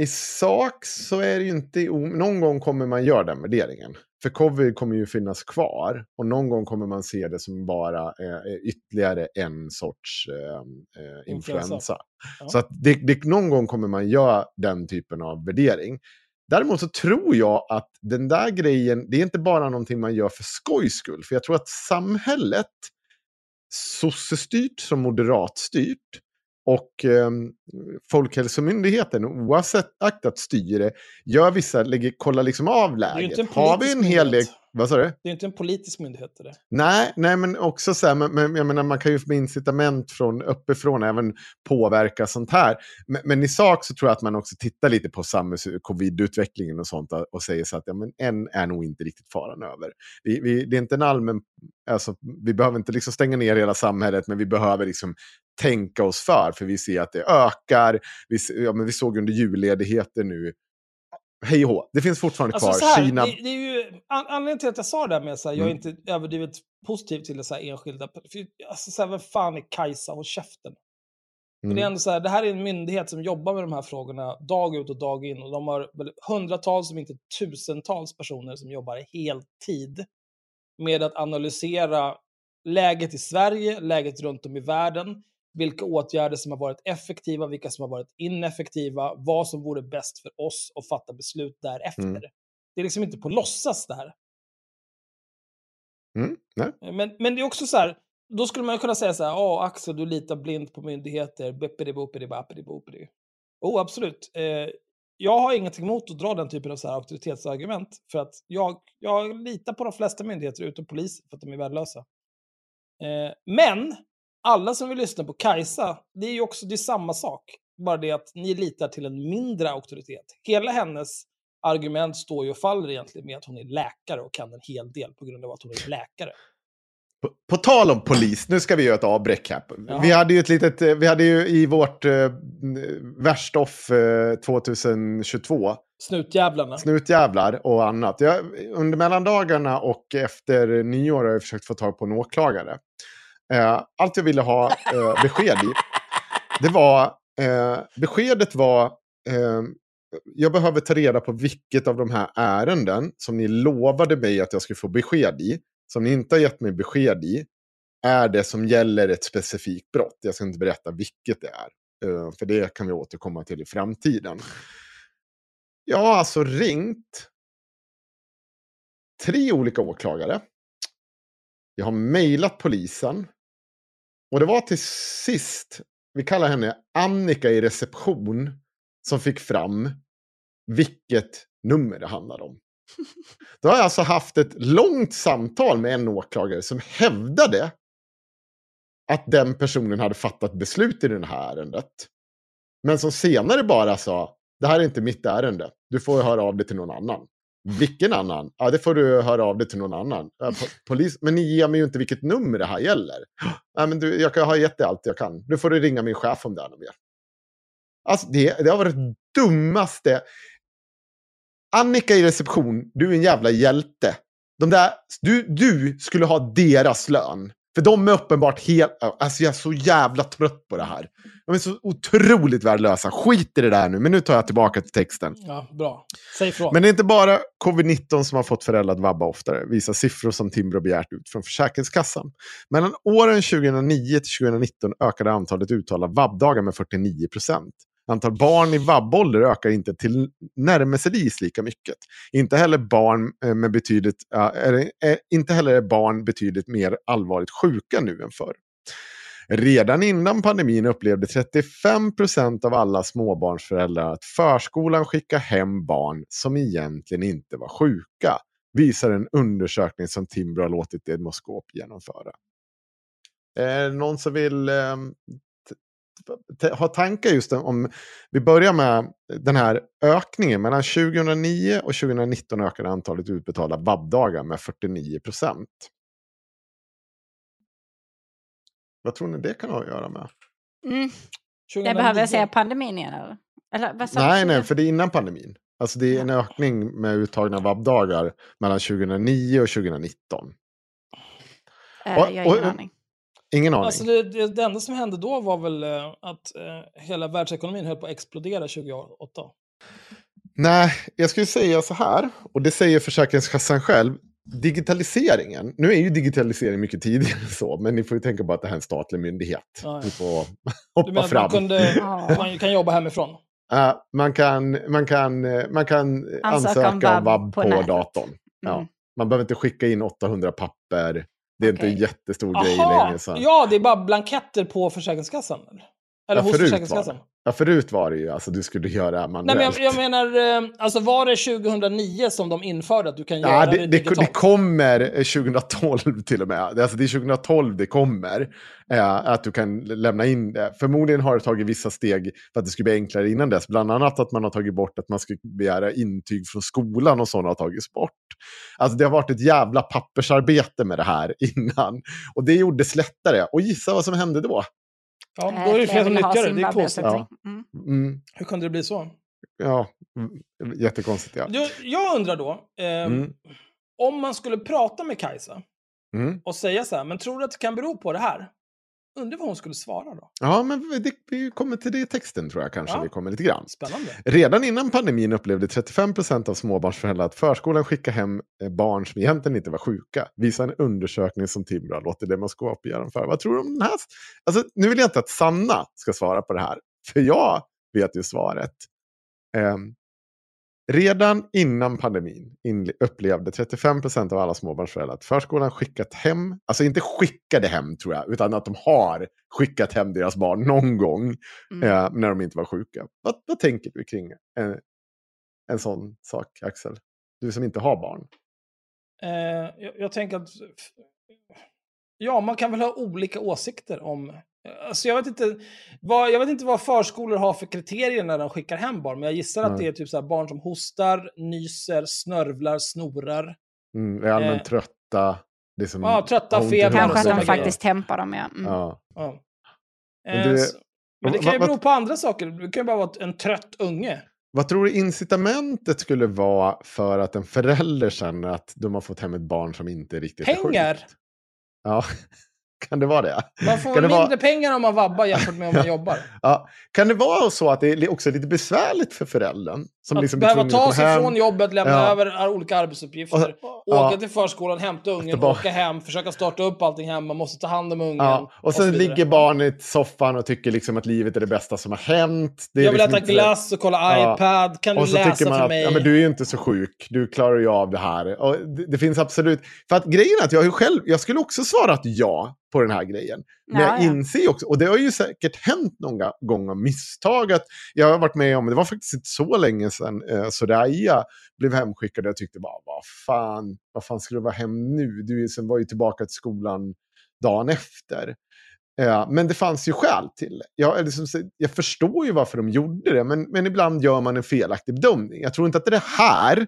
i sak så är det ju inte... o- Någon gång kommer man göra den värderingen. För covid kommer ju finnas kvar. Och någon gång kommer man se det som bara eh, ytterligare en sorts eh, eh, Influensa. influensa. Ja. Så att det, det, någon gång kommer man göra den typen av värdering. Däremot så tror jag att den där grejen, det är inte bara någonting man gör för skojs skull. För jag tror att samhället, sossestyrt som moderatstyrt, och eh, Folkhälsomyndigheten, oavsett aktat styre, gör vissa, lägger, kollar liksom av läget. Har vi en hel del... Vad sa du? Det är inte en politisk myndighet. Det. Nej, nej, men också så här, men, men, jag menar, man kan ju få incitament från uppifrån, även påverka sånt här. Men, men i sak så tror jag att man också tittar lite på samhälls covid-utvecklingen och sånt och- säger så att ja, men en är nog inte riktigt faran över. Vi, vi, det är inte en allmän, alltså, vi behöver inte liksom stänga ner hela samhället, men vi behöver liksom tänka oss för, för vi ser att det ökar. Vi, ja, men vi såg under julledigheten nu, hej och hå, det finns fortfarande Alltså, kvar. här, Kina, det, det är ju, an, anledningen till att jag sa det här med att jag är Mm. inte överdrivet positiv till det så här enskilda. För, alltså, så här, vem fan är Kajsa och käften? För det, är Mm. ändå så här, det här är en myndighet som jobbar med de här frågorna dag ut och dag in. Och de har hundratals, om inte tusentals personer som jobbar heltid med att analysera läget i Sverige, läget runt om i världen, vilka åtgärder som har varit effektiva, vilka som har varit ineffektiva, vad som vore bäst för oss och fatta beslut därefter. Mm. Det är liksom inte på låtsas det här. Mm. Men, men det är också så här, då skulle man kunna säga så här, ja Axel du litar blint på myndigheter, boppidi. Oh, absolut. Eh, jag har ingenting emot att dra den typen av så här auktoritetsargument, för att jag, jag litar på de flesta myndigheter utom polisen för att de är värdelösa. Eh, men, alla som vill lyssna på Kajsa, det är ju också det samma sak. Bara det att ni litar till en mindre auktoritet. Hela hennes argument står ju och faller egentligen med att hon är läkare och kan en hel del på grund av att hon är läkare. På, på tal om polis, nu ska vi göra ett avbräck här. Ja. Vi hade ju ett litet, eh, vi hade ju i vårt eh, värstoff eh, 2022, Snutjävlarna. snutjävlar och annat. Jag, under mellandagarna och efter nyår har jag försökt få tag på en åklagare. Eh, allt jag ville ha eh, besked i, det var, eh, beskedet var, eh, jag behöver ta reda på vilket av de här ärenden som ni lovade mig att jag skulle få besked i, som ni inte har gett mig besked i, är det som gäller ett specifikt brott. Jag ska inte berätta vilket det är, eh, för det kan vi återkomma till i framtiden. Jag har alltså ringt tre olika åklagare. Jag har mejlat polisen. Och det var till sist, vi kallar henne Annika i reception, som fick fram vilket nummer det handlar om. Då har jag alltså haft ett långt samtal med en åklagare som hävdade att den personen hade fattat beslut i det här ärendet. Men som senare bara sa, det här är inte mitt ärende, du får höra av dig till någon annan. Vilken annan? Ja, det får du höra av dig till någon annan. Polis, men ni ger mig ju inte vilket nummer det här gäller. Nej, men du, jag har gett dig allt jag kan. Nu får du ringa min chef om det är något mer. Alltså, det, det har varit det dummaste. Annika i reception, du är en jävla hjälte. De där, du, du skulle ha deras lön. För de är uppenbart helt... Alltså jag är så jävla trött på det här. De är så otroligt värdelösa. Skit i det där nu, men nu tar jag tillbaka till texten. Ja, bra. Säg ifrån. Men det är inte bara covid-19 som har fått föräldrar att vabba oftare, visar siffror som Timbro begärt ut från Försäkringskassan. Mellan åren 2009 till 2019 ökade antalet uttalade vabbdagar med 49 procent. Antal barn i vabbålder ökar inte till närmelsevis lika mycket. Inte heller, barn eh, med betydligt, är, är, eh, inte heller är barn betydligt mer allvarligt sjuka nu än förr. Redan innan pandemin upplevde 35 procent av alla småbarnsföräldrar att förskolan skickar hem barn som egentligen inte var sjuka, visar en undersökning som Timbro har låtit Demoskop genomföra. Är det någon som vill eh, ha tankar just om, vi börjar med den här ökningen. Mellan 2009 och 2019 ökade antalet utbetalda vabbdagar med 49 procent. Vad tror ni det kan ha att göra med? Mm. 2009. Det behöver jag säga pandemin igen eller? eller vad? Nej, nej, för det är innan pandemin. Alltså det är en ökning med uttagna vabbdagar mellan 2009 och 2019. Eh, Och- jag har ingen aning. Ingen aning. Alltså det, det, det enda som hände då var väl eh, att eh, hela världsekonomin höll på att explodera 2008. Nej, jag skulle säga så här, och det säger Försäkringskassan själv. Digitaliseringen, nu är ju digitalisering mycket tidigare än så, men ni får ju tänka på att det här är en statlig myndighet. Ja, ja. Ni får Du hoppa menar att fram. man, kunde, Ja. man kan jobba hemifrån? Eh, man, kan, man, kan, man kan ansöka, om om vab vab på på, datorn. Ja. Mm. Man behöver inte skicka in 800 papper. Det är inte Okej. en jättestor grej Jaha, längre. Så. ja, det är bara blanketter på Försäkringskassan? Eller, eller Ja, hos förut var Försäkringskassan? det. Ja, förut var det ju, alltså du skulle göra manuellt. Nej, men jag, jag menar, eh, alltså var det 2009 som de införde att du kan göra Ja, det, det, det, digitalt? det kommer eh, 2012 till och med. Det- Alltså det är 2012 det kommer. Eh, att du kan lämna in det. Förmodligen har det tagit vissa steg för att det skulle bli enklare innan dess. Bland annat att man har tagit bort att man ska begära intyg från skolan och sådana har tagits bort. Alltså det har varit ett jävla pappersarbete med det här innan. Och det gjordes lättare. Och gissa vad som hände då? Ja, då är det fler som nyttjar det. Det är konstigt. säga. Mm. Mm, Hur kunde det bli så? ja, mm, jättekonstigt ja. Jag, jag undrar då, eh, Mm. om man skulle prata med Kajsa Mm. och säga så här, men tror du att det kan bero på det här? Undrar vad hon skulle svara då? Ja, men det, vi kommer till det i texten tror jag kanske Ja. vi kommer lite grann. Spännande. Redan innan pandemin upplevde 35 procent av småbarnsföräldrar att förskolan skickar hem eh, barn som egentligen inte var sjuka. Visar en undersökning som Timbro har låtit Demoskop genomföra. Vad tror du om den här? Alltså, nu vill jag inte att Sanna ska svara på det här, för jag vet ju svaret. Ehm, redan innan pandemin upplevde 35 procent av alla småbarnsföräldrar att förskolan skickat hem, alltså inte skickade hem tror jag, utan att de har skickat hem deras barn någon gång Mm. eh, när de inte var sjuka. Vad, vad tänker du kring en, en sån sak, Axel? Du som inte har barn. Eh, jag, jag tänker att... Ja, man kan väl ha olika åsikter om... Alltså jag, vet inte vad, jag vet inte vad förskolor har för kriterier när de skickar hem barn, men jag gissar att Nej. det är typ så här barn som hostar, nyser, snörvlar, snorar. Mm, är allmänt Eh. trötta. Det är som, Ja, trötta, feber Kanske att de faktiskt tempar dem, ja. Mm. Ja. Ja. Men Eh, det- så- men det kan ju bero på andra saker. Det kan ju bara vara en trött unge. Vad tror du incitamentet skulle vara för att en förälder känner att de har fått hem ett barn som inte riktigt är Pengar! sjukt? Ja, kan det vara det? Man får Kan mindre vara- pengar om man vabbar jämfört med om man jobbar. Ja. Kan det vara så att det är också lite besvärligt för föräldern? Som att liksom behöva ta att sig hem? från jobbet, lämna Ja. över olika arbetsuppgifter, Och- åka ja. till förskolan, hämta ungen, Tillbaka. åka hem, försöka starta upp allting hemma, måste ta hand om ungen. Ja, och sen vidare. ligger barnet i soffan och tycker liksom att livet är det bästa som har hänt. Det är Jag vill liksom äta inte- glass och kolla iPad, kan du och så läsa tycker man för att mig? ja, men du är ju inte så sjuk, du klarar ju av det här. Och det, det finns absolut... För att grejen är att jag, själv, jag skulle också svarat ja på den här grejen. Men Ja, jag ja. inser också, och det har ju säkert hänt någon gång av misstag, att jag har varit med om, det var faktiskt inte så länge sedan eh, Soraya blev hemskickad och jag tyckte bara, vad fan, vad fan skulle du vara hem nu? Du sen var ju tillbaka till skolan dagen efter. Eh, men det fanns ju skäl till det. Jag, liksom, jag förstår ju varför de gjorde det, men, men ibland gör man en felaktig bedömning. Jag tror inte att det är det här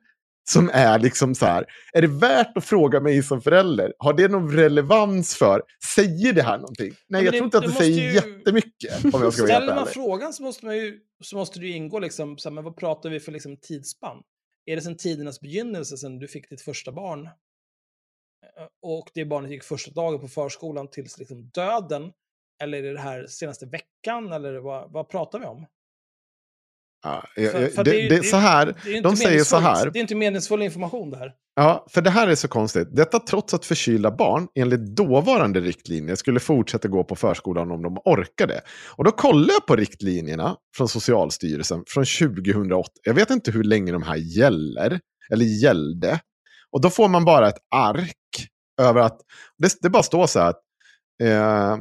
som är liksom så här, är det värt att fråga mig som förälder? Har det någon relevans för, säger det här någonting? Nej, jag det- tror inte att det säger ju- jättemycket. Om jag ska Ställer man frågan så måste, man ju, så måste det ju ingå liksom, så här, men vad pratar vi för liksom, tidsspann? Är det sedan tidernas begynnelse, sedan du fick ditt första barn? Eh, Och det barnet gick första dagen på förskolan tills liksom döden? Eller är det det här senaste veckan? Eller vad, vad pratar vi om? Ja, jag- För- jag- för det, det är det, så här, Det de säger så här. Det är inte meningsfull information det här. Ja, för det här är så konstigt. Detta trots att förkylda barn enligt dåvarande riktlinjer skulle fortsätta gå på förskolan om de orkade. Och då kollar jag på riktlinjerna från Socialstyrelsen från 2008. Jag vet inte hur länge de här gäller, eller gällde. Och då får man bara ett ark över att, det, det bara står så här att Eh, eh,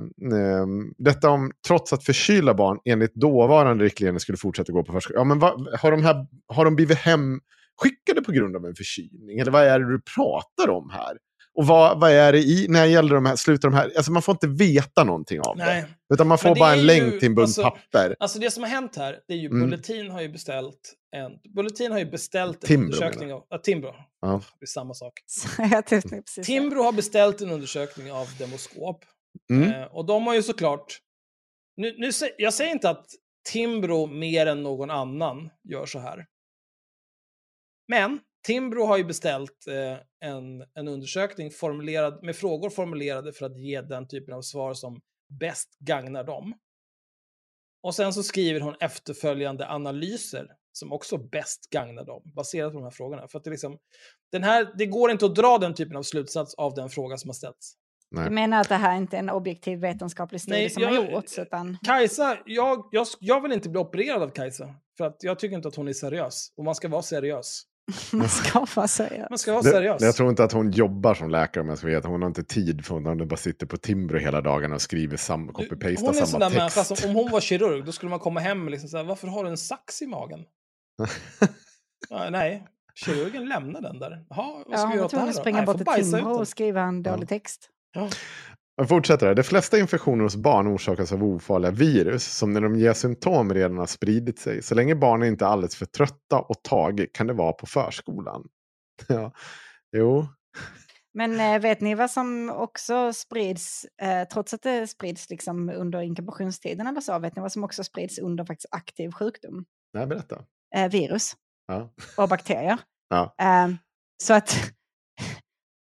detta om trots att förkylda barn enligt dåvarande riktlinjer skulle fortsätta gå på förskolan. Ja, men vad, har, de här, har de blivit hemskickade på grund av en förkylning? Eller vad är det du pratar om här? Och vad, vad är det i, när gäller de här, slutar de här, alltså man får inte veta någonting av Nej. det. Utan man får det bara är en ju- länk till en bunt alltså- papper. Alltså det som har hänt här, det är ju Mm. Bulletin har ju beställt en, Bulletin har ju beställt en Timbro, undersökning av, ja, Timbro, Ja. det är samma sak. Timbro har beställt en undersökning av Demoskop. Mm. Eh, och de har ju såklart... Nu, nu, jag säger inte att Timbro mer än någon annan gör så här. Men Timbro har ju beställt eh, en, en undersökning formulerad, med frågor formulerade för att ge den typen av svar som bäst gagnar dem. Och sen så skriver hon efterföljande analyser som också bäst gagnar dem, baserat på de här frågorna. För att det, liksom, den här, det går inte att dra den typen av slutsats av den fråga som har ställts. Nej. Du menar att det här inte är en objektiv vetenskaplig studie Nej, som jag- har gjorts? Utan... Kajsa, jag, jag, jag vill inte bli opererad av Kajsa. För att jag tycker inte att hon är seriös. Och man ska vara seriös. Man ska vara seriös. Man ska vara Det, seriös. jag tror inte att hon jobbar som läkare om jag ska veta. Hon har inte tid för hon bara sitter på Timbro hela dagarna och skriver sam, Du, copy-pastar hon är en sån samma där människa text. som, om hon var kirurg, då skulle man komma hem och liksom säga, varför har du en sax i magen? ja, nej, kirurgen lämnar den där. Jaha, vad Ja, ska vi hon göra åt det här att då? springa Nej, bort till Timbro och skriva en dålig Ja. text. Ja. Jag fortsätter här. De flesta infektioner hos barn orsakas av ofarliga virus som när de ger symptom redan har spridit sig. Så länge barnen inte är alldeles för trötta och tag kan det vara på förskolan. Ja, jo. Men eh, vet ni vad som också sprids, eh, trots att det sprids liksom under inkubationstiden eller så, vet ni vad som också sprids under faktiskt aktiv sjukdom? Nej, berätta. Eh, virus Ja. och bakterier. Ja. Eh, så att,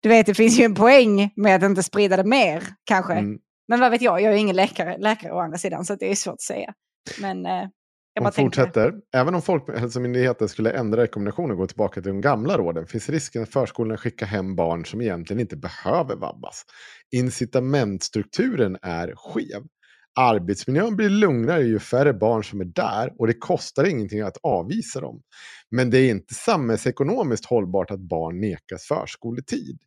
du vet, det finns ju en poäng med att inte sprida det mer, kanske. Mm. Men vad vet jag, jag är ingen läkare, läkare å andra sidan, så det är svårt att säga. Men eh, jag Hon tänker, fortsätter. Även om Folkhälsomyndigheten skulle ändra rekommendationer och gå tillbaka till de gamla råden finns risken att förskolorna skickar hem barn som egentligen inte behöver vabbas. Incitamentstrukturen är skev. Arbetsmiljön blir lugnare ju färre barn som är där och det kostar ingenting att avvisa dem. Men det är inte samhällsekonomiskt hållbart att barn nekas förskoletid.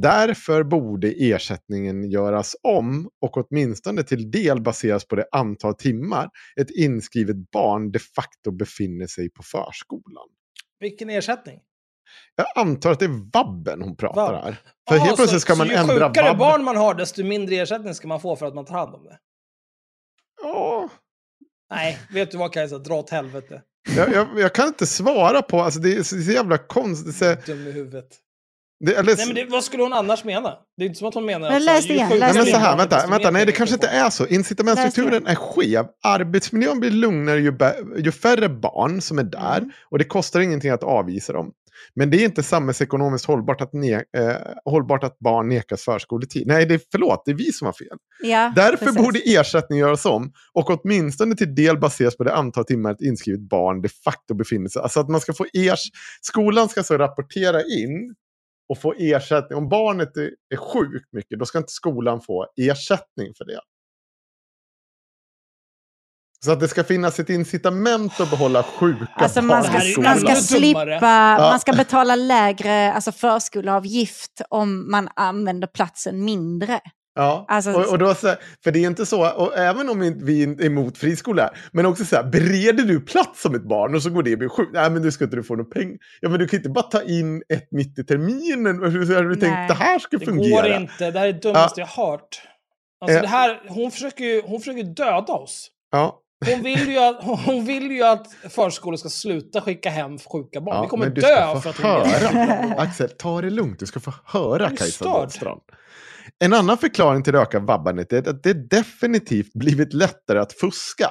Därför borde ersättningen göras om och åtminstone till del baseras på det antal timmar ett inskrivet barn de facto befinner sig på förskolan. Vilken ersättning? Jag antar att det är vabben hon pratar Vabb. här. För Jaha, helt plötsligt ska så, man så ju ändra sjukare vabb. barn man har, desto mindre ersättning ska man få för att man tar hand om det. Ja, Nej, vet du vad Kajsa? Dra åt helvete. jag, jag, jag kan inte svara på, alltså det är så jävla konstigt. Så, Dum i huvudet. Det, eller, Nej, men det, vad skulle hon annars mena? Det är inte som att hon menar Men att... läs igen, läs Nej men så här, vänta, vänta, nej det kanske inte är så. Incitamentstrukturen är skev. Arbetsmiljön blir lugnare ju, ju färre barn som är där Mm. och det kostar ingenting att avvisa dem. Men det är inte samhällsekonomiskt hållbart att, ne- eh, hållbart att barn nekas förskoletid. Nej, det är, förlåt, det är vi som har fel. ja, Därför precis. borde ersättning göras om och åtminstone till del baseras på det antal timmar ett inskrivet barn de facto befinner sig. Alltså att man ska få ers Skolan ska så rapportera in och få ersättning. Om barnet är, är sjukt mycket, då ska inte skolan få ersättning för det. Så att det ska finnas ett incitament att behålla sjuka Alltså barn man i ska, är ju man ska slippa, dummare. man ska betala lägre alltså förskoleavgift om man använder platsen mindre. Ja, Alltså- och, och då så här, för det är inte så, och även om vi är emot friskolor, men också så här, bereder du plats som ett barn och så går det och blir sjukt, nej men du ska inte du få någon pengar. Ja men du kan inte bara ta in ett mitt i terminen, hur har du Nej. tänkt det här ska Det fungera? går inte. Det här är det dummaste jag har hört. Alltså Eh. det här, hon försöker ju hon försöker döda oss. Ja, Hon vill, ju att, hon vill ju att förskolor ska sluta skicka hem sjuka barn. ja Vi kommer dö för att hon höra. Axel, ta det lugnt, du ska få höra Kajsa. Dahlstrand. En annan förklaring till det ökade vabbandet är att det definitivt blivit lättare att fuska.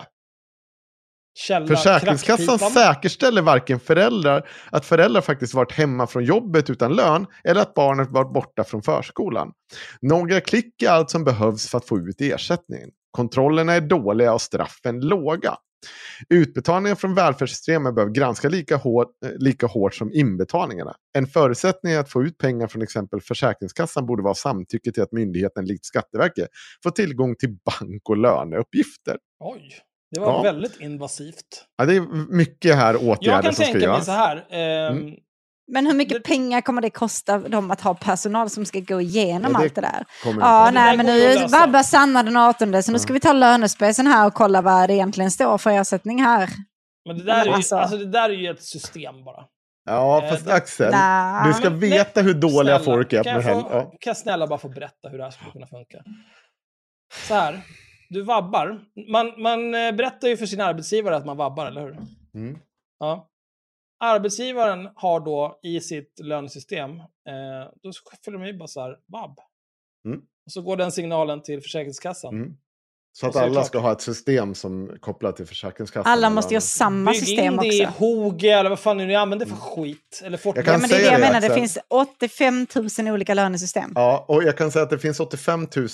Källa, Försäkringskassan säkerställer varken föräldrar att föräldrar faktiskt varit hemma från jobbet utan lön eller att barnet varit borta från förskolan. Några klick är allt som behövs för att få ut ersättningen. Kontrollerna är dåliga och straffen låga. Utbetalningar från välfärdssystemen behöver granska lika hårt, eh, lika hårt som inbetalningarna. En förutsättning att få ut pengar från exempel Försäkringskassan borde vara samtycke till att myndigheten likt Skatteverket får tillgång till bank och löneuppgifter. Oj, det var Ja. väldigt invasivt. Ja, det är mycket här åtgärder Jag kan som ska tänka mig göras. så här. ehm, Mm. Men hur mycket Det- pengar kommer det kosta dem att ha personal som ska gå igenom Nej, det allt det där? Ja, det nej, men nu vabbar Sanna den 18, så nu ska vi ta lönespecen här och kolla vad det egentligen står för ersättning här. Men det där, är ju, Alltså- alltså, det där är ju ett system bara. Ja, Eh, fast det- Axel, Nej. du ska veta hur dåliga Snälla, folk är på jag, här. få, Ja. kan jag snälla bara få berätta hur det här skulle kunna funka? Så här, du vabbar. Man, man eh, berättar ju för sin arbetsgivare att man vabbar, eller hur? Mm. Ja. Arbetsgivaren har då i sitt lönesystem, eh, då fyller de ju bara så här, vabb. Mm. Och så går den signalen till Försäkringskassan. Mm. Så att alla ska ha ett system som kopplar till Försäkringskassan. Alla måste ju ha samma Bygg system in det i också. Hoge eller vad fan nu ni använder för skit. Eller Fortnite. Jag kan Ja, men det är det säga jag det, menar, det Axel. finns 85 000 olika lönesystem. Ja, och jag kan säga att det finns 85 000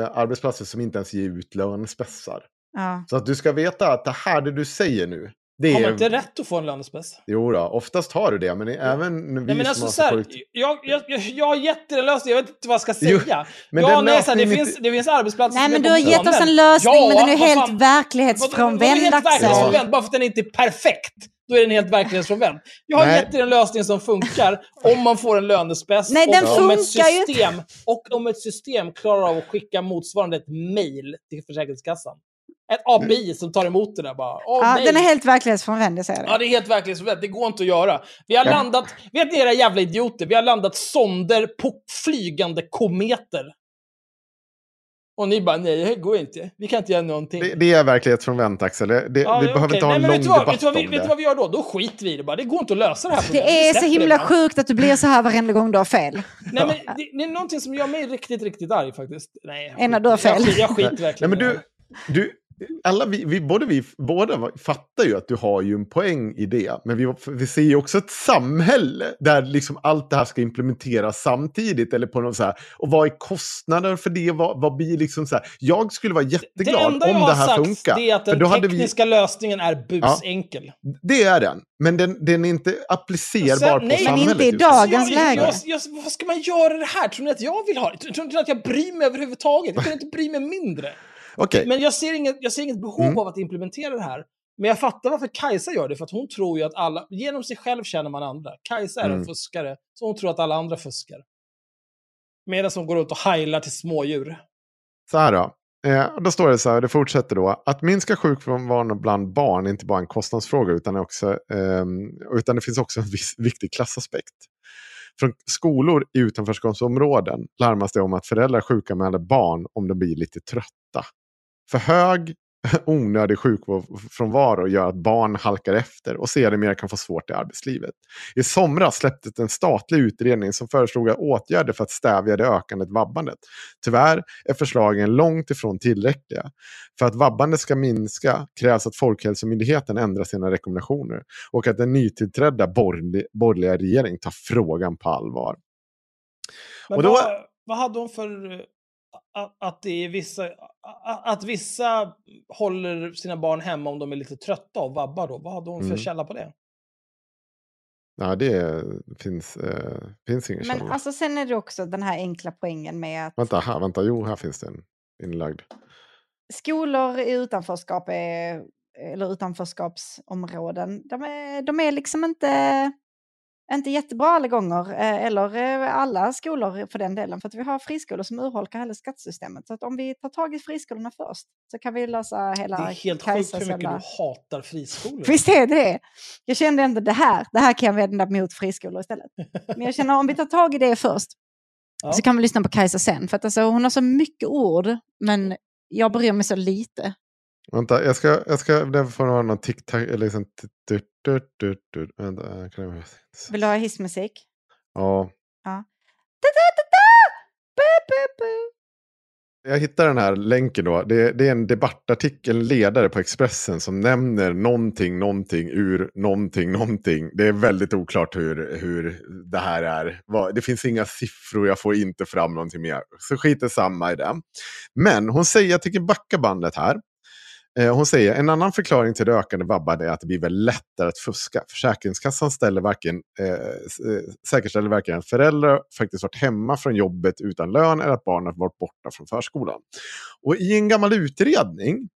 eh, arbetsplatser som inte ens ger ut lönespessar. Ja. Så att du ska veta att det här det du säger nu, Det Har man inte rätt att få en lönespec? Jo då, oftast har du det, men även vi Nej, men som alltså, har så här, sjukt- jag, jag, jag, jag har gett er en lösning, jag vet inte vad jag ska Jo, säga. men ja, den nej, så här, det, lösningen finns, det finns arbetsplatser Nej men du har gett oss en lösning Ja, men den är vad helt fan. Verklighetsfrånvänd helt verklighetsfrånvänd? Bara för att den inte är perfekt, då är den helt verklighetsfrånvänd. Jag har Nej. gett er en lösning som funkar om man får en lönespec Nej, den och, om ett ju system, och om ett system klarar av att skicka motsvarande ett mail till Försäkringskassan. Ett API som tar emot det där bara. Åh, Ja, nej. den är helt verklighetsfrånvänd, jag säger det. Ja, det är helt verklighetsfrånvänt. Det går inte att göra. Vi har landat, vet ni era jävla idioter, vi har landat sonder på flygande kometer. Och ni bara, nej det går inte. Vi kan inte göra någonting. Det, det är verklighetsfrånvänt Axel. Det, det, Ja, vi ja, behöver okej. inte ha en Nej, men lång vet du vad, debatt vet du vad vi, om Vet du det. vad vi gör då? Då skiter vi i det bara. Det går inte att lösa det här problemet. Det är så himla det sjukt att du blir så här varenda gång du har fel. Nej, men det, det är någonting som gör mig riktigt, riktigt arg faktiskt. Nej, jag. Jag, skiter- jag skiter Nej, verkligen men i du, det. du, alla vi, vi, både vi båda fattar ju att du har ju en poäng i det. Men vi, vi ser ju också ett samhälle där liksom allt det här ska implementeras samtidigt. Eller på något så här, och vad är kostnader för det? Vad, vad blir liksom så här? Jag skulle vara Det jätteglad enda jag om har det här sagt funkar. det är att För den då hade vi- tekniska lösningen är busenkel. Det är den. Men den, den är inte applicerbar Sen- på nej, men samhället. inte i dagens jag, läge. Jag, jag, vad ska man göra det här? Tror ni att jag vill ha det? Tror ni att jag bryr mig överhuvudtaget? Jag kan inte bry mig mindre. Okej, Men jag ser inget, jag ser inget behov Mm. av att implementera det här. Men jag fattar varför Kajsa gör det, för att hon tror ju att alla, genom sig själv känner man andra. Kajsa är en Mm. fuskare, så hon tror att alla andra fuskar. Medan hon går runt och heilar till smådjur. Så här då. Eh, då står det så här, det fortsätter då. Att minska sjukfrånvaron bland barn är inte bara en kostnadsfråga utan, också, ehm, utan det finns också en viss, viktig klassaspekt. Från skolor i utanförskapsområden larmas det om att föräldrar sjukanmäler barn om de blir lite trötta. För hög onödig sjukfrånvaro gör att barn halkar efter och sedermera kan få svårt i arbetslivet. I somras släpptes en statlig utredning som föreslog åtgärder för att stävja det ökande vabbandet. Tyvärr är förslagen långt ifrån tillräckliga. För att vabbandet ska minska krävs att Folkhälsomyndigheten ändrar sina rekommendationer och att den nytillträdda borgerlig- borgerliga regeringen tar frågan på allvar. Men Och då- vad, vad hade hon för... Att, det är vissa, att, vissa håller sina barn hemma om de är lite trötta och vabbar då? Vad hade hon för Mm. källa på det? Ja, det finns, eh, finns ingen Men källa. alltså sen är det också den här enkla poängen med att Vänta, här, vänta, jo, här finns det en inlagd. skolor i utanförskap är, eller utanförskapsområden, de är, de är liksom inte, inte jättebra alla gånger. eh, Eller eh, alla skolor för den delen. För att vi har friskolor som urholkar hela skattesystemet. Så att om vi tar tag i friskolorna först så kan vi lösa hela Det är helt sjukt hur mycket du hatar friskolor. Visst är det det? Jag kände ändå det här, det här kan jag vända mot friskolor istället. Men jag känner om vi tar tag i det först Ja. så kan vi lyssna på Kajsa sen. För att alltså, hon har så mycket ord, men jag bryr mig så lite. Vänta, jag ska, jag ska, det får vara någon tic-tac, eller liksom... tut- tut- tut- tut-. Vänta, kan jag... Vill du ha hissmusik? Ja, bu. jag hittar den här länken då. Det, det är en debattartikel, en ledare på Expressen som nämner någonting, någonting ur någonting, någonting. Det är väldigt oklart hur, hur det här är. Det finns inga siffror, jag får inte fram någonting mer. Så skit är samma i det. Men hon säger, jag tycker backa bandet här. Eh, hon säger en annan förklaring till det ökande vabbandet är att det blir väl lättare att fuska. Försäkringskassan ställer varken, eh, eh, säkerställer varken att föräldrar faktiskt varit hemma från jobbet utan lön eller att barnet varit borta från förskolan. Och i en gammal utredning,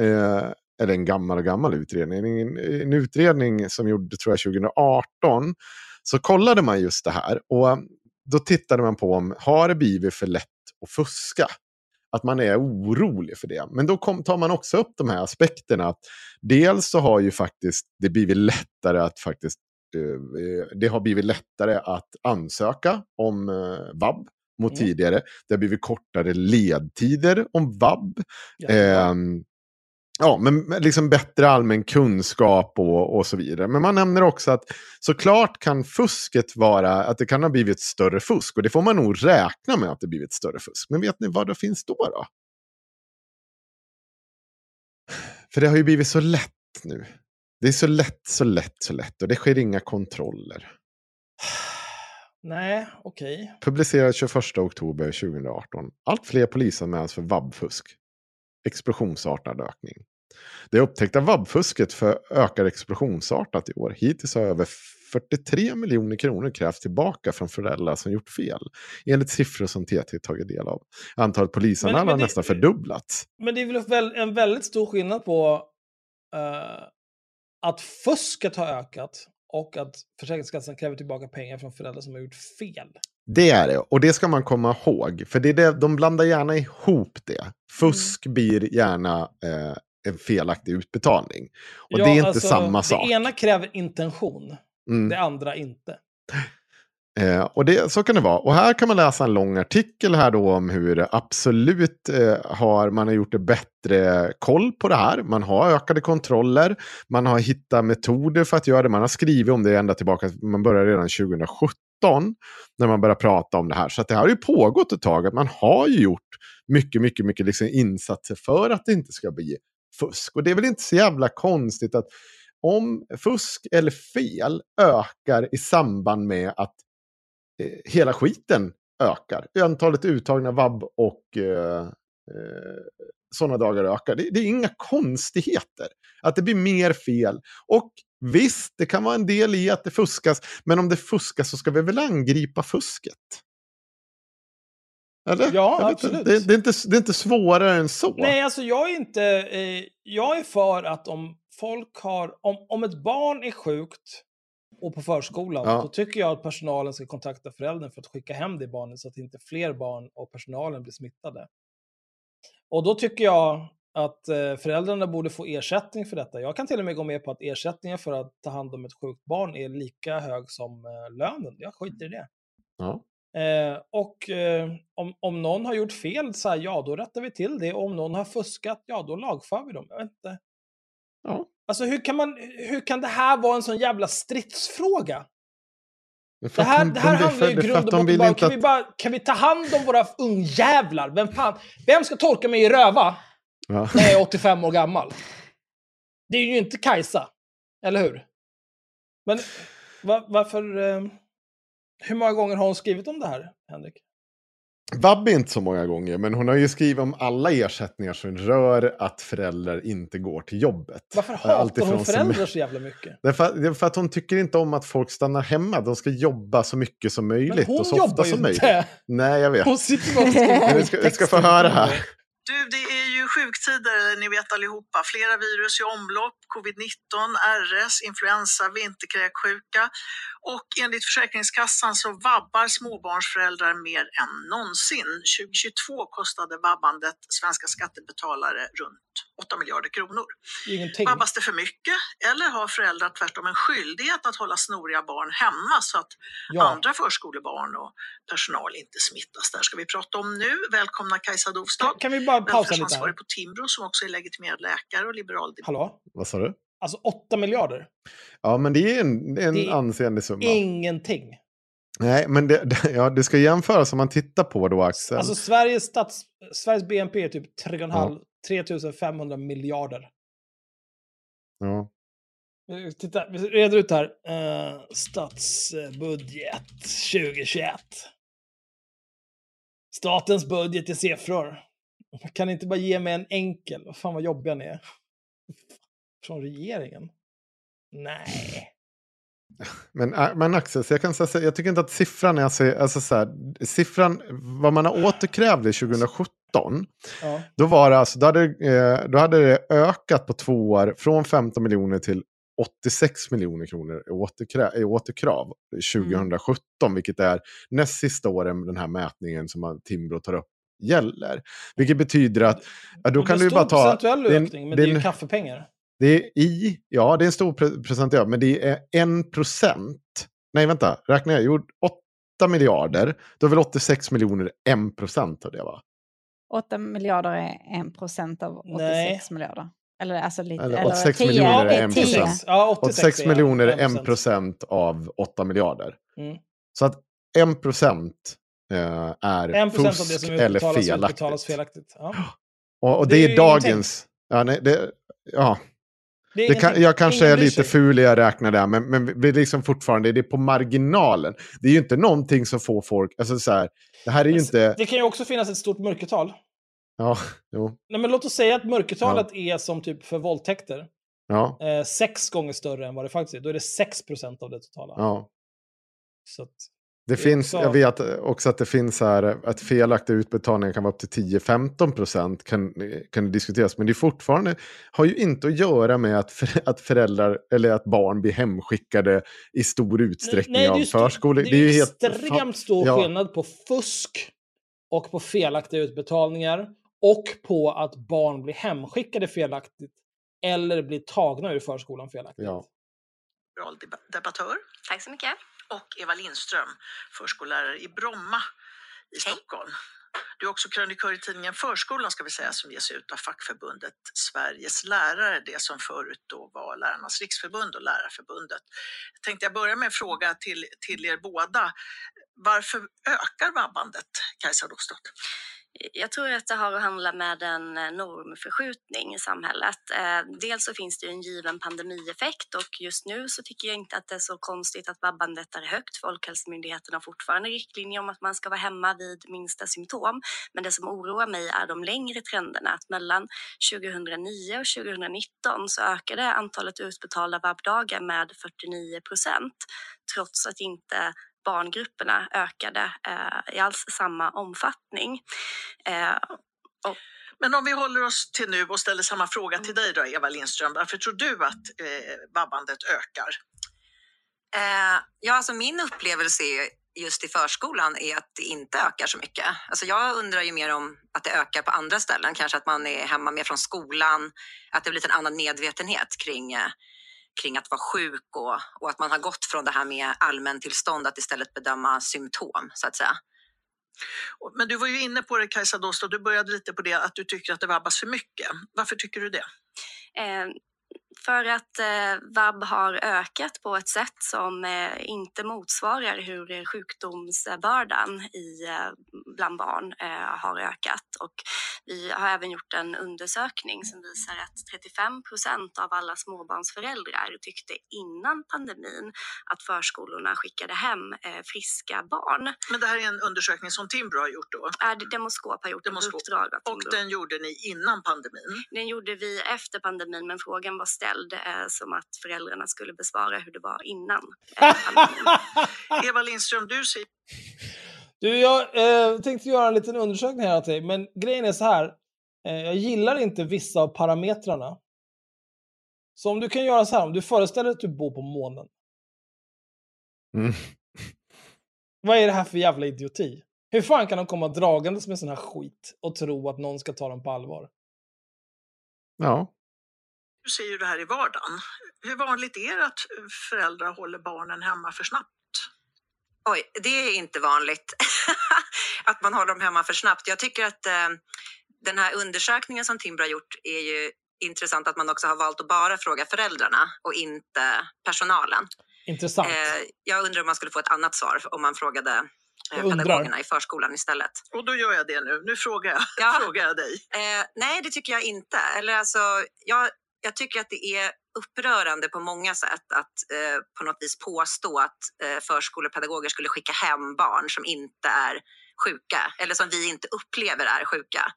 eh, eller en gammal och gammal utredning, en, en utredning som gjordes tror jag 2018, så kollade man just det här. Och då tittade man på om har det blivit för lätt att fuska? Att man är orolig för det. Men då kom, tar man också upp de här aspekterna. Att dels så har ju faktiskt det blivit lättare att faktiskt eh, det har blivit lättare att ansöka om eh, vab mot Mm. tidigare. Det har blivit kortare ledtider om vab. Ehm, ja, men liksom bättre allmän kunskap och, och så vidare. Men man nämner också att såklart kan fusket vara att det kan ha blivit större fusk. Och det får man nog räkna med att det blivit större fusk. Men vet ni vad det finns då? då? För det har ju blivit så lätt nu. Det är så lätt, så lätt, så lätt. Och det sker inga kontroller. Nej, okej. Publicerad 21 oktober 2018. Allt fler polisanmäls för vabbfusk. Explosionsartad ökning. Det upptäckta vabbfusket för ökar explosionsartat i år. Hittills har över 43 miljoner kronor krävts tillbaka från föräldrar som gjort fel. Enligt siffror som TT tagit del av. Antalet polisanmälningar har nästan fördubblats. Men det är väl en väldigt stor skillnad på eh, att fusket har ökat och att Försäkringskassan kräver tillbaka pengar från föräldrar som har gjort fel. Det är det, och det ska man komma ihåg. För det är det, de blandar gärna ihop det. Fusk blir gärna eh, en felaktig utbetalning. Och Ja, det är inte alltså, samma sak. Det ena kräver intention, Mm. det andra inte. Eh, och det, så kan det vara. Och här kan man läsa en lång artikel här då om hur absolut eh, har man har gjort det bättre koll på det här. Man har ökade kontroller, man har hittat metoder för att göra det. Man har skrivit om det ända tillbaka, man började redan 2017 när man började prata om det här. Så att det här har ju pågått ett tag, att man har ju gjort mycket, mycket, mycket liksom insatser för att det inte ska bli fusk. Och det är väl inte så jävla konstigt att om fusk eller fel ökar i samband med att eh, hela skiten ökar. Antalet uttagna vab och eh, eh, sådana dagar ökar. Det, det är inga konstigheter att det blir mer fel. Och visst, det kan vara en del i att det fuskas, men om det fuskas så ska vi väl angripa fusket? Eller? Ja, absolut. Det, det, är inte, det är inte svårare än så. Nej, alltså jag är inte... Eh, jag är för att om folk har... Om, om ett barn är sjukt och på förskolan, Ja. då tycker jag att personalen ska kontakta föräldern för att skicka hem det barnet så att inte fler barn och personalen blir smittade. Och då tycker jag att eh, föräldrarna borde få ersättning för detta. Jag kan till och med gå med på att ersättningen för att ta hand om ett sjukt barn är lika hög som eh, lönen. Jag skiter i det. Ja. Eh, och eh, om, om någon har gjort fel, så här, ja då rättar vi till det. Och om någon har fuskat, ja då lagför vi dem. Jag vet inte. Ja. Alltså hur kan, man, hur kan det här vara en sån jävla stridsfråga? Det att här, de- det här de- handlar ju i grund att och botten bara, inte kan, att- vi bara, kan vi ta hand om våra ungjävlar? Vem fan, vem ska torka mig i röva Ja. när jag är 85 år gammal? Det är ju inte Kajsa, eller hur? Men va, varför... Eh, hur många gånger har hon skrivit om det här, Henrik? Vabbe inte så många gånger, men hon har ju skrivit om alla ersättningar som rör att föräldrar inte går till jobbet. Varför hatar hon föräldrar så jävla mycket? Därför, det är för att hon tycker inte om att folk stannar hemma. De ska jobba så mycket som möjligt Men hon och så jobbar ofta ju som inte. möjligt. Nej, jag vet. Hon sitter bara och skriver Men vi ska, vi ska få höra här. Du, det Sjuktider, ni vet allihopa. Flera virus i omlopp, covid-19, RS, influensa, vinterkräksjuka. Och enligt Försäkringskassan så vabbar småbarnsföräldrar mer än någonsin. 2022 kostade vabbandet svenska skattebetalare runt 8 miljarder kronor. Ingenting. Vabbas det för mycket eller har föräldrar tvärtom en skyldighet att hålla snoriga barn hemma så att Ja. andra förskolebarn och personal inte smittas? Det här ska vi prata om nu. Välkomna Kajsa Dovstad, Kan, kan vi bara pausa lite här? på Timbro som också är legitimerad läkare och liberal Hallå? Vad sa du? Alltså 8 miljarder? Ja, men det är en, en Det är ansenlig summa. Ingenting. Nej, men det, det, ja, det ska jämföras om man tittar på då, Axel. Alltså Sveriges, stats, Sveriges BNP är typ 3,5 Ja. 3500 miljarder. ja. Eh, Titta, vi reder ut här. Uh, statsbudget 2021. Statens budget i siffror. Kan ni inte bara ge mig en enkel? Fan vad jobbiga ni är. Från regeringen? Nej. Men, äh, men Axel, så jag, kan säga, jag tycker inte att siffran är... Alltså, alltså så här, siffran, vad man har återkrävt 2017, Ja. då, var det, alltså, då, hade, eh, då hade det ökat på två år från 15 miljoner till 86 miljoner kronor i, återkrä, i återkrav 2017, vilket är näst sista åren den här mätningen som man, Timbro tar upp gäller. Vilket betyder att ja, då kan det är du bara ta... procentuell det ökning, men det det är ju en- kaffepengar. Det är i, ja det är en stor pre- procentuell, men det är en procent. Nej vänta, räknar jag? Jo, 8 miljarder. Då är väl 86 miljoner en procent av det va? 8 miljarder är 1 procent av 86 Nej. miljarder. Eller alltså lite... Eller eller 86 10, miljoner är eh, en 10. procent. Ja, 86, 86 är miljoner är 1%. en procent av 8 miljarder. Mm. Så att en procent eh, är En procent av det fusk som eller felaktigt. felaktigt. Ja. Och, och Det det, är är dagens... Ja, nej, det, ja. Det Det kan, jag kanske är lite ful när jag räknar där, men, men det är liksom fortfarande det är på marginalen. Det är ju inte någonting som får folk... Alltså så här, det här är ju inte... Det kan ju också finnas ett stort mörkertal. Ja, jo. Nej, men låt oss säga att mörkertalet är som typ för våldtäkter. Ja, Eh, sex gånger större än vad det faktiskt är. Då är det 6 procent av det totala. ja. Så att, Det finns, jag vet också att det finns här att felaktiga utbetalningar kan vara upp till 10-15 procent kan, kan diskuteras. Men det är fortfarande, har ju inte att göra med att, för, att föräldrar eller att barn blir hemskickade i stor utsträckning Nej, det är av ju, förskolor. det är ju helt- extremt stor ja. skillnad på fusk och på felaktiga utbetalningar och på att barn blir hemskickade felaktigt eller blir tagna ur förskolan felaktigt. Ja. debattör. Tack så mycket. Och Eva Lindström, förskollärare i Bromma i Stockholm. Du är också krönikör i tidningen Förskolan ska vi säga som ges ut av fackförbundet Sveriges lärare, det som förut då var Lärarnas riksförbund och Lärarförbundet. Tänkte jag börja med en fråga till, till er båda. Varför ökar vabbandet, Kajsa Rostad? Jag tror att det har att handla med en normförskjutning i samhället. Eh, dels så finns det ju en given pandemieffekt och just nu så tycker jag inte att det är så konstigt att vabbandet är högt. Folkhälsomyndigheten har fortfarande riktlinjer om att man ska vara hemma vid minsta symptom. Men det som oroar mig är de längre trenderna. Att mellan 2009 och 2019 så ökade antalet utbetalda vabbdagar med 49 procent trots att inte barngrupperna ökade eh, i alls samma omfattning. Eh, och Men om vi håller oss till nu och ställer samma fråga till dig då, Eva Lindström. Varför tror du att eh, vabbandet ökar? Eh, ja, alltså min upplevelse just i förskolan är att det inte ökar så mycket. Alltså jag undrar ju mer om att det ökar på andra ställen, kanske att man är hemma mer från skolan, att det blir en annan medvetenhet kring, eh, kring att vara sjuk och, och att man har gått från det här med allmäntillstånd att istället bedöma symptom, så att säga. Och- Men du var ju inne på det Kajsa Dostad, du började lite på det att du tycker att det vabbas för mycket. Varför tycker du det? Eh, för att eh, vab har ökat på ett sätt som eh, inte motsvarar hur sjukdomsbördan i, eh, bland barn eh, har ökat. Och vi har även gjort en undersökning som visar att 35 procent av alla småbarnsföräldrar tyckte innan pandemin att förskolorna skickade hem eh, friska barn. Men det här är en undersökning som Timbro har gjort då. Äh, Demoskop har gjort ett Demoskop. uppdrag av Och den gjorde ni innan pandemin. Den gjorde vi efter pandemin, men frågan var ställd eh, som att föräldrarna skulle besvara hur det var innan. Eh. Eva Lindström, du säger Du, jag eh, tänkte göra en liten undersökning här åt dig, men grejen är så här. Eh, jag gillar inte vissa av parametrarna. Så om du kan göra så här, om du föreställer dig att du bor på månen. Mm. Vad är det här för jävla idioti? Hur fan kan de komma dragandes med sån här skit och tro att någon ska ta dem på allvar? Ja. Du ser ju det här i vardagen. Hur vanligt är det att föräldrar håller barnen hemma för snabbt? Oj, det är inte vanligt att man håller dem hemma för snabbt. Jag tycker att eh, den här undersökningen som Timbro har gjort är ju intressant att man också har valt att bara fråga föräldrarna och inte personalen. Intressant. Eh, jag undrar om man skulle få ett annat svar om man frågade eh, pedagogerna i förskolan istället. Och då gör jag det nu. Nu frågar jag, Ja. frågar jag dig. Eh, nej, det tycker jag inte. Eller alltså, jag, jag tycker att det är upprörande på många sätt att eh, på något vis påstå att eh, förskolepedagoger skulle skicka hem barn som inte är sjuka eller som vi inte upplever är sjuka.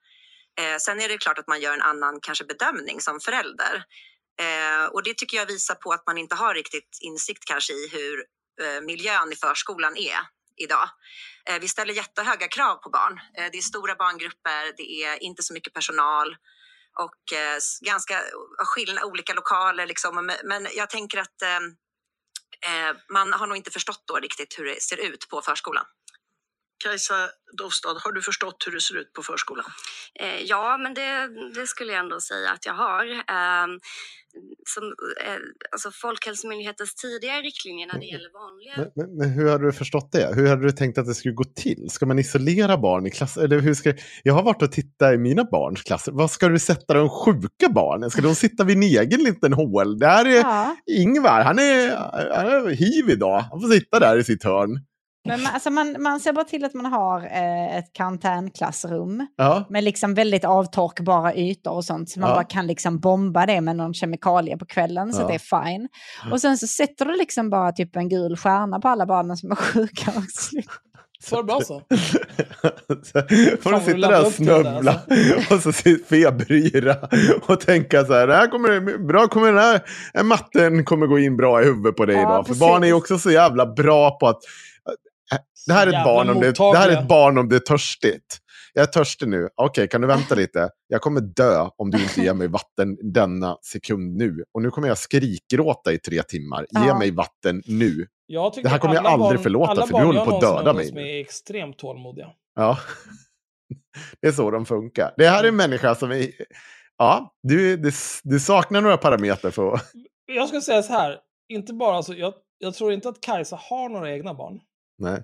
Eh, sen är det klart att man gör en annan kanske bedömning som förälder. Eh, och det tycker jag visar på att man inte har riktigt insikt kanske i hur eh, miljön i förskolan är idag. Eh, vi ställer jättehöga krav på barn. Eh, det är stora barngrupper, det är inte så mycket personal och eh, ganska skillnad, olika lokaler. Liksom. Men, men jag tänker att eh, eh, man har nog inte förstått då riktigt hur det ser ut på förskolan. Kajsa Dovstad, har du förstått hur det ser ut på förskolan? Eh, ja, men det, det skulle jag ändå säga att jag har. Eh, som, eh, alltså Folkhälsomyndighetens tidigare riktlinjer när det gäller vanliga Men, men, men hur hade du förstått det? Hur hade du tänkt att det skulle gå till? Ska man isolera barn i klass? Eller hur ska... Jag har varit och tittat i mina barns klasser. Vad ska du sätta de sjuka barnen? Ska de sitta vid en egen liten hål? Där är Ja. Ingvar, han är, han är hiv idag. Han får sitta där i sitt hörn. Men man, alltså man, man ser bara till att man har eh, ett karantänklassrum Ja. med liksom väldigt avtorkbara ytor och sånt. Så man Ja. bara kan liksom bomba det med någon kemikalie på kvällen så Ja. det är fine. Och sen så sätter du liksom bara typ en gul stjärna på alla barnen som är sjuka. Så det bra så. får du sitta där och där, snubbla och så febryra och tänka så här, det här kommer, bra, kommer den här matten kommer gå in bra i huvudet på dig Ja, idag. För precis. barn är ju också så jävla bra på att, det här är ett barn om det, det här är ett barn om det är törstigt. Jag är törstig nu. Okej, kan du vänta lite? Jag kommer dö om du inte ger mig vatten denna sekund nu. Och nu kommer jag skrikgråta i tre timmar. Ge Ja. mig vatten nu. Jag Det här kommer jag alla aldrig barn- förlåta, alla för du barn håller jag på att döda mig med är extremt tålmodiga. Ja, det är så de funkar. Det här är en människa som är... Ja, du, du, du saknar några parametrar för att... Jag skulle säga så här, inte bara så, jag, jag tror inte att Kajsa har några egna barn. Nej,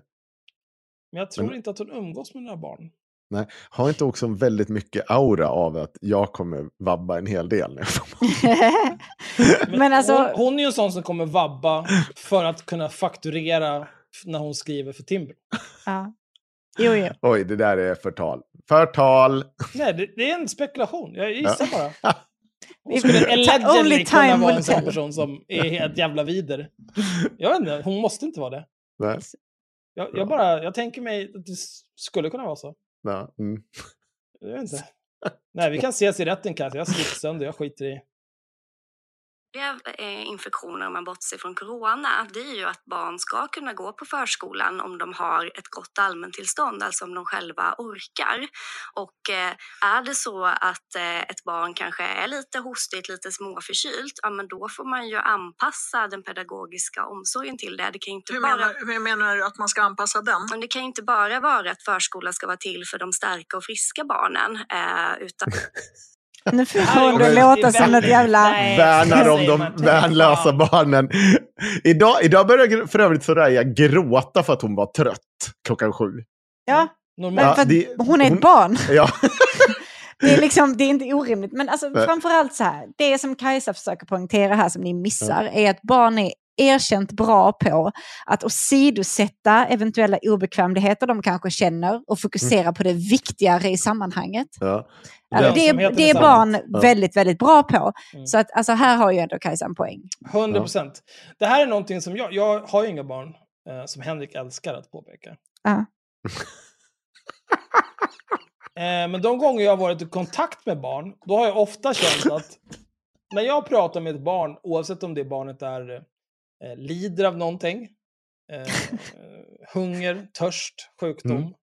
Men jag tror Men- inte att hon umgås med några barn. nej. Har inte också väldigt mycket aura av att jag kommer vabba en hel del nu? Men alltså- hon, hon är ju en sån som kommer vabba för att kunna fakturera när hon skriver för Timbro. ja. Jo, jo. Oj, det där är förtal. Förtal! Nej, det, det är en spekulation. Jag gissar bara. Ja. Hon skulle allegedly kunna vara en sån person som är helt jävla vider. Jag vet inte, hon måste inte vara det. Nej. Jag, jag bara, jag tänker mig att det skulle kunna vara så. Ja, mm. Jag vet inte. Nej, vi kan ses i rätten kanske. Jag sliter sönder, jag skiter i. eh, infektioner om man bortser från corona, det är ju att barn ska kunna gå på förskolan om de har ett gott allmäntillstånd, alltså om de själva orkar. Och eh, är det så att eh, ett barn kanske är lite hostigt, lite småförkylt, ja men då får man ju anpassa den pedagogiska omsorgen till det. Det kan inte Hur bara... menar, hur menar du att man ska anpassa den? Men det kan inte bara vara att förskola ska vara till för de starka och friska barnen, utan Nu får hon det låta som något väldigt- jävla... Värnar om de värnlösa barnen. Idag, idag började jag för övrigt Soraya gråta för att hon var trött klockan sju. Ja, Normalt. men Ja, för det- hon är ett hon- barn. Ja. Det är, liksom, det är inte orimligt. Men alltså, framförallt så här, det som Kajsa försöker poängtera här som ni missar är att barn är erkänt bra på att åsidosätta eventuella obekvämligheter de kanske känner och fokusera på det viktigare i sammanhanget. Ja. Alltså, det, är, det är barn. Ja. väldigt, väldigt bra på. Mm. Så att, alltså, här har ju ändå Kajsa en poäng. 100 procent. Det här är någonting som jag, jag har ju inga barn, eh, som Henrik älskar att påpeka. Ja. Eh, men de gånger jag har varit i kontakt med barn, då har jag ofta känt att när jag pratar med ett barn, oavsett om det barnet är, eh, lider av någonting, eh, hunger, törst, sjukdom,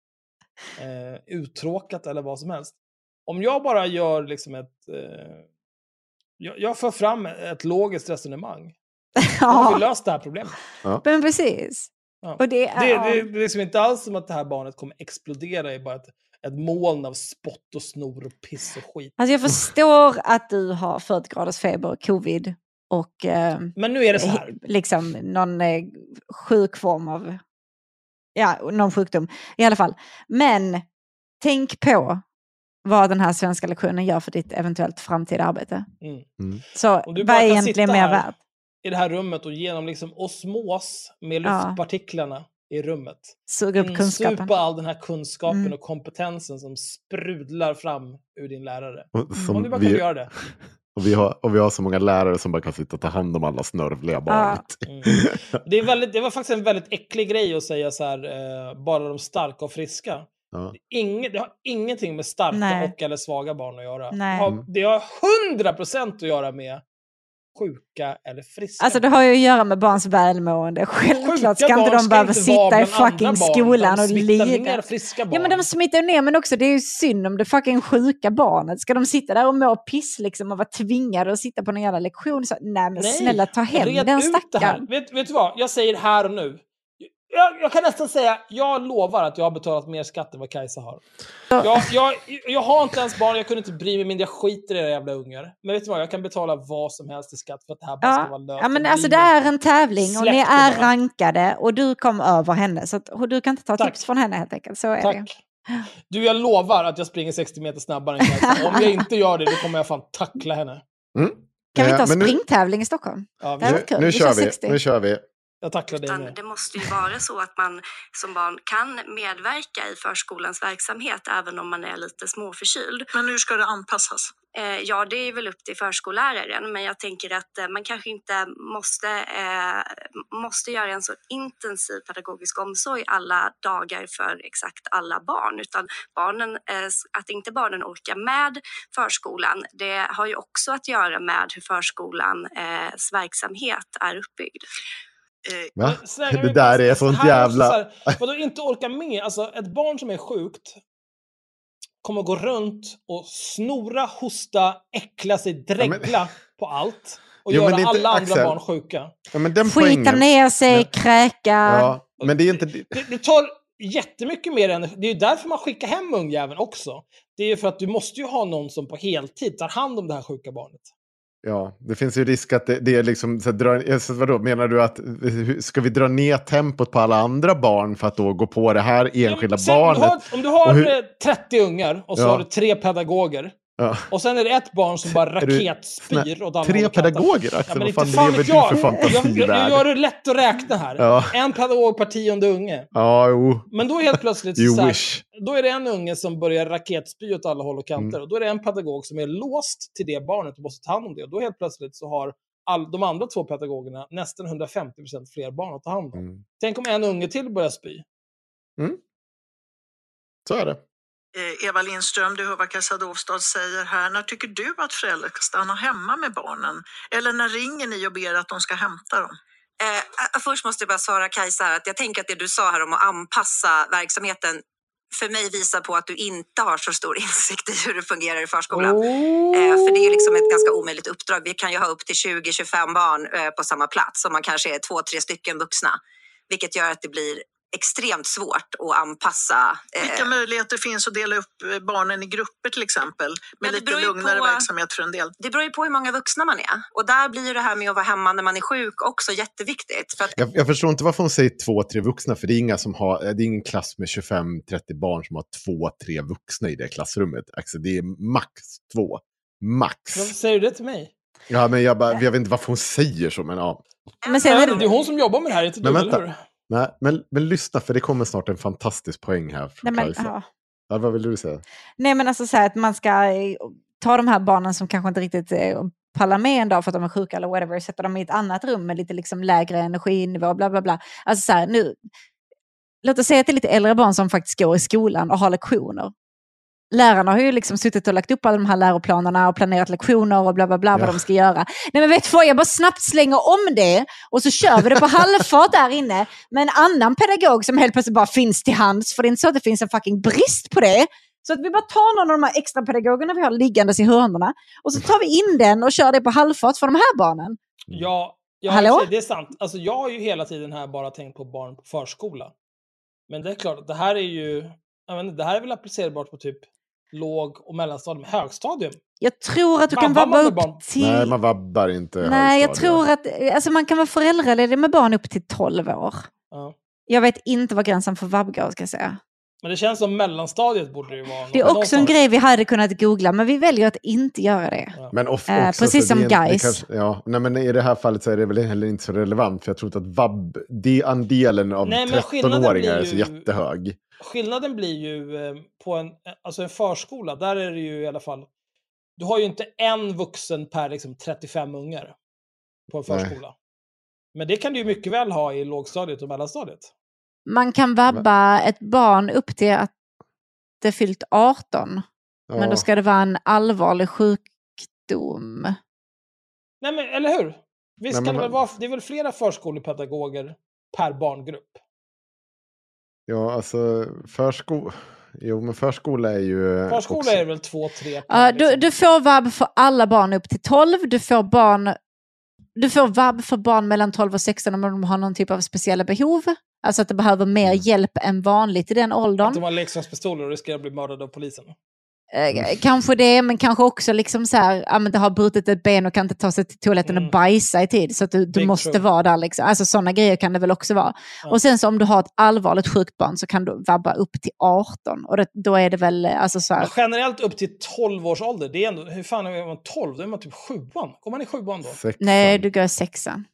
Mm. eh, uttråkat eller vad som helst. Om jag bara gör liksom ett... Eh, jag, jag för fram ett logiskt resonemang. Då har vi Ja, löst det här problemet. men precis. Ja. Och det är, Det, ja. det, det är liksom inte alls som att det här barnet kommer explodera i bara ett, ett moln av spott och snor och piss och skit. Alltså jag förstår att du har 40 graders feber, covid och eh, Men nu är det så här. liksom någon eh, sjuk form av, ja, någon sjukdom i alla fall. Men tänk på vad den här svenska lektionen gör för ditt eventuellt framtida arbete. Mm. Så Om du vad är kan egentligen mer värt? i det här rummet och genom liksom osmos med Ja. luftpartiklarna i rummet. Suga upp kunskapen. Insupa all den här kunskapen Mm. och kompetensen som sprudlar fram ur din lärare. Och, som Om du bara vi, göra det. Och, vi har, och vi har så många lärare som bara kan sitta och ta hand om alla snörvliga barn. Mm. Det, är väldigt, det var faktiskt en väldigt äcklig grej att säga så här, eh, bara de starka och friska. Ja. Inget, det har ingenting med starka Nej. och eller svaga barn att göra. Nej. Det har, det har 100% att göra med sjuka eller friska. Alltså det har ju att göra med barns välmående. Självklart ska inte de behöva sitta i fucking skolan och lida. ner friska barn. Ja men de smittar ju ner men också det är ju synd om det fucking sjuka barnet. Ska de sitta där och må piss liksom och vara tvingade att sitta på någon jävla lektion? Så, nej men Nej, snälla ta hem den stackaren. Vet, vet du vad? Jag säger här och nu. Jag, jag kan nästan säga, jag lovar att jag har betalat mer skatt än vad Kajsa har. Jag, jag, jag har inte ens barn, jag kunde inte bry mig mindre, jag skiter i era jävla ungar. Men vet du vad, jag kan betala vad som helst i skatt för att det här bara ska vara Ja, löst. ja men alltså det är en tävling och ni det är bara. rankade och du kom över henne. Så att, du kan inte ta Tack. tips från henne helt enkelt. Så är det. Tack. Du, jag lovar att jag springer 60 meter snabbare än Kajsa. Om jag inte gör det, då kommer jag fan tackla henne. Mm. Kan vi Eh, ta men nu- springtävling i Stockholm? Ja, Det vi. Nu Vi kör vi. 60. Nu kör vi. Jag tacklar dig med. det måste ju vara så att man som barn kan medverka i förskolans verksamhet även om man är lite småförkyld. Men hur ska det anpassas? Eh, ja, det är väl upp till förskolläraren, men jag tänker att eh, man kanske inte måste, eh, måste göra en så intensiv pedagogisk omsorg alla dagar för exakt alla barn, utan barnen, eh, att inte barnen orkar med förskolan, det har ju också att göra med hur förskolans verksamhet är uppbyggd. Eh, Va? Snälla, Det men där är här sånt också jävla... så här, Vadå inte orka med? Alltså ett barn som är sjukt kommer gå runt och snora, hosta, äckla sig, dregla på allt. Och Ja, men göra är alla andra Axel. barn sjuka. Ja, men den Skita poängen... ner sig, Ja. kräka. Ja, men det är inte... Det, det tar jättemycket mer energi. Det är ju därför man skickar hem ungjäveln också. Det är ju för att du måste ju ha någon som på heltid tar hand om det här sjuka barnet. Ja, det finns ju risk att det, det är liksom... Så här, dra, eh, så vadå, menar du att ska vi dra ner tempot på alla andra barn för att då gå på det här enskilda Sen, om du barnet? har, om du har hur- eh, 30 ungar och så Ja. har du tre pedagoger. Ja. Och sen är det ett barn som bara raketspyr åt alla tre pedagoger, Axel? Ja, men Vad fan lever du jag. för Jag, jag, fantasivärld? jag gör det lätt att räkna här. Ja. En pedagog per tionde unge. Ja, jo. Men då helt plötsligt så här, då är det en unge som börjar raketspy åt alla håll och kanter. Mm. Och då är det en pedagog som är låst till det barnet och måste ta hand om det. Och då helt plötsligt så har all, de andra två pedagogerna nästan 150% fler barn att ta hand om. Mm. Tänk om en unge till börjar spy. Så är det. Eh, Eva Lindström, du hör vad Kajsa Dovstad säger här. När tycker du att föräldrar ska stanna hemma med barnen? Eller när ringer ni och ber att de ska hämta dem? Eh, först måste jag bara svara Kajsa här, att jag tänker att det du sa här om att anpassa verksamheten för mig visar på att du inte har så stor insikt i hur det fungerar i förskolan. Eh, för det är liksom ett ganska omöjligt uppdrag. Vi kan ju ha upp till 20-25 barn eh, på samma plats och man kanske är två, tre stycken vuxna. Vilket gör att det blir extremt svårt att anpassa. eh, Vilka möjligheter finns att dela upp eh, barnen i grupper till exempel? Med Men det lite lugnare på- verksamhet för en del. Det beror ju på hur många vuxna man är. Och där blir ju det här med att vara hemma när man är sjuk också jätteviktigt. För att Jag, jag förstår inte varför hon säger två, tre vuxna, för det är, inga som har, det är ingen klass med 25-30 barn som har två, tre vuxna i det klassrummet. Alltså, det är max två. Max. Varför säger du det till mig? Ja, men jag, bara, jag vet inte varför hon säger så, men ja. Men sen är Ja, det är det... hon som jobbar med det här, inte du, Men eller vänta. hur? Nej, men, men lyssna, för det kommer snart en fantastisk poäng här från Nej, men, Kajsa. ja. Ja, vad vill du säga? Nej men alltså så här att man ska eh, ta de här barnen som kanske inte riktigt eh, pallar med en dag för att de är sjuka eller whatever, sätta dem i ett annat rum med lite liksom lägre energinivå, bla bla bla. Alltså så här, nu, låt oss säga att det är lite äldre barn som faktiskt går i skolan och har lektioner. Lärarna har ju liksom suttit och lagt upp alla de här läroplanerna och planerat lektioner och bla bla bla vad Ja. de ska göra. Nej men vet du vad, jag bara snabbt slänger om det och så kör vi det på halvfart där inne med en annan pedagog som helt plötsligt bara finns till hands. För det är inte så att det finns en fucking brist på det. Så att vi bara tar någon av de här extra pedagogerna vi har liggandes i hörnorna och så tar vi in den och kör det på halvfart för de här barnen. Ja, ja Hallå? det är sant. Alltså, jag har ju hela tiden här bara tänkt på barn på förskola. Men det är klart, att det här är ju... Jag inte, det här är väl applicerbart på typ låg och mellanstadium, högstadium. Jag tror att du kan Vabbar vabba man med upp barn? till... Nej, man vabbar inte Nej, jag tror att alltså man kan vara föräldraledig med barn upp till 12 år. Ja. Jag vet inte vad gränsen för vab går, ska jag säga. Men det känns som mellanstadiet borde det ju vara. Det är också en grej vi hade kunnat googla, men vi väljer att inte göra det. Men of, Eh, precis som är en- det guys. kanske- ja, nej, men i det här fallet så är det väl heller inte så relevant. För jag tror inte att vab, det andelen av Nej, men skillnaden 13-åringar är så ju- jättehög. Skillnaden blir ju eh, på en, alltså en förskola, där är det ju i alla fall... Du har ju inte en vuxen per liksom 35 ungar på en Nej. förskola. Men det kan du ju mycket väl ha i lågstadiet och mellanstadiet. Man kan vabba ett barn upp till att det fyllt 18. Men Ja. då ska det vara en allvarlig sjukdom. Nej, men eller hur? Visst Nej, kan men det väl vara... Det är väl flera förskolepedagoger per barngrupp? Ja, alltså försko... Jo, men förskola är ju... Förskola också- är väl två, tre per, Ja, du, liksom. du får vab för alla barn upp till 12. Du får, barn, du får vab för barn mellan 12 och 16 om de har någon typ av speciella behov. Alltså att det behöver mer Mm. hjälp än vanligt i den Att åldern. de har leksakspistoler och riskerar att bli mördade av polisen. Eh, kanske det, men kanske också liksom så här, ja, men det har brutit ett ben och kan inte ta sig till toaletten Mm. och bajsa i tid. Så att du, du måste true. vara där. Liksom. Alltså sådana grejer kan det väl också vara. Ja. Och sen så om du har ett allvarligt sjukt barn så kan du vabba upp till 18. Och det, då är det väl eh, alltså så här, generellt upp till 12 års ålder, det är ändå... Hur fan är man 12? Då är man typ sjuan. Går man i sjuan då? Sexan. nej du går i sexan.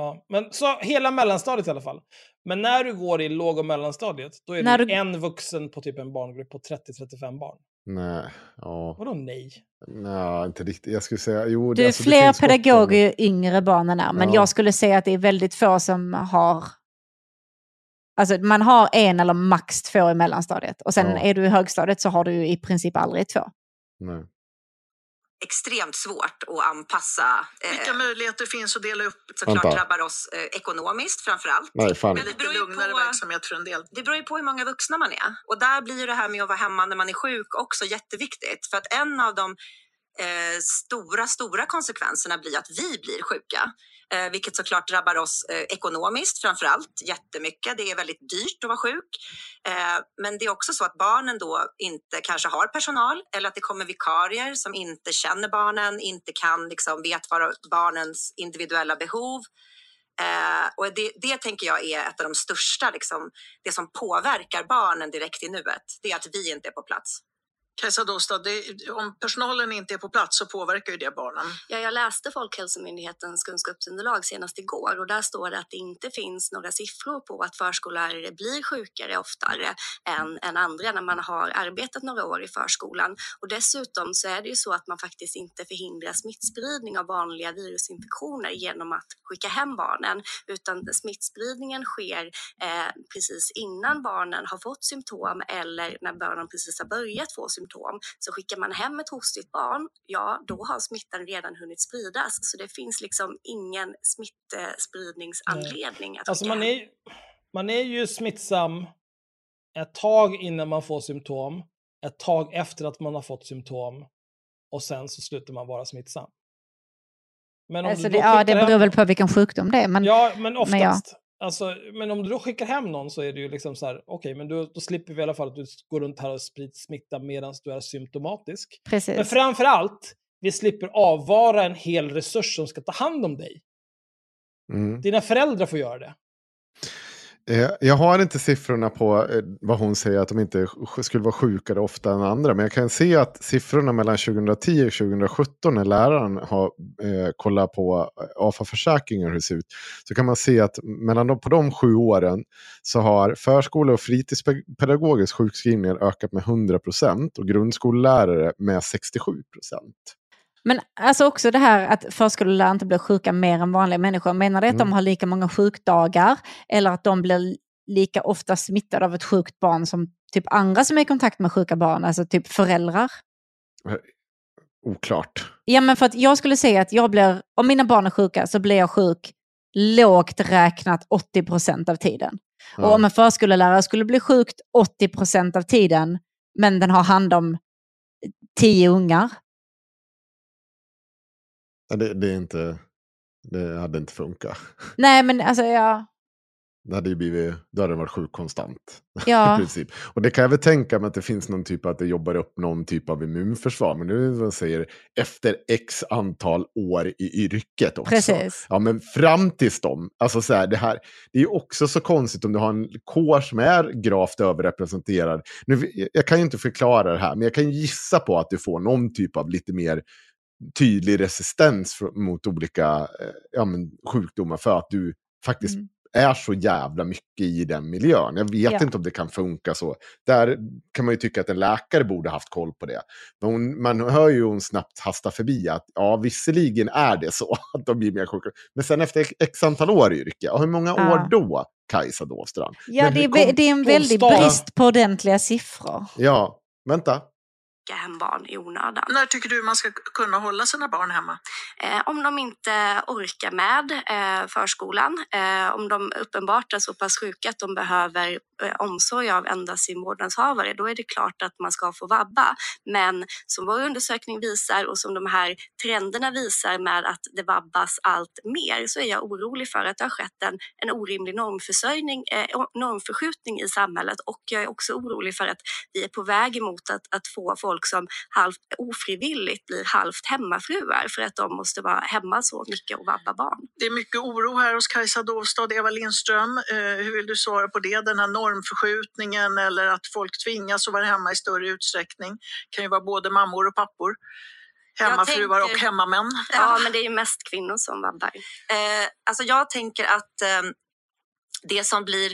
Ja, men så hela mellanstadiet i alla fall. Men när du går i låg och mellanstadiet, då är När det du- en vuxen på typ en barngrupp på 30-35 barn. Nej, ja. Vadå nej? Nej, inte riktigt. Jag skulle säga, jo. Det är alltså, fler pedagoger ju yngre barnen är, men Ja. jag skulle säga att det är väldigt få som har... Alltså man har en eller max två i mellanstadiet. Och sen Ja. är du i högstadiet så har du ju i princip aldrig två. Nej. Extremt svårt att anpassa. Eh, Vilka möjligheter finns att dela upp? såklart Vänta. drabbar oss eh, ekonomiskt framför allt. Nej, fan. Men det beror ju lugnare på, verksamhet för en del. det beror ju på hur många vuxna man är. Och där blir det här med att vara hemma när man är sjuk också jätteviktigt. För att en av de eh, stora, stora konsekvenserna blir att vi blir sjuka. Eh, vilket såklart drabbar oss eh, ekonomiskt framför allt jättemycket. Det är väldigt dyrt att vara sjuk. Eh, men det är också så att barnen då inte kanske har personal eller att det kommer vikarier som inte känner barnen, inte kan liksom vet vad barnens individuella behov. Eh, och det, det tänker jag är ett av de största, liksom, det som påverkar barnen direkt i nuet. Det är att vi inte är på plats. Kajsa Dostad, det, om personalen inte är på plats så påverkar ju det barnen. Ja, jag läste Folkhälsomyndighetens kunskapsunderlag senast igår och där står det att det inte finns några siffror på att förskollärare blir sjukare oftare än, än andra när man har arbetat några år i förskolan. Och dessutom så är det ju så att man faktiskt inte förhindrar smittspridning av vanliga virusinfektioner genom att skicka hem barnen, utan smittspridningen sker eh, precis innan barnen har fått symptom eller när barnen precis har börjat få symptom. Så skickar man hem ett hostigt barn, ja då har smittan redan hunnit spridas. Så det finns liksom ingen smittspridningsanledning att Alltså man är, man är ju smittsam ett tag innan man får symptom, ett tag efter att man har fått symptom och sen så slutar man vara smittsam. Men om Alltså du det, ja, det beror väl på vilken sjukdom det är. Men, Ja, men oftast. men ja. Alltså, men om du då skickar hem någon så är det ju liksom så här, okej, men då, då slipper vi i alla fall att du går runt här och sprider smitta medan du är symptomatisk. Precis. Men framför allt, vi slipper avvara en hel resurs som ska ta hand om dig. Mm. Dina föräldrar får göra det. Eh, jag har inte siffrorna på eh, vad hon säger att de inte skulle vara sjukare ofta än andra. Men jag kan se att siffrorna mellan 2010 och 2017 när läraren har eh, kollat på eh, AFA-försäkringar hur det ser ut. Så kan man se att mellan de, på de sju åren så har förskole och fritidspedagogisk sjukskrivningar ökat med 100 procent och grundskollärare med 67 procent. Men alltså också det här att förskollärare inte blir sjuka mer än vanliga människor. Menar det att de Mm. har lika många sjukdagar eller att de blir lika ofta smittade av ett sjukt barn som typ andra som är i kontakt med sjuka barn, alltså typ föräldrar? Oklart. Ja, men för att jag skulle säga att jag blir, om mina barn är sjuka så blir jag sjuk lågt räknat 80 procent av tiden. Och Ja. om en förskollärare skulle bli sjukt 80 procent av tiden, men den har hand om tio ungar, Det, det, är inte, det hade inte funkat. nej men alltså ja, Det hade ju blivit, då hade det varit sjuk konstant. Ja. I princip. Och det kan jag väl tänka mig att det finns någon typ av att det jobbar upp någon typ av immunförsvar. Men nu vad säger efter x antal år i yrket också. Precis. Ja, men fram tills dem. Alltså så här, det här. Det är ju också så konstigt om du har en kår som är gravt överrepresenterad. Nu, jag kan ju inte förklara det här, men jag kan gissa på att du får någon typ av lite mer tydlig resistens mot olika eh, ja, men, sjukdomar för att du faktiskt Mm. är så jävla mycket i den miljön. Jag vet Ja. inte om det kan funka så. Där kan man ju tycka att en läkare borde haft koll på det. Men hon, man hör ju hon snabbt hasta förbi att ja, visserligen är det så att de blir mer sjuka. Men sen efter x antal år i yrke, och hur många Ja. år då, Kajsa Dåstrand? ja det, är, det är en väldig brist på ordentliga siffror. Ja, vänta. Skicka hem barn i onödan. När tycker du man ska kunna hålla sina barn hemma? Eh, om de inte orkar med eh, förskolan, eh, om de uppenbart är så pass sjuka att de behöver eh, Eh, omsorg av endast sin vårdnadshavare, då är det klart att man ska få vabba. Men som vår undersökning visar och som de här trenderna visar med att det vabbas allt mer så är jag orolig för att det har skett en, en orimlig normförsörjning, eh, normförskjutning i samhället och jag är också orolig för att vi är på väg emot att, att få folk som halvt ofrivilligt blir halvt hemmafruar för att de måste vara hemma så mycket och vabba barn. Det är mycket oro här hos Kajsa Dovstad, Eva Lindström. Eh, hur vill du svara på det? Den här normförskjutningen eller att folk tvingas att vara hemma i större utsträckning. kan ju vara både mammor och pappor. hemmafruar och tänker- hemmamän. Ja, men det är ju mest kvinnor som vabbar. Eh, alltså jag tänker att eh, det som blir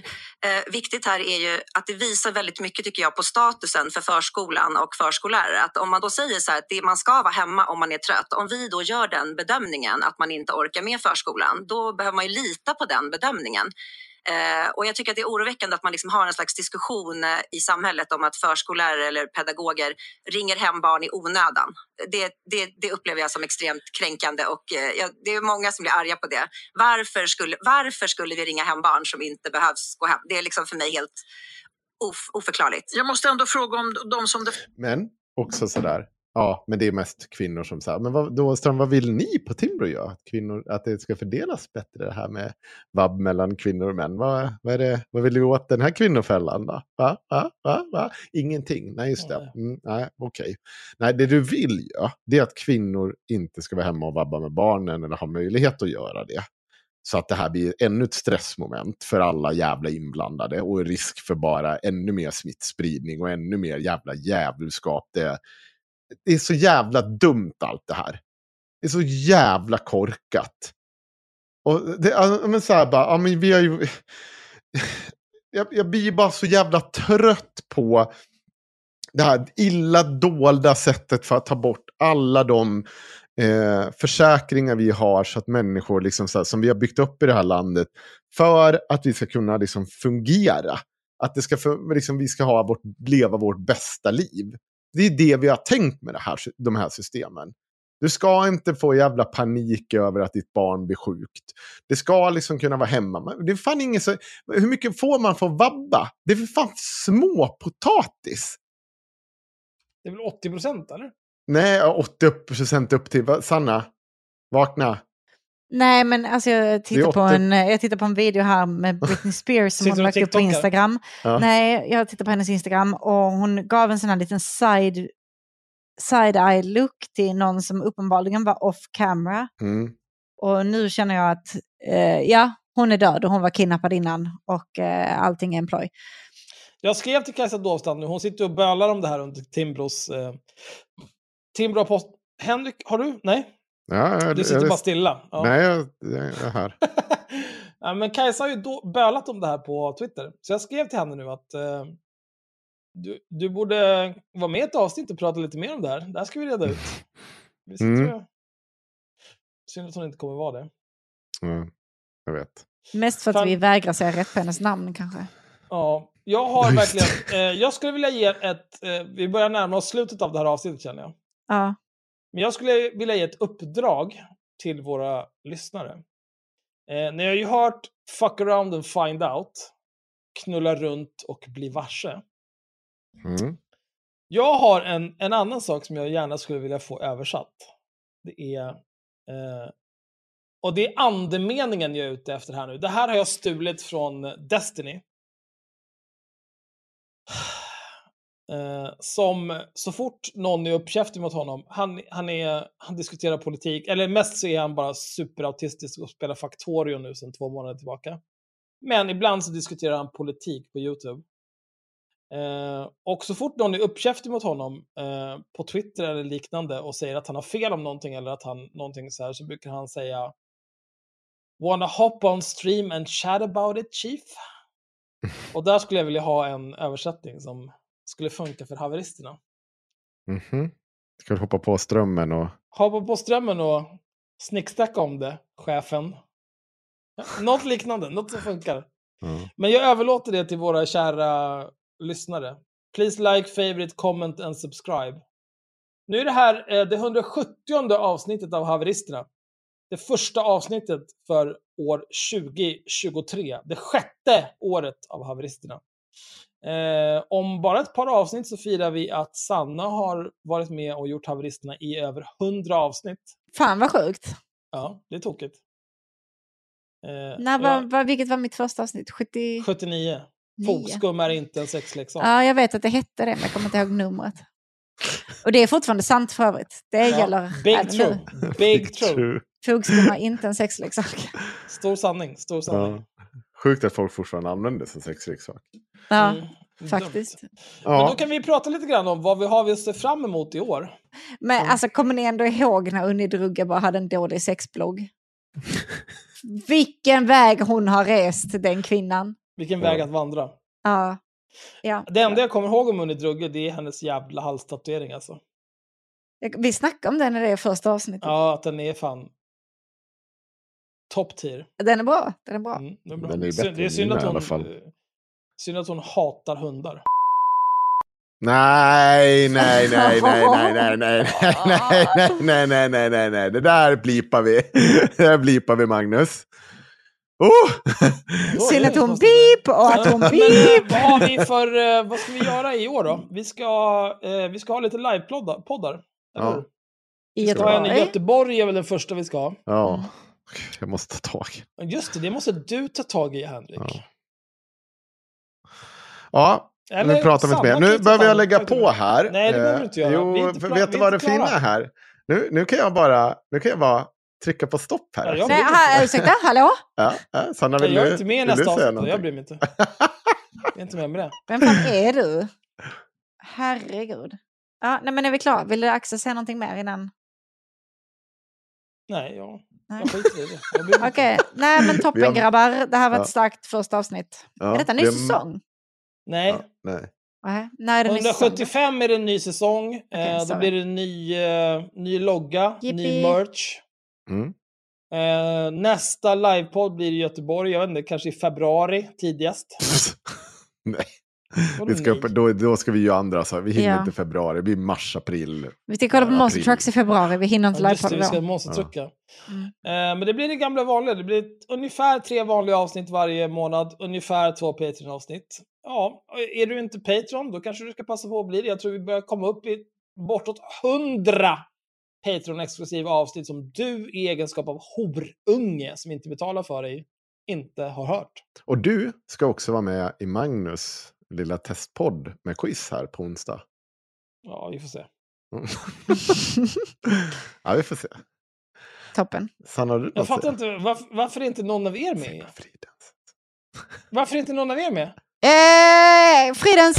eh, viktigt här är ju att det visar väldigt mycket tycker jag på statusen för förskolan och förskollärare. Att om man då säger så här att det, man ska vara hemma om man är trött. Om vi då gör den bedömningen att man inte orkar med förskolan, då behöver man ju lita på den bedömningen. Eh, och jag tycker att det är oroväckande att man liksom har en slags diskussion eh, i samhället om att förskollärare eller pedagoger ringer hem barn i onödan. Det, det, det upplever jag som extremt kränkande och eh, det är många som blir arga på det. Varför skulle, varför skulle vi ringa hem barn som inte behövs gå hem? Det är liksom för mig helt of, oförklarligt. Jag måste ändå fråga om de som det Men också sådär, ja, men det är mest kvinnor som säger, men vad, då Ström, vad vill ni på Timbro göra? Att, kvinnor, att det ska fördelas bättre det här med vab mellan kvinnor och män. Vad, vad, är det, vad vill du åt den här kvinnofällan då? Va? Va? Va? Va? Ingenting, nej just det. Mm, nej, okej. Nej, det du vill göra, det är att kvinnor inte ska vara hemma och vabba med barnen eller ha möjlighet att göra det. Så att det här blir ännu ett stressmoment för alla jävla inblandade och risk för bara ännu mer smittspridning och ännu mer jävla djävulskap. Det, det är så jävla dumt allt det här. Det är så jävla korkat. Och det, ja, men så här bara, ja, men vi har ju... Jag, jag blir bara så jävla trött på det här illa dolda sättet för att ta bort alla de eh, försäkringar vi har så att människor liksom så här, som vi har byggt upp i det här landet för att vi ska kunna liksom fungera. Att det ska liksom, vi ska ha vårt, leva vårt bästa liv. Det är det vi har tänkt med det här, de här systemen. Du ska inte få jävla panik över att ditt barn blir sjukt. Det ska liksom kunna vara hemma. Det är fan ingen så... Hur mycket får man för vabba? Det är för fan små potatis. Det är väl 80 procent, eller? Nej, 80 procent upp till... Sanna, vakna. Nej, men alltså jag tittar, på 80. en, jag tittar på en video här med Britney Spears som hon lagt upp på? Instagram. Ja. Nej, jag tittar på hennes Instagram och hon gav en sån här liten side, side-eye look till någon som uppenbarligen var off camera. Mm. Och nu känner jag att eh, ja, hon är död och hon var kidnappad innan och eh, allting är en ploj. Jag skrev till Kajsa Dovstam nu, hon sitter och bölar om det här under Timbros... Eh, Timbro har post... Henrik, har du? Nej? Ja, Du sitter jag- bara stilla. Ja. Nej, jag, jag är här. ja, men Kajsa har ju då bölat om det här på Twitter. Så jag skrev till henne nu att eh, du, du borde vara med i ett avsnitt och prata lite mer om det här. Det här ska vi reda ut. Visst Mm. tror jag. Synd att hon inte kommer vara det. Ja, jag vet. Mest för att Fan. vi vägrar säga rätt på hennes namn kanske. Ja, jag har Just verkligen... Eh, jag skulle vilja ge ett... Eh, vi börjar närma oss slutet av det här avsnittet känner jag. Ja. Men jag skulle vilja ge ett uppdrag till våra lyssnare. Eh, ni har ju hört Fuck around and find out, Knulla runt och bli varse. Mm. Jag har en, en annan sak som jag gärna skulle vilja få översatt. Det är... Eh, och det är andemeningen jag är ute efter här nu. Det här har jag stulit från Destiny. Eh, som så fort någon är uppkäftig mot honom, han, han, är, han diskuterar politik, eller mest så är han bara superautistisk och spelar Factorio nu sedan två månader tillbaka. Men ibland så diskuterar han politik på YouTube. Eh, och så fort någon är uppkäftig mot honom eh, på Twitter eller liknande och säger att han har fel om någonting eller att han någonting så här så brukar han säga Wanna hop on stream and chat about it chief? Och där skulle jag vilja ha en översättning som skulle funka för haveristerna. Mhm. Ska du hoppa på strömmen och... Hoppa på strömmen och snicksnacka om det, chefen. Något liknande, något som funkar. Ja. Men jag överlåter det till våra kära lyssnare. Please like, favorite, comment and subscribe. Nu är det här eh, det 170 avsnittet av Haveristerna. Det första avsnittet för år 2023. Det sjätte året av Haveristerna. Eh, om bara ett par avsnitt så firar vi att Sanna har varit med och gjort Haveristerna i över 100 avsnitt. Fan vad sjukt. Ja, det är tokigt. Eh, När var, var, vilket var mitt första avsnitt? 70... 79. Nio. Fogskum är inte en sexleksak. Ja, jag vet att det hette det, men jag kommer inte ihåg numret. Och det är fortfarande sant för övrigt. Det Ja, gäller Big även true. nu. Big true. Fogskum är inte en sexleksak. Stor sanning. Stor sanning. Ja. Sjukt att folk fortfarande använder det som sexleksak. Ja. Mm. Faktiskt. Men Ja. då kan vi prata lite grann om vad vi har vi att se fram emot i år. Men alltså kommer ni ändå ihåg när Unni Drugge bara hade en dålig sexblogg? Vilken väg hon har rest, den kvinnan. Vilken väg att vandra. Ja. ja. Det enda jag kommer ihåg om Unni Drugge, det är hennes jävla halstatuering alltså. Vi snackade om den i det första avsnittet. Ja, att den är fan top tier. Den är bra. Den är bra. Mm, det är bra. Den är bättre det är än synd mina att hon, eh, Synd att hon hatar hundar. Nej, nej, nej, nej, nej, nej, nej, nej, nej, nej, nej, nej, nej, nej, det där blipar vi. Det där blipar vi, Magnus. Oh! Synd att hon pip och att hon Men eh, pip. vad har vi för, eh, vad ska vi göra i år då? Vi ska, eh, vi ska ha lite livepoddar. poddar, eller hur? I en i Göteborg. Göteborg är väl den första vi ska ha. Ja, jag måste ta tag. Men Just det, det måste du ta tag i Henrik. Ja. Ja, Eller nu pratar vi inte mer. Nu behöver jag lägga på här. Nej, det behöver Eh, du inte göra. Jo, Vi är inte vet vi du är vad det fina är här? Nu, nu kan jag bara, nu kan jag bara trycka på stopp här. Ja, jag Nej, ha, ursäkta, hallå? Ja, Sanna, vill jag du, är inte med i nästa avsnitt. Jag bryr mig inte. Jag är inte med med det. Vem fan är du? Herregud. Ja, nej, men är vi klara? Vill du Axel säga någonting mer innan? Nej, jag, Nej. Okej, inte. nej men toppen har- grabbar. Det här var ett Ja. starkt första avsnitt. Ja, är detta en ny det- säsong? Nej. Ja, nej. Nej, när är det ny säsong? 175 är det en ny säsong. eh, då blir det en ny, eh, ny logga, ny Yippee. merch. Mm. Eh, nästa livepodd blir i Göteborg, jag vet inte, kanske i februari tidigast. nej. Vi ska, upp, då, då ska vi ju andra, så vi hinner Ja. inte februari. Det blir mars, april. Vi ska kolla på Ja, Monster. Trucks i februari. Vi hinner inte Ja, livepodda vi ska då. monstertrucka. Mm. Eh, men det blir det gamla vanliga. Det blir ett, ungefär tre vanliga avsnitt varje månad. Ungefär två Patreon-avsnitt. Ja, är du inte Patreon, då kanske du ska passa på att bli det. Jag tror vi börjar komma upp i bortåt hundra Patreon-exklusiva avsnitt som du i egenskap av horunge som inte betalar för dig inte har hört. Och du ska också vara med i Magnus lilla testpodd med quiz här på onsdag. Ja, vi får se. Ja, vi får se. Toppen. Sanna, du Jag fattar inte, varför, varför är inte någon av er med? Varför är inte någon av er med? Eh, Fridens!